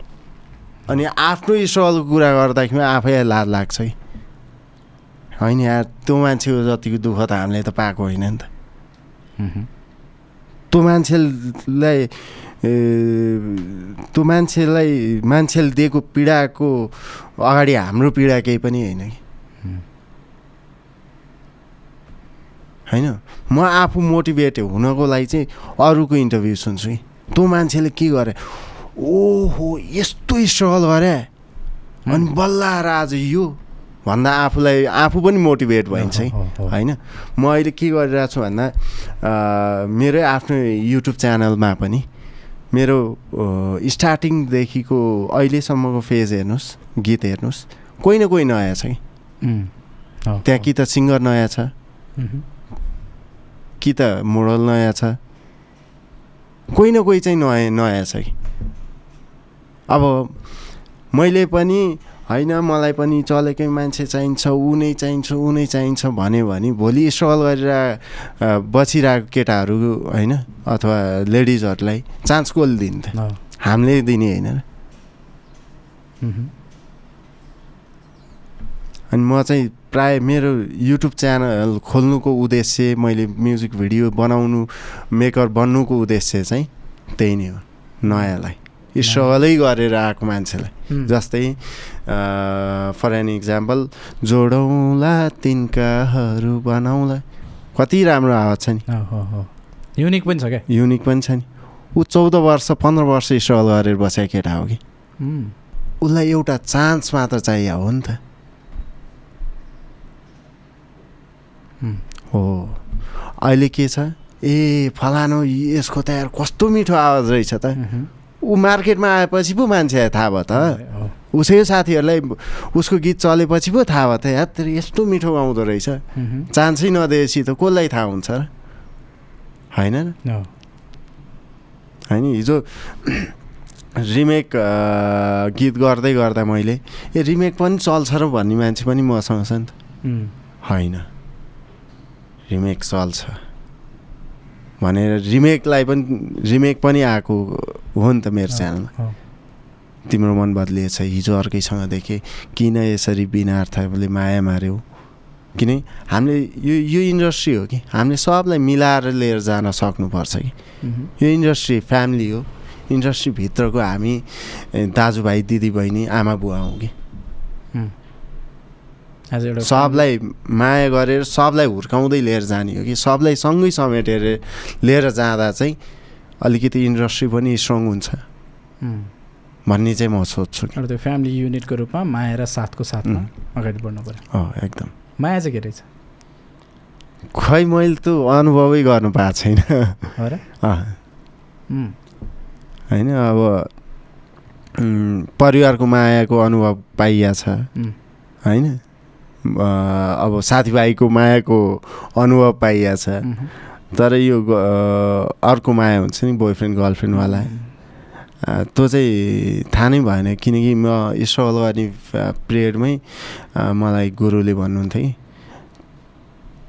अनि आफ्नो स्ट्रगलको कुरा गर्दाखेरि आफै लाज लाग्छ है। होइन यार त्यो मान्छेको जतिको दुःख त हामीले त पाएको होइन नि त। त्यो मान्छेलाई त्यो मान्छेलाई मान्छेले दिएको पीडाको अगाडि हाम्रो पीडा केही पनि होइन कि? होइन? म आफू मोटिभेट हुनको लागि चाहिँ अरूको इन्टरभ्यू सुन्छु कि। त्यो मान्छेले के गरे ओहो यस्तो स्ट्रगल गरे। अनि बल्ल आएर आज यो। भन्दा आफूलाई आफू पनि मोटिभेट भइन्छ है। होइन म अहिले के गरिरहेको छु भन्दा मेरै आफ्नो युट्युब च्यानलमा पनि मेरो स्टार्टिङदेखिको अहिलेसम्मको फेज हेर्नुहोस् गीत हेर्नुहोस् कोही न कोही नयाँ छ कि त्यहाँ। कि त सिङ्गर नयाँ छ। कि त मोडल नयाँ छ कोही न कोही चाहिँ नयाँ नयाँ छ कि अब मैले पनि होइन मलाई पनि चलेकै मान्छे चाहिन्छ ऊ नै चाहिन्छ ऊ नै चाहिन्छ भन्यो भने भोलि स्ट्रगल गरेर बसिरहेको केटाहरू होइन अथवा लेडिजहरूलाई चान्स कसले दिन्थ्यो हामीले दिने होइन। अनि म चाहिँ प्राय मेरो युट्युब च्यानल खोल्नुको उद्देश्य मैले म्युजिक भिडियो बनाउनु मेकर बन्नुको उद्देश्य चाहिँ त्यही नै हो नयाँलाई। स्ट्रगलै गरेर आएको मान्छेलाई जस्तै फर एन इक्जाम्पल जोडौँला तिनकाहरू बनाउँला। कति राम्रो आवाज छ नि। हो, हो, हो। युनिक पनि छ क्या? युनिक पनि छ नि। ऊ चौध वर्ष पन्ध्र वर्ष स्ट्रगल गरेर बसेको केटा हो कि। उम्, उसलाई एउटा चान्स मात्र चाहियो हो नि त। उम्, हो। अहिले के छ? ए फलानु यसको त यार कस्तो मिठो आवाज रहेछ त। मह्म। ऊ मार्केटमा आएपछि पो मान्छे थाहा भयो त। उसै साथीहरूलाई उसको गीत चलेपछि पो थाहा भयो त यार तेरो यस्तो मिठो गाउँदो रहेछ। चान्सै नदिएपछि त कसलाई थाहा हुन्छ र? होइन होइन हिजो रिमेक गीत गर्दै गर्दा मैले ए रिमेक पनि चल्छ र भन्ने मान्छे पनि मसँग छ नि त। होइन। रिमेक चल्छ। भनेर रिमेकलाई पनि रिमेक पनि आएको हो नि त मेरो च्यानलमा। तिम्रो मन बदलिएछ हिजो अर्कैसँग देखेँ। किन यसरी बिना अर्थले माया मार्यौ किन? हामीले यो यो इन्डस्ट्री हो कि? हामीले सबलाई मिलाएर लिएर जान सक्नुपर्छ कि। यो इन्डस्ट्री फ्यामिली हो। इन्डस्ट्रीभित्रको हामी दाजुभाइ दिदीबहिनी आमा बुवा हौँ कि? सबलाई माया गरेर सबलाई हुर्काउँदै लिएर जाने हो कि? सबलाई सँगै समेटेर लिएर जाँदा चाहिँ अलिकति इन्डस्ट्री पनि स्ट्रङ हुन्छ। भन्ने चाहिँ म सोध्छु त्यो फ्यामिली युनिटको रूपमा माया र साथको साथमा. अगाडि बढ्नु पऱ्यो। एकदम। माया चाहिँ के रहेछ? खै मैले त अनुभवै गर्नु पाएको छैन। होइन अब परिवारको मायाको अनुभव पाइया छ। होइन? अब साथीभाइको मायाको अनुभव पाइया छ। मह्म। तर यो अर्को माया हुन्छ नि बोयफ्रेन्ड गर्लफ्रेन्डवाला। त्यो चाहिँ थाहा नै भएन किनकि म स्ट्रगल गर्ने पिरियडमै मलाई गुरुले भन्नुहुन्थ्यो कि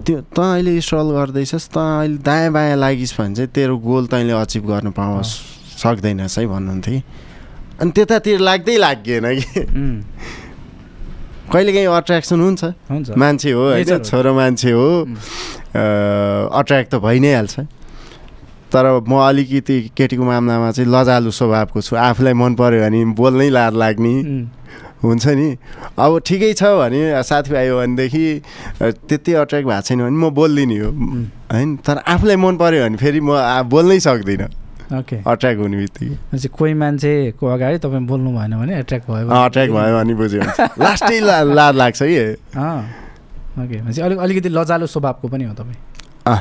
त्यो त अहिले स्ट्रगल गर्दैछस् त अहिले दायाँ बायाँ लागिस् भने चाहिँ तेरो गोल तैँले अचिभ गर्न पाओस् सक्दैनस् है भन्नुहुन्थ्यो कि। अनि त्यतातिर लाग्दै लागेन कि। कहिलेकाहीँ अट्र्याक्सन हुन्छ। हुन्छ। मान्छे हो होइन। छोरो मान्छे हो। अट्र्याक्ट त भइ नै हाल्छ तर म अलिकति केटीको मामलामा चाहिँ लजालु स्वभावको छु। आफूलाई मन पऱ्यो भने बोल्नै लाज लाग्ने हुन्छ नि। अब ठिकै छ भने साथीभाइ हो भनेदेखि त्यति अट्र्याक्ट भएको छैन भने म बोल्दिनँ हो होइन? तर आफूलाई मन पऱ्यो भने फेरि म बोल्नै सक्दिनँ। ओके अट्र्याक्ट हुने बित्तिकै। कोही मान्छेको अगाडि तपाईँ बोल्नु भएन भने एट्र्याक्ट भयो भने- अट्र्याक्ट भयो भने बुझ्यो लास्टै ला लाज लाग्छ कि? ओके भनेपछि अलिक अलिकति लजालु स्वभावको पनि हो तपाईँ। अँ।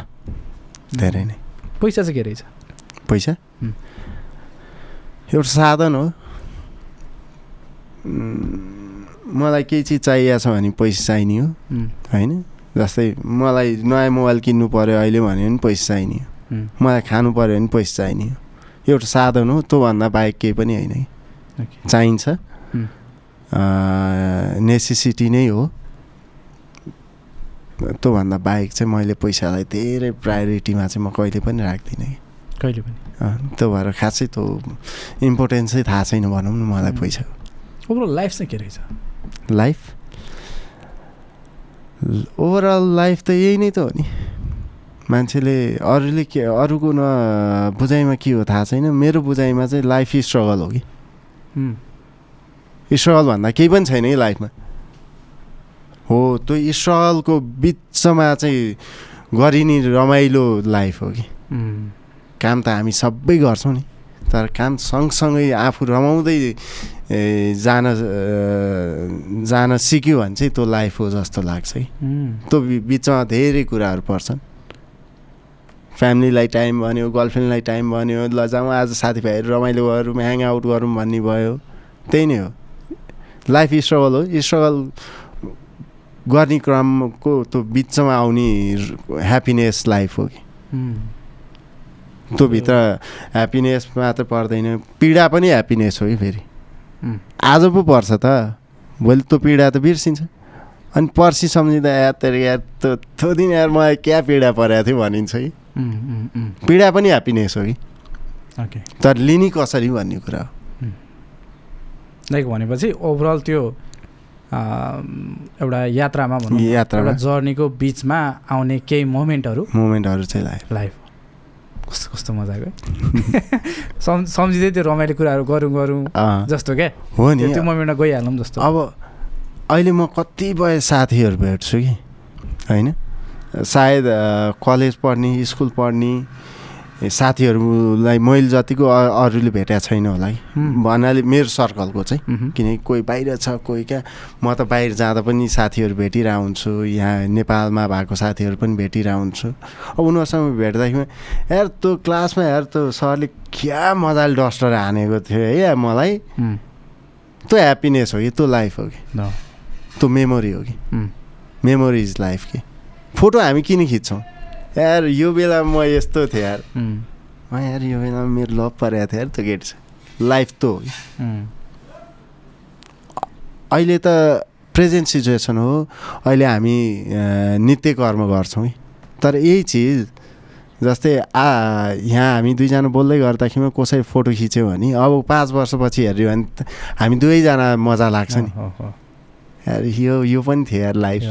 धेरै नै। पैसा चाहिँ के रहेछ? पैसा. एउटा साधन हो। मलाई केही चिज चाहिएको छ भने पैसा चाहिने हो। होइन? जस्तै मलाई नयाँ मोबाइल किन्नु पऱ्यो अहिले भन्यो भने पैसा चाहिने हो। मलाई खानु पऱ्यो भने पैसा चाहिने हो। एउटा साधन हो त्योभन्दा बाहेक केही पनि होइन कि चाहिन्छ. नेसेसिटी नै हो। त्योभन्दा बाहेक चाहिँ मैले पैसालाई धेरै प्रायोरिटीमा चाहिँ म कहिले पनि राख्दिनँ कि। कहिले पनि? त्यो भएर खासै त्यो इम्पोर्टेन्सै थाहा छैन भनौँ न मलाई. पैसाको ओभरअल लाइफ चाहिँ के रहेछ? लाइफ ओभरअल लाइफ त यही नै त हो नि। मान्छेले अरूले के अरूको न बुझाइमा के हो थाहा छैन। मेरो बुझाइमा चाहिँ लाइफ स्ट्रगल हो कि। स्ट्रगल भन्दा केही पनि छैन कि लाइफमा हो त्यो स्ट्रगलको बिचमा चाहिँ गरिने रमाइलो लाइफ हो कि। काम त हामी सबै गर्छौँ नि। तर काम सँगसँगै आफू रमाउँदै जान जान सिक्यो भने चाहिँ त्यो लाइफ हो जस्तो लाग्छ उम्, त्यो बिचमा धेरै कुराहरू पर्छन्। फ्यामिलीलाई टाइम भन्यो गर्लफ्रेन्डलाई टाइम भन्यो ल जाउँ आज साथीभाइहरू रमाइलो गरौँ ह्याङ आउट गरौँ भन्ने भयो। त्यही नै हो। लाइफ स्ट्रगल हो। स्ट्रगल गर्ने क्रमको त्यो बिचमा आउने ह्याप्पिनेस लाइफ हो कि। उम्, त्यो भित्र ह्याप्पिनेस मात्र पर्दैन। पीडा पनि ह्याप्पिनेस हो कि फेरि। आज पो पर्छ त। भोलि त्यो पीडा त बिर्सिन्छ। अनि पर्सि सम्झिँदा तेरो यार त्यो दिन यार मलाई क्या पीडा परेको थियो भनिन्छ कि। पीडा पनि ह्याप्पिनेस हो कि? ओके तर लिने कसरी भन्ने कुरा हो? लाइक भनेपछि ओभरअल त्यो एउटा यात्रामा भनौँ न, यात्रामा? एउटा जर्नीको बिचमा आउने केही मोमेन्टहरू? मोमेन्टहरू चाहिँ लाग्यो लाइफ। कस्तो कस्तो मजाको। सम् सम्झिँदै त्यो रमाइलो कुराहरू गरौँ गरौँ। जस्तो क्या? हो नि। त्यो मोमेन्टमा गइहालौँ जस्तो। अब अहिले म कतिपय साथीहरू भेट्छु कि? होइन? सायद कलेज पढ्ने स्कुल पढ्ने साथीहरूलाई मैले जतिको अरूले भेटेको छैन होला हुँ। भन्नाले मेरो सर्कलको चाहिँ किनकि कोही बाहिर छ कोही क्या। म त बाहिर जाँदा पनि साथीहरू भेटिरहेको हुन्छु यहाँ नेपालमा भएको साथीहरू पनि भेटिरहेको हुन्छु अब उनीहरूसँग भेट्दाखेरि यार त्यो क्लासमा यार त्यो सरले क्या मजाले डस्टर हानेको थियो है मलाई। त्यो ह्याप्पिनेस हो कि त्यो लाइफ हो कि। त्यो मेमोरी हो कि। मेमोरी इज लाइफ कि। फोटो हामी किन खिच्छौँ? यार यो बेला म यस्तो थिएँ यार। म यार यो बेलामा मेरो लभ परेको थियो यार त्यो केटी लाइफ त हो कि उम्, अहिले त प्रेजेन्ट सिचुएसन हो। अहिले हामी नित्य कर्म गर्छौँ। है तर यही चिज जस्तै आ यहाँ हामी दुईजना बोल्दै गर्दाखेरिमा कसै फोटो खिच्यो भने अब पाँच वर्षपछि हेऱ्यो भने त हामी दुवैजना मजा लाग्छ नि। यार यो यो पनि थियो यार लाइफ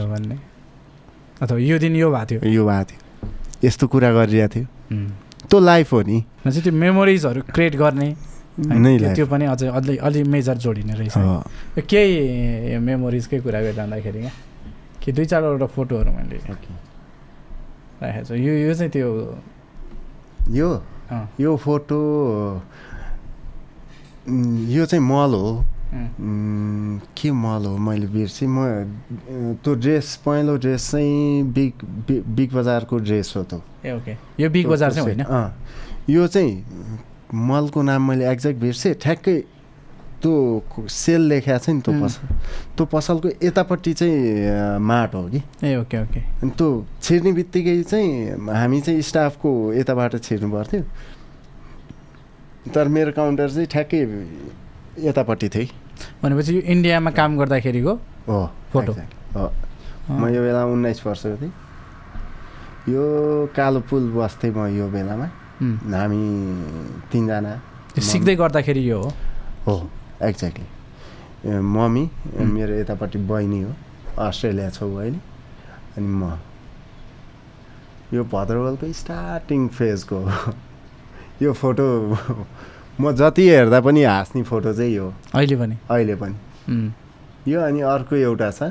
अथवा यो दिन यो भएको थियो। यो भएको थियो। यस्तो कुरा गरिरहेको थियो। त्यो लाइफ हो नि। त्यो मेमोरिजहरू क्रिएट गर्ने। त्यो- पनि अझै अलि अलि मेजर जोडिने रहेछ। केही मेमोरिजकै कुरा गरिरहँदाखेरि क्या कि दुई चारवटा फोटोहरू मैले राखेको छु। यो यो चाहिँ त्यो यो? यो फोटो यो चाहिँ मल हो। के मल हो मैले बिर्सेँ म त्यो ड्रेस पहेँलो ड्रेस चाहिँ बिग बिग बजारको ड्रेस हो त्यो ए ओके यो बिग बजार चाहिँ होइन यो चाहिँ मलको नाम मैले एक्ज्याक्ट बिर्सेँ ठ्याक्कै त्यो सेल लेखेको छ नि त्यो. पसल त्यो पसलको यतापट्टि चाहिँ माट हो कि ए ओके ओके अनि त्यो छिर्ने बित्तिकै चाहिँ हामी चाहिँ स्टाफको यताबाट छिर्नु पर्थ्यो तर मेरो काउन्टर चाहिँ ठ्याक्कै यतापट्टि है। भनेपछि यो इन्डियामा काम गर्दाखेरिको हो फोटो। हो। म यो बेला उन्नाइस वर्षको थिएँ। यो कालो पुल बस्थेँ म यो बेलामा। हामी तिनजना सिक्दै गर्दाखेरि यो हो? हो एक्ज्याक्टली मम्मी. मेरो यतापट्टि बहिनी हो अस्ट्रेलिया छौ अहिले। अनि म। यो भद्रवलको स्टार्टिङ फेजको यो फोटो म जति हेर्दा पनि हाँस्ने फोटो चाहिँ यो अहिले पनि? अहिले पनि। यो अनि अर्को एउटा छ।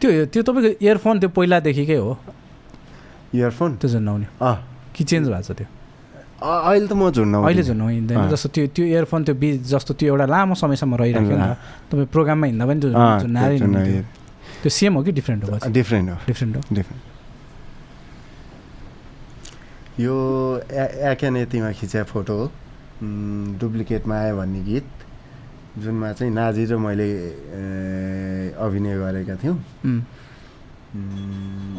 त्यो त्यो तपाईँको इयरफोन त्यो पहिलादेखिकै हो? इयरफोन त्यो झुन्डाउने अँ। कि चेन्ज भएको छ त्यो? अहिले त म झुन्डाउँदिनँ। अहिले झुन्डाइँदैन अँ। जस्तो त्यो त्यो इयरफोन त्यो बिच जस्तो त्यो एउटा लामो समयसम्म त। तपाईँ प्रोग्राममा हिँड्दा पनि त्यो झुन्डाएरै त्यो सेम हो कि डिफ्रेन्ट हो डिफ्रेन्ट हो। डिफ्रेन्ट हो? डिफ्रेन्ट यो ए- एकेन यतिमा खिचेको फोटो हो। डुप्लिकेटमा आयो भन्ने गीत जुनमा चाहिँ नाजी र मैले अभिनय गरेका थियौँ।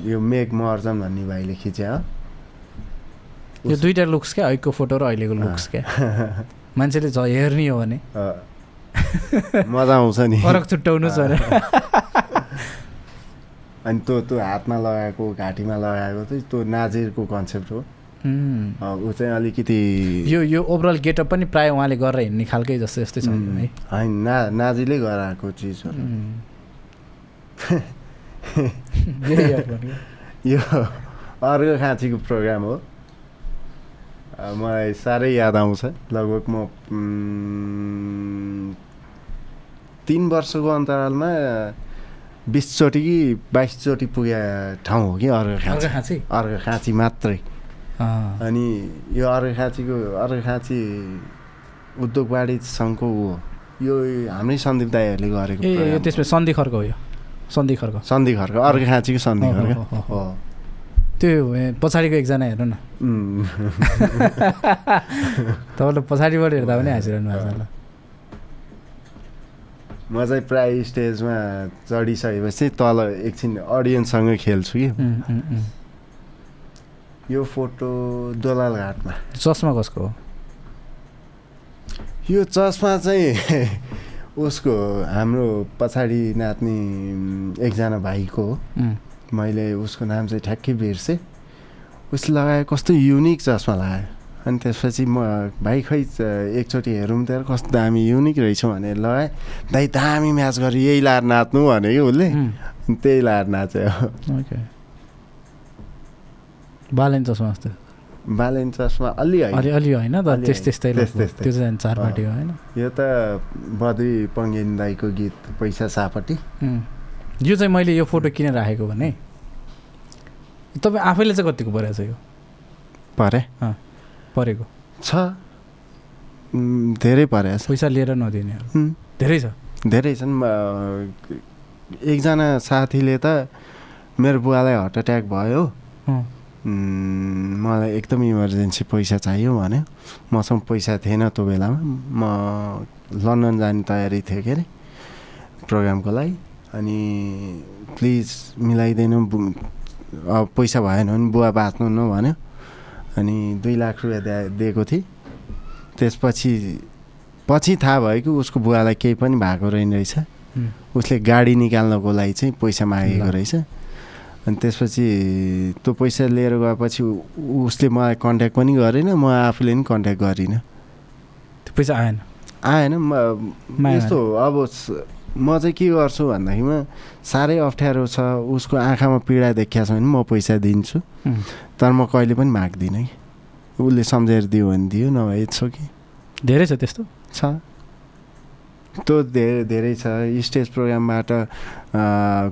यो मेघ महर्जन भन्ने भाइले खिच्या हो। यो दुइटा लुक्स क्या? अहिलेको फोटो र अहिलेको लुक्स क्या? मान्छेले झ हेर्ने हो भने। मजा आउँछ नि। फरक छुट्याउनु छ अनि त्यो त्यो हातमा लगाएको घाँटीमा लगाएको चाहिँ त्यो नाजिरको कन्सेप्ट हो। ऊ चाहिँ अलिकति यो यो ओभरअल गेटअप पनि प्रायः उहाँले गरेर हिँड्ने खालकै जस्तो यस्तै छ है। होइन ना नाजीले गराएको चिज हो। यो अर्को खाँचीको प्रोग्राम हो। मलाई साह्रै याद आउँछ। लगभग म तिन वर्षको अन्तरालमा बिसचोटि कि बाइसचोटि पुगे ठाउँ हो कि अर्को खाँची? अर्को खाँची मात्रै। अनि यो अर्को खाँचीको अर्को खाँची उद्योगवाडी सङ्घको हो। यो हाम्रै सन्दीप दाईहरूले गरेको ए त्यसमा सन्धि खर्क हो यो। सन्धि खर्क। सन्धि खर्क अर्को खाँचीको सन्धि खर्क हो, त्यो पछाडिको एकजना हेर्नु न। तपाईँले पछाडिबाट हेर्दा पनि हाँसिरहनु भएको छ ल। म चाहिँ प्रायः स्टेजमा चढिसकेपछि तल एकछिन अडियन्ससँग खेल्छु कि। यो फोटो दोलाल घाटमा। चस्मा कसको हो? यो चस्मा चाहिँ उसको हाम्रो पछाडि नाच्ने एकजना भाइको हो। मैले उसको नाम चाहिँ ठ्याक्कै बिर्सेँ। उसले लगायो कस्तो युनिक चस्मा लगायो। अनि त्यसपछि म भाइ खै एकचोटि हेरौँ त कस्तो दामी युनिक रहेछ भनेर लगाएँ। दाइ दामी म्याच गऱ्यो यही लाएर नाच्नु भने कि उसले त्यही लाएर नाच्यो ओके। बालेन चस्मा जस्तो बालेन चस्मा अलि अलि अलि होइन होइन। त्यस्तै। त्यस्तै। त्यो चाहिँ चारपाटी हो होइन यो त बद्री पङ्गेन दाईको गीत पैसा सापट्टि. यो चाहिँ मैले यो फोटो किन राखेको भने तपाईँ आफैले चाहिँ कतिको परेको छ यो परे परेको छ धेरै परेछ पैसा लिएर उम्, धेरै छ धेरै छन् एकजना साथीले त मेरो बुवालाई हार्ट एट्याक भयो मलाई एकदम इमर्जेन्सी पैसा चाहियो भन्यो मसँग पैसा थिएन त्यो बेलामा। म लन्डन जाने तयारी थियो के अरे प्रोग्रामको लागि। अनि प्लिज मिलाइदिनु अब पैसा भएन भने बुवा बाँच्नु न भन्यो अनि दुई लाख रुपियाँ दिए दिएको थिएँ। त्यसपछि पछि थाहा भयो कि उसको बुवालाई केही पनि भएको रहेछ। उम्, उसले गाडी निकाल्नको लागि चाहिँ पैसा मागेको। रहेछ। अनि त्यसपछि त्यो पैसा लिएर गएपछि उसले मलाई कन्ट्याक्ट पनि गरेन म आफूले पनि कन्ट्याक्ट गरिनँ। त्यो पैसा आएन? आएन यस्तो अब म चाहिँ के गर्छु भन्दाखेरिमा साह्रै अप्ठ्यारो छ उसको आँखामा पीडा देखिया छ भने म पैसा दिन्छु। तर म कहिले पनि माग्दिनँ कि। उसले सम्झेर दियो भने दियो नभए छ कि। धेरै छ त्यस्तो? छ। त्यो धेरै धेरै छ। स्टेज प्रोग्रामबाट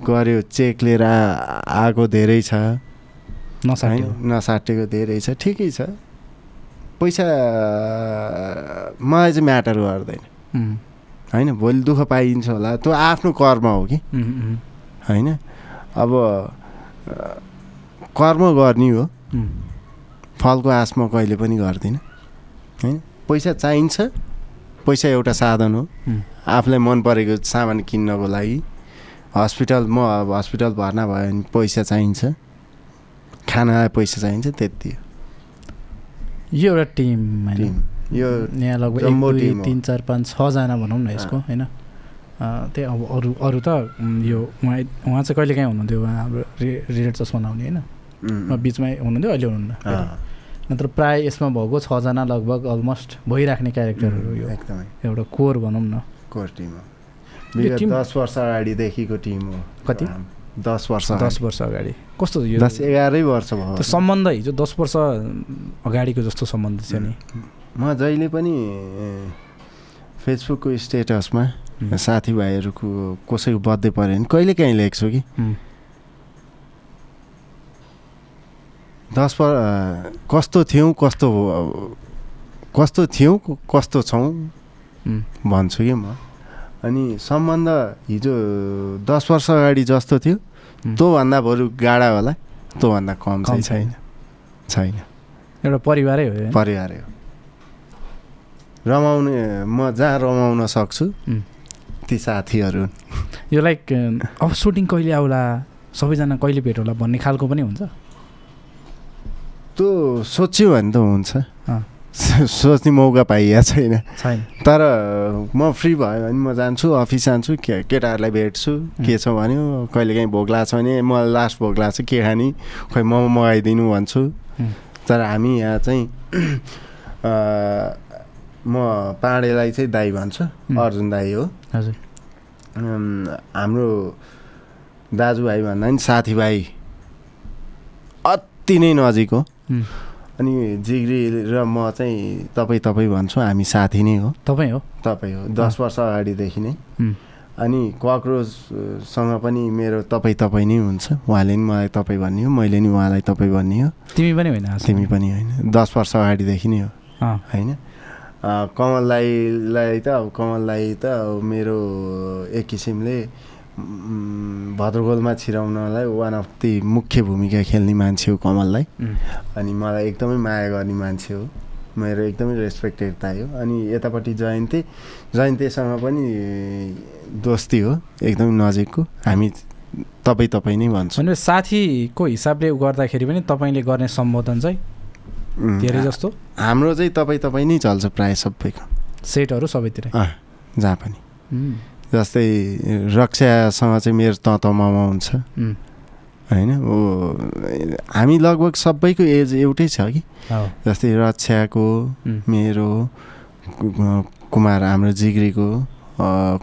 गऱ्यो चेक लिएर आएको धेरै छ। नसाट्यो। नसाटेको धेरै छ। ठिकै छ। पैसा मलाई चाहिँ म्याटर गर्दैन। होइन? भोलि दुःख पाइन्छ होला। त्यो आफ्नो कर्म हो कि? होइन? अब कर्म गर्ने हो। फलको आश म कहिले पनि गर्दिनँ। होइन? पैसा चाहिन्छ। पैसा एउटा साधन हो। आफूलाई मन परेको सामान किन्नको लागि हस्पिटल म अब हस्पिटल भर्ना भयो भने पैसा चाहिन्छ। खानालाई पैसा चाहिन्छ त्यति हो। यो एउटा टिम होइन। यो यहाँ लगभग। तिन चार पाँच छजना भनौँ न यसको होइन। त्यही अब अरू अरू त यो उहाँ उहाँ चाहिँ कहिले काहीँ हुनुहुन्थ्यो? उहाँ हाम्रो रे रेड चस्मा लाउने होइन? बिचमै हुनुहुन्थ्यो अहिले हुनुहुन्न। नत्र प्रायः यसमा भएको छजना लगभग अलमोस्ट भइराख्ने क्यारेक्टरहरू यो एकदमै। एउटा कोर भनौँ न। कोर टिम हो। विगत दस वर्ष अगाडिदेखिको टिम हो। कति? दस वर्ष दस वर्ष अगाडि। कस्तो यो? दस एघारै वर्ष भयो। त्यो सम्बन्ध हिजो दस वर्ष अगाडिको जस्तो सम्बन्ध थियो नि। म जहिले पनि फेसबुकको स्टेटसमा साथीभाइहरूको कसैको बर्थडे पऱ्यो भने कहिले काहीँ लेख्छु कि? दस वर कस्तो थियौँ कस्तो कस्तो थियौँ कस्तो छौँ भन्छु कि म। अनि सम्बन्ध हिजो दस वर्ष अगाडि जस्तो थियो। उम्। त्योभन्दा बरु गाडा होला। त्योभन्दा कम चाहिँ छैन। छैन। एउटा परिवारै हो? परिवारै हो। रमाउने म जहाँ रमाउन सक्छु। ती साथीहरू। यो लाइक अब सुटिङ कहिले आउला? सबैजना कहिले भेट होला भन्ने खालको पनि हुन्छ। त्यो सोच्यो भने त हुन्छ सोच्ने मौका पाइया छैन छैन तर म फ्री भयो भने म जान्छु अफिस जान्छु के केटाहरूलाई भेट्छु के छ भन्यो कहिलेकाहीँ भोक लाग्छ भने मलाई लास्ट भोक लाग्छ के खाने खोइ मोमो मगाइदिनु भन्छु. तर हामी यहाँ चाहिँ म पाँडेलाई चाहिँ दाई भन्छु. अर्जुन दाई हो हजुर हाम्रो दाजुभाइ भन्दा पनि साथीभाइ अति नै नजिक हो अनि जिग्री र म चाहिँ तपाईँ तपाईँ भन्छु हामी साथी नै हो। तपाईँ हो? तपाईँ हो। दस वर्ष अगाडिदेखि नै। अनि कक्रोचसँग पनि मेरो तपाईँ तपाईँ नै हुन्छ। उहाँले नि मलाई तपाईँ भन्ने हो मैले नि उहाँलाई तपाईँ भन्ने हो। तिमी पनि होइन तिमी पनि होइन। दस वर्ष अगाडिदेखि नै हो। होइन? कमललाई त अब कमललाई त मेरो एक किसिमले भद्रगोलमा छिराउनलाई वान अफ दि मुख्य भूमिका खेल्ने मान्छे हो कमललाई। अनि मलाई एकदमै माया गर्ने मान्छे हो। मेरो एकदमै रेस्पेक्टेड हो। अनि यतापट्टि जयन्ती जयन्तीसँग पनि दोस्ती हो एकदमै नजिकको। हामी तपाईँ तपाईँ नै भन्छौँ। भनेपछि साथीको हिसाबले गर्दाखेरि पनि तपाईँले गर्ने सम्बोधन चाहिँ धेरै जस्तो? हाम्रो चाहिँ तपाईँ तपाईँ नै चल्छ प्रायः सबैको। सेटहरू सबैतिर। जहाँ पनि। जस्तै रक्षासँग चाहिँ मेरो त हुन्छ। होइन? ओ हामी लगभग सबैको एज एउटै छ कि? जस्तै रक्षाको मेरो कुमार हाम्रो जिग्रीको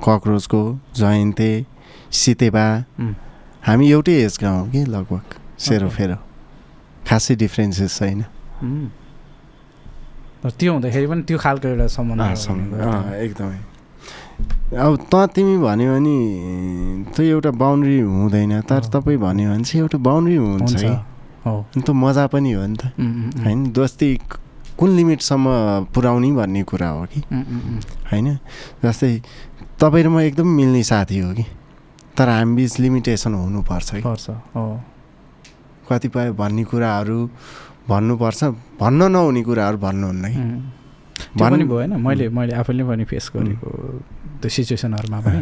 कक्रोचको जयन्ते सितेबा। हामी एउटै एजका हौँ कि लगभग सेरोफेरो खासै डिफ्रेन्सेस छैन। त्यो हुँदाखेरि पनि त्यो खालको एउटा सम्बन्ध एकदमै। अब त तिमी भन्यो भने त्यो एउटा बााउन्ड्री हुँदैन। तर। तपाईँ भन्यो भने चाहिँ एउटा बााउन्ड्री हुन्छ हो। त मजा पनि हो नि त। होइन दोस्ती कुन लिमिटसम्म पुर्याउने भन्ने कुरा हो कि? होइन जस्तै तपाईँ र म एकदम मिल्ने साथी हो कि? तर हामी बिच लिमिटेसन हुनुपर्छ कि? कतिपय भन्ने कुराहरू भन्नुपर्छ। भन्न नहुने कुराहरू भन्नुहुन्न कि? उम्। त्यो भन्- पनि भयो होइन मैले मैले आफैले पनि फेस गरेको त्यो सिचुएसनहरूमा पनि।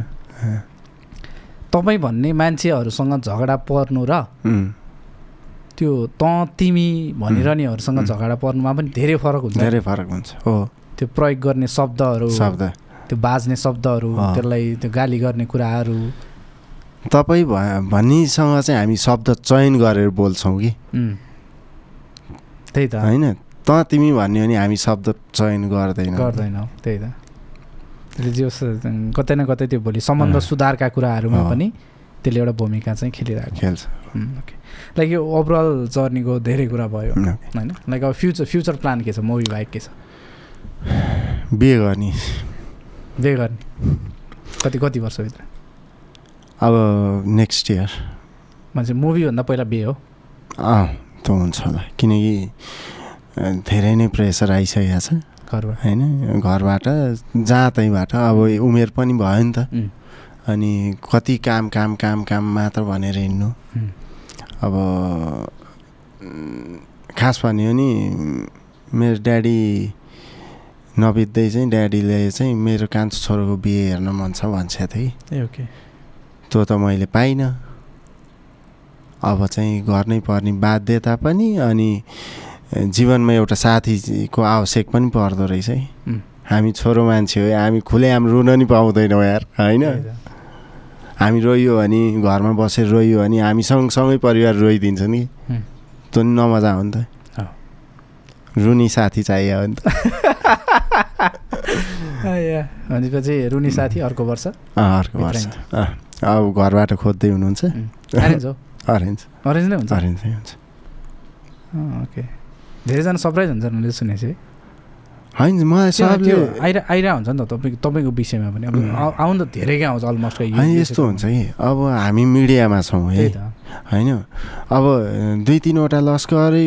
तपाईँ भन्ने मान्छेहरूसँग झगडा पर्नु र त्यो त तिमी भनिरहनेहरूसँग. झगडा पर्नुमा पनि धेरै फरक हुन्छ। धेरै फरक हुन्छ हो। त्यो प्रयोग गर्ने शब्दहरू शब्द। त्यो बाज्ने शब्दहरू। त्यसलाई त्यो गाली गर्ने कुराहरू। तपाईँ भ- भन्नेसँग चाहिँ हामी शब्द चयन गरेर बोल्छौँ कि. त्यही त। होइन त तिमी भन्यो भने हामी शब्द चयन गर्दैनौँ। गर्दैनौ त्यही त। त्यसले जे होस् कतै न कतै त्यो भोलि सम्बन्ध। सुधारका कुराहरूमा। पनि त्यसले एउटा भूमिका चाहिँ खेलिरहेको खेल्छ। ओके लाइक यो ओभरअल जर्नीको धेरै कुरा भयो होइन? लाइक अब फ्युचर फ्युचर प्लान के छ? मुभी बाहेक के छ? बिहे गर्ने। जे गर्ने? कति कति वर्षभित्र? अब नेक्स्ट इयर मान्छे मुभीभन्दा पहिला बिहे हो? अँ त हुन्छ होला। किनकि धेरै नै प्रेसर आइसकेको छ। होइन घरबाट जहाँ तहीँबाट अब उमेर पनि भयो नि त। अनि कति काम काम काम काम मात्र भनेर हिँड्नु। अब खास भन्यो भने मेरो ड्याडी नबित्दै चाहिँ ड्याडीले चाहिँ मेरो कान्छो छोरोको बिहे हेर्न मन छ भन्छ थियो कि ए ओके। त्यो त मैले पाइनँ। अब चाहिँ गर्नै पर्ने बाध्यता पनि अनि जीवनमा एउटा साथीको आवश्यक पनि पर्दो रहेछ है। हामी छोरो मान्छे हो हामी खुलेआम रुन नि पाउँदैनौँ यार होइन? त। हामी रोइयो भने घरमा बसेर रोइयो भने हामी सँगसँगै परिवार रोइदिन्छ नि। त्यो नि नमजा हो नि त। रुनी साथी चाहियो भने त। आ, या। भनेपछि रुनी साथी अर्को वर्ष। अर्को वर्ष। अब घरबाट खोज्दै हुनुहुन्छ। अरेन्ज हो? अरेन्ज नै हुन्छ। अरेन्ज नै हुन्छ। ओके। धेरैजना सरप्राइज हुन्छ मैले सुनेको छु है होइन मलाई सबले आइरा आइरहेको हुन्छ नि त तपाईँको तपाईँको विषयमा पनि। अब आउनु त धेरैकै आउँछ अलमोस्ट यस्तो हुन्छ कि। अब हामी मिडियामा छौँ है। होइन अब दुई तिनवटा लस्करै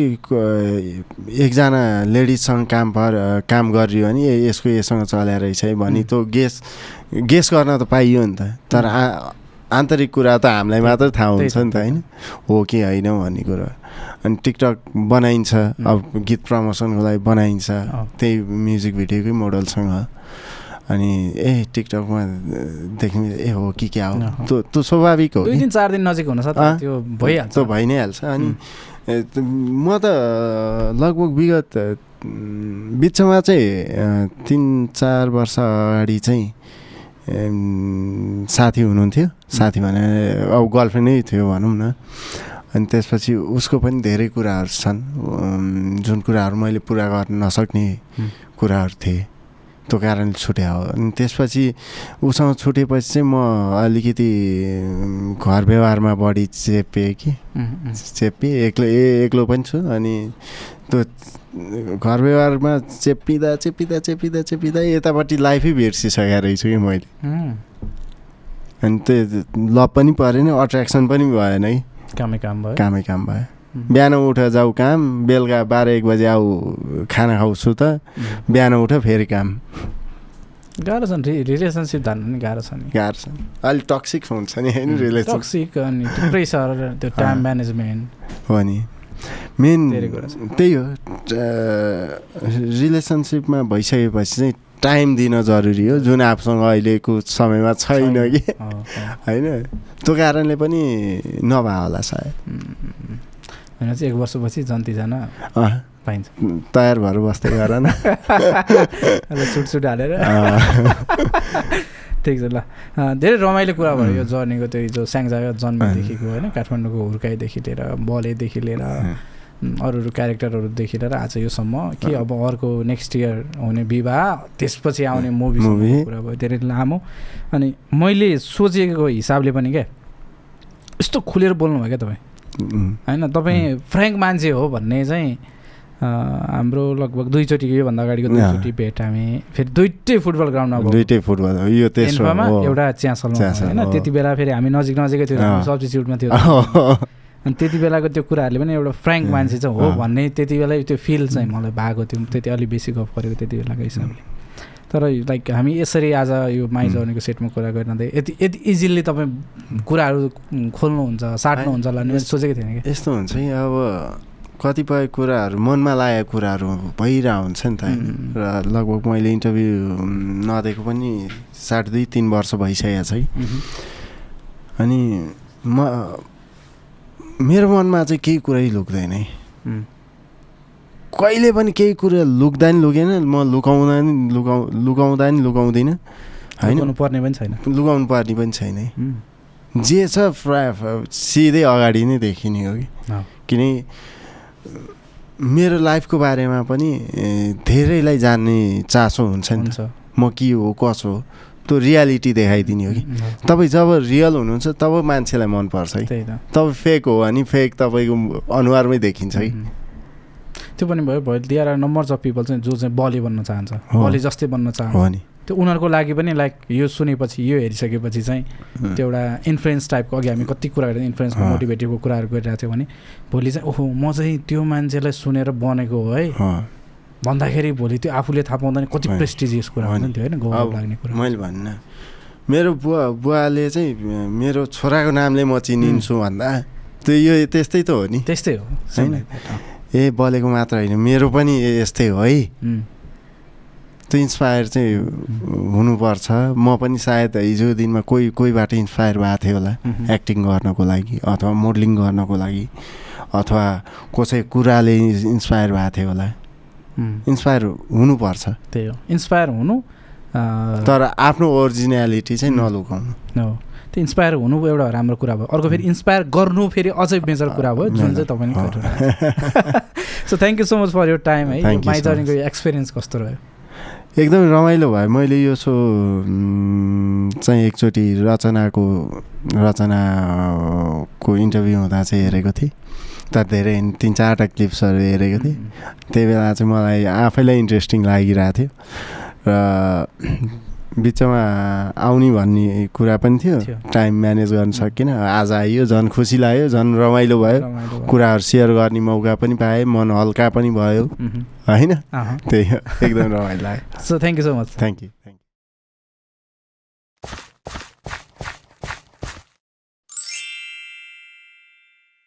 एकजना लेडिजसँग काम पर काम गरियो भने यसको यससँग चल्या रहेछ है भने. त्यो गेस गेस गर्न त पाइयो नि त। तर आन्तरिक कुरा त हामीलाई मात्र थाहा हुन्छ नि त होइन? हो कि होइन भन्ने कुरो। अनि टिकटक बनाइन्छ अब गीत प्रमोसनको लागि बनाइन्छ। त्यही म्युजिक भिडियोकै मोडलसँग। अनि ए टिकटकमा देख्ने ए हो कि क्या हो। त्यो त्यो स्वाभाविक हो दुई दिन चार दिन नजिक अँ, त्यो भइहाल्छ। त्यो भइ नै हाल्छ। अनि म त लगभग विगत बिचमा चाहिँ तिन चार वर्ष अगाडि चाहिँ साथी हुनुहुन्थ्यो। साथी भने अब गर्लफ्रेन्डै थियो भनौँ न। अनि त्यसपछि उसको पनि धेरै कुराहरू छन्। जुन कुराहरू मैले पुरा गर्न नसक्ने. कुराहरू थिए। त्यो कारणले छुट्या हो। अनि त्यसपछि उसँग छुटेपछि चाहिँ म अलिकति घर व्यवहारमा बढी चेपेँ कि। चेप्पी एक्लो ए एक्लो पनि छु। अनि त्यो घर व्यवहारमा चेप्पिँदा चेप्पिँदा चेप्पिँदा चेप्पिँदा यतापट्टि लाइफै बिर्सिसकेको रहेछु कि मैले। अनि त्यो लभ पनि परेन अट्र्याक्सन पनि भएन है। कामै काम भयो? कामै काम भयो बिहान उठ जाऊ काम बेलुका बाह्र एक बजे आऊ खाना खाउँछु त। बिहान उठ फेरि काम। गाह्रो छ नि रि- रिलेसनसिप धान्न पनि गाह्रो छ नि। गाह्रो छ। अलिक टक्सिक हुन्छ नि होइन रिलेसन टक्सिक अनि प्रेसर त्यो टाइम। म्यानेजमेन्ट हो नि। मेन। त्यही हो रिलेसनसिपमा भइसकेपछि चाहिँ टाइम दिन जरुरी हो जुन आफूसँग अहिलेको समयमा छैन कि। होइन? त्यो कारणले पनि नभए होला सायद। एक वर्षपछि जन्तीजना पाइन्छ। तयार भएर बस्दै गर न। सुट हालेर। ठिक छ ल धेरै रमाइलो कुरा भयो यो जर्नीको त्यो जो स्याङ्जा जन्मदेखिको होइन काठमाडौँको हुर्काइदेखि लिएर बलेदेखि लिएर अरू अरू क्यारेक्टरहरूदेखि लिएर आज योसम्म कि अब अर्को नेक्स्ट इयर हुने विवाह त्यसपछि आउने मुभी। कुरा भयो धेरै लामो। अनि मैले सोचेको हिसाबले पनि क्या यस्तो खुलेर बोल्नुभयो क्या तपाईँ? होइन तपाईँ फ्रेङ्क मान्छे हो भन्ने चाहिँ हाम्रो लगभग दुईचोटि योभन्दा अगाडिको। दुईचोटि भेट हामी फेरि दुइटै फुटबल ग्राउन्डमा दुइटै फुटबल यो हो एउटा च्यासल, होइन। त्यति बेला फेरि हामी नजिक नजिकै थियो अँ। सब्सिट्युटमा थियो अनि त्यति बेलाको त्यो कुराहरूले पनि एउटा फ्रेङ्क। मान्छे चाहिँ हो। भन्ने त्यति बेला त्यो फिल चाहिँ मलाई भएको थियो त्यति अलिक बेसी गफ गरेको त्यति बेलाको हिसाबले तर लाइक हामी यसरी आज यो माइ उम्. जर्नीको सेटमा कुरा गरिरहँदै यति यति इजिली तपाईँ कुराहरू खोल्नुहुन्छ साट्नुहुन्छ होला सोचेको थिएन कि यस्तो हुन्छ नि अब कतिपय कुराहरू मनमा लागेको कुराहरू भइरहेको हुन्छ नि त. र लगभग मैले इन्टरभ्यू नदिएको पनि साढे दुई तिन वर्ष भइसकेको छ है। अनि म मेरो मनमा चाहिँ केही कुरै लुक्दैन है. कहिले पनि केही कुरा लुक्दा नि लुकेन म लुकाउँदा नि लुकाउ लुकाउँदा नि लुकाउँदिनँ होइन पर्ने पनि छैन लुकाउनु पर्ने पनि छैन है. जे छ प्राय सिधै अगाडि नै देखिने हो कि अँ। मेरो लाइफको बारेमा पनि धेरैलाई जान्ने चासो हुन्छ नि म के हो कसो हो त्यो रियालिटी देखाइदिने हो कि. तपाईँ जब रियल हुनुहुन्छ तब मान्छेलाई मनपर्छ है। त्यही त। तपाईँ फेक हो भने फेक तपाईँको अनुहारमै देखिन्छ है. त्यो पनि भयो भयो आर नम्बर्स अफ पिपल चाहिँ जो चाहिँ बली बन्न चाहन्छ। बली जस्तै बन्न चाहन्छ। नि। त्यो उनीहरूको लागि पनि लाइक यो सुनेपछि यो हेरिसकेपछि चाहिँ. त्यो एउटा इन्फ्लुएन्स टाइपको अघि हामी कति कुरा गरेर इन्फ्लुएन्सको अँ। मोटिभेटिभको कुराहरू गरिरहेको थियो भने भोलि चाहिँ ओहो म चाहिँ त्यो मान्छेलाई सुनेर बनेको हो है भन्दाखेरि भोलि त्यो आफूले थाहा पाउँदा नि कति। प्रेस्टिजियस कुरा हो हुन्छ नि। त्यो होइन गौरव लाग्ने कुरा मैले भन्न मेरो बुवा बुवाले चाहिँ मेरो छोराको नामले म चिनिन्छु भन्दा त्यो यो त्यस्तै त हो नि त्यस्तै हो होइन? ए बलेको मात्र होइन मेरो पनि यस्तै हो है. त्यो इन्सपायर चाहिँ हुनुपर्छ। म पनि सायद हिजो दिनमा कोही कोहीबाट इन्सपायर भएको थियो होला. एक्टिङ गर्नको लागि अथवा मोडलिङ गर्नको लागि अथवा कसै कुराले इन्सपायर भएको थियो होला. इन्सपायर हुनुपर्छ। त्यही हो। इन्सपायर हुनु तर आफ्नो ओरिजिनालिटी चाहिँ. नलुकाउनु हो। त्यो इन्सपायर हुनु एउटा राम्रो कुरा भयो। अर्को फेरि इन्सपायर गर्नु फेरि अझै मेजर कुरा भयो जुन चाहिँ तपाईँले so thank you so much for यो टाइम है। Thank you माइ so जर्नीको एक्सपिरियन्स कस्तो रह्यो? एकदमै रमाइलो भयो। मैले यो सो चाहिँ एकचोटि रचनाको रचनाको इन्टरभ्यू हुँदा चाहिँ हेरेको थिएँ। तर धेरै तिन चारवटा क्लिप्सहरू हेरेको थिएँ। त्यही बेला चाहिँ मलाई आफैलाई इन्ट्रेस्टिङ लागिरहेको थियो। र बिचमा आउने भन्ने कुरा पनि थियो। टाइम म्यानेज गर्न सकिनँ। आज आइयो झन् खुसी लाग्यो झन् रमाइलो भयो। कुराहरू सेयर गर्ने मौका पनि पाएँ मन हल्का पनि भयो। होइन? त्यही हो। एकदम रमाइलो लाग्यो। So thank you so much thank you thank you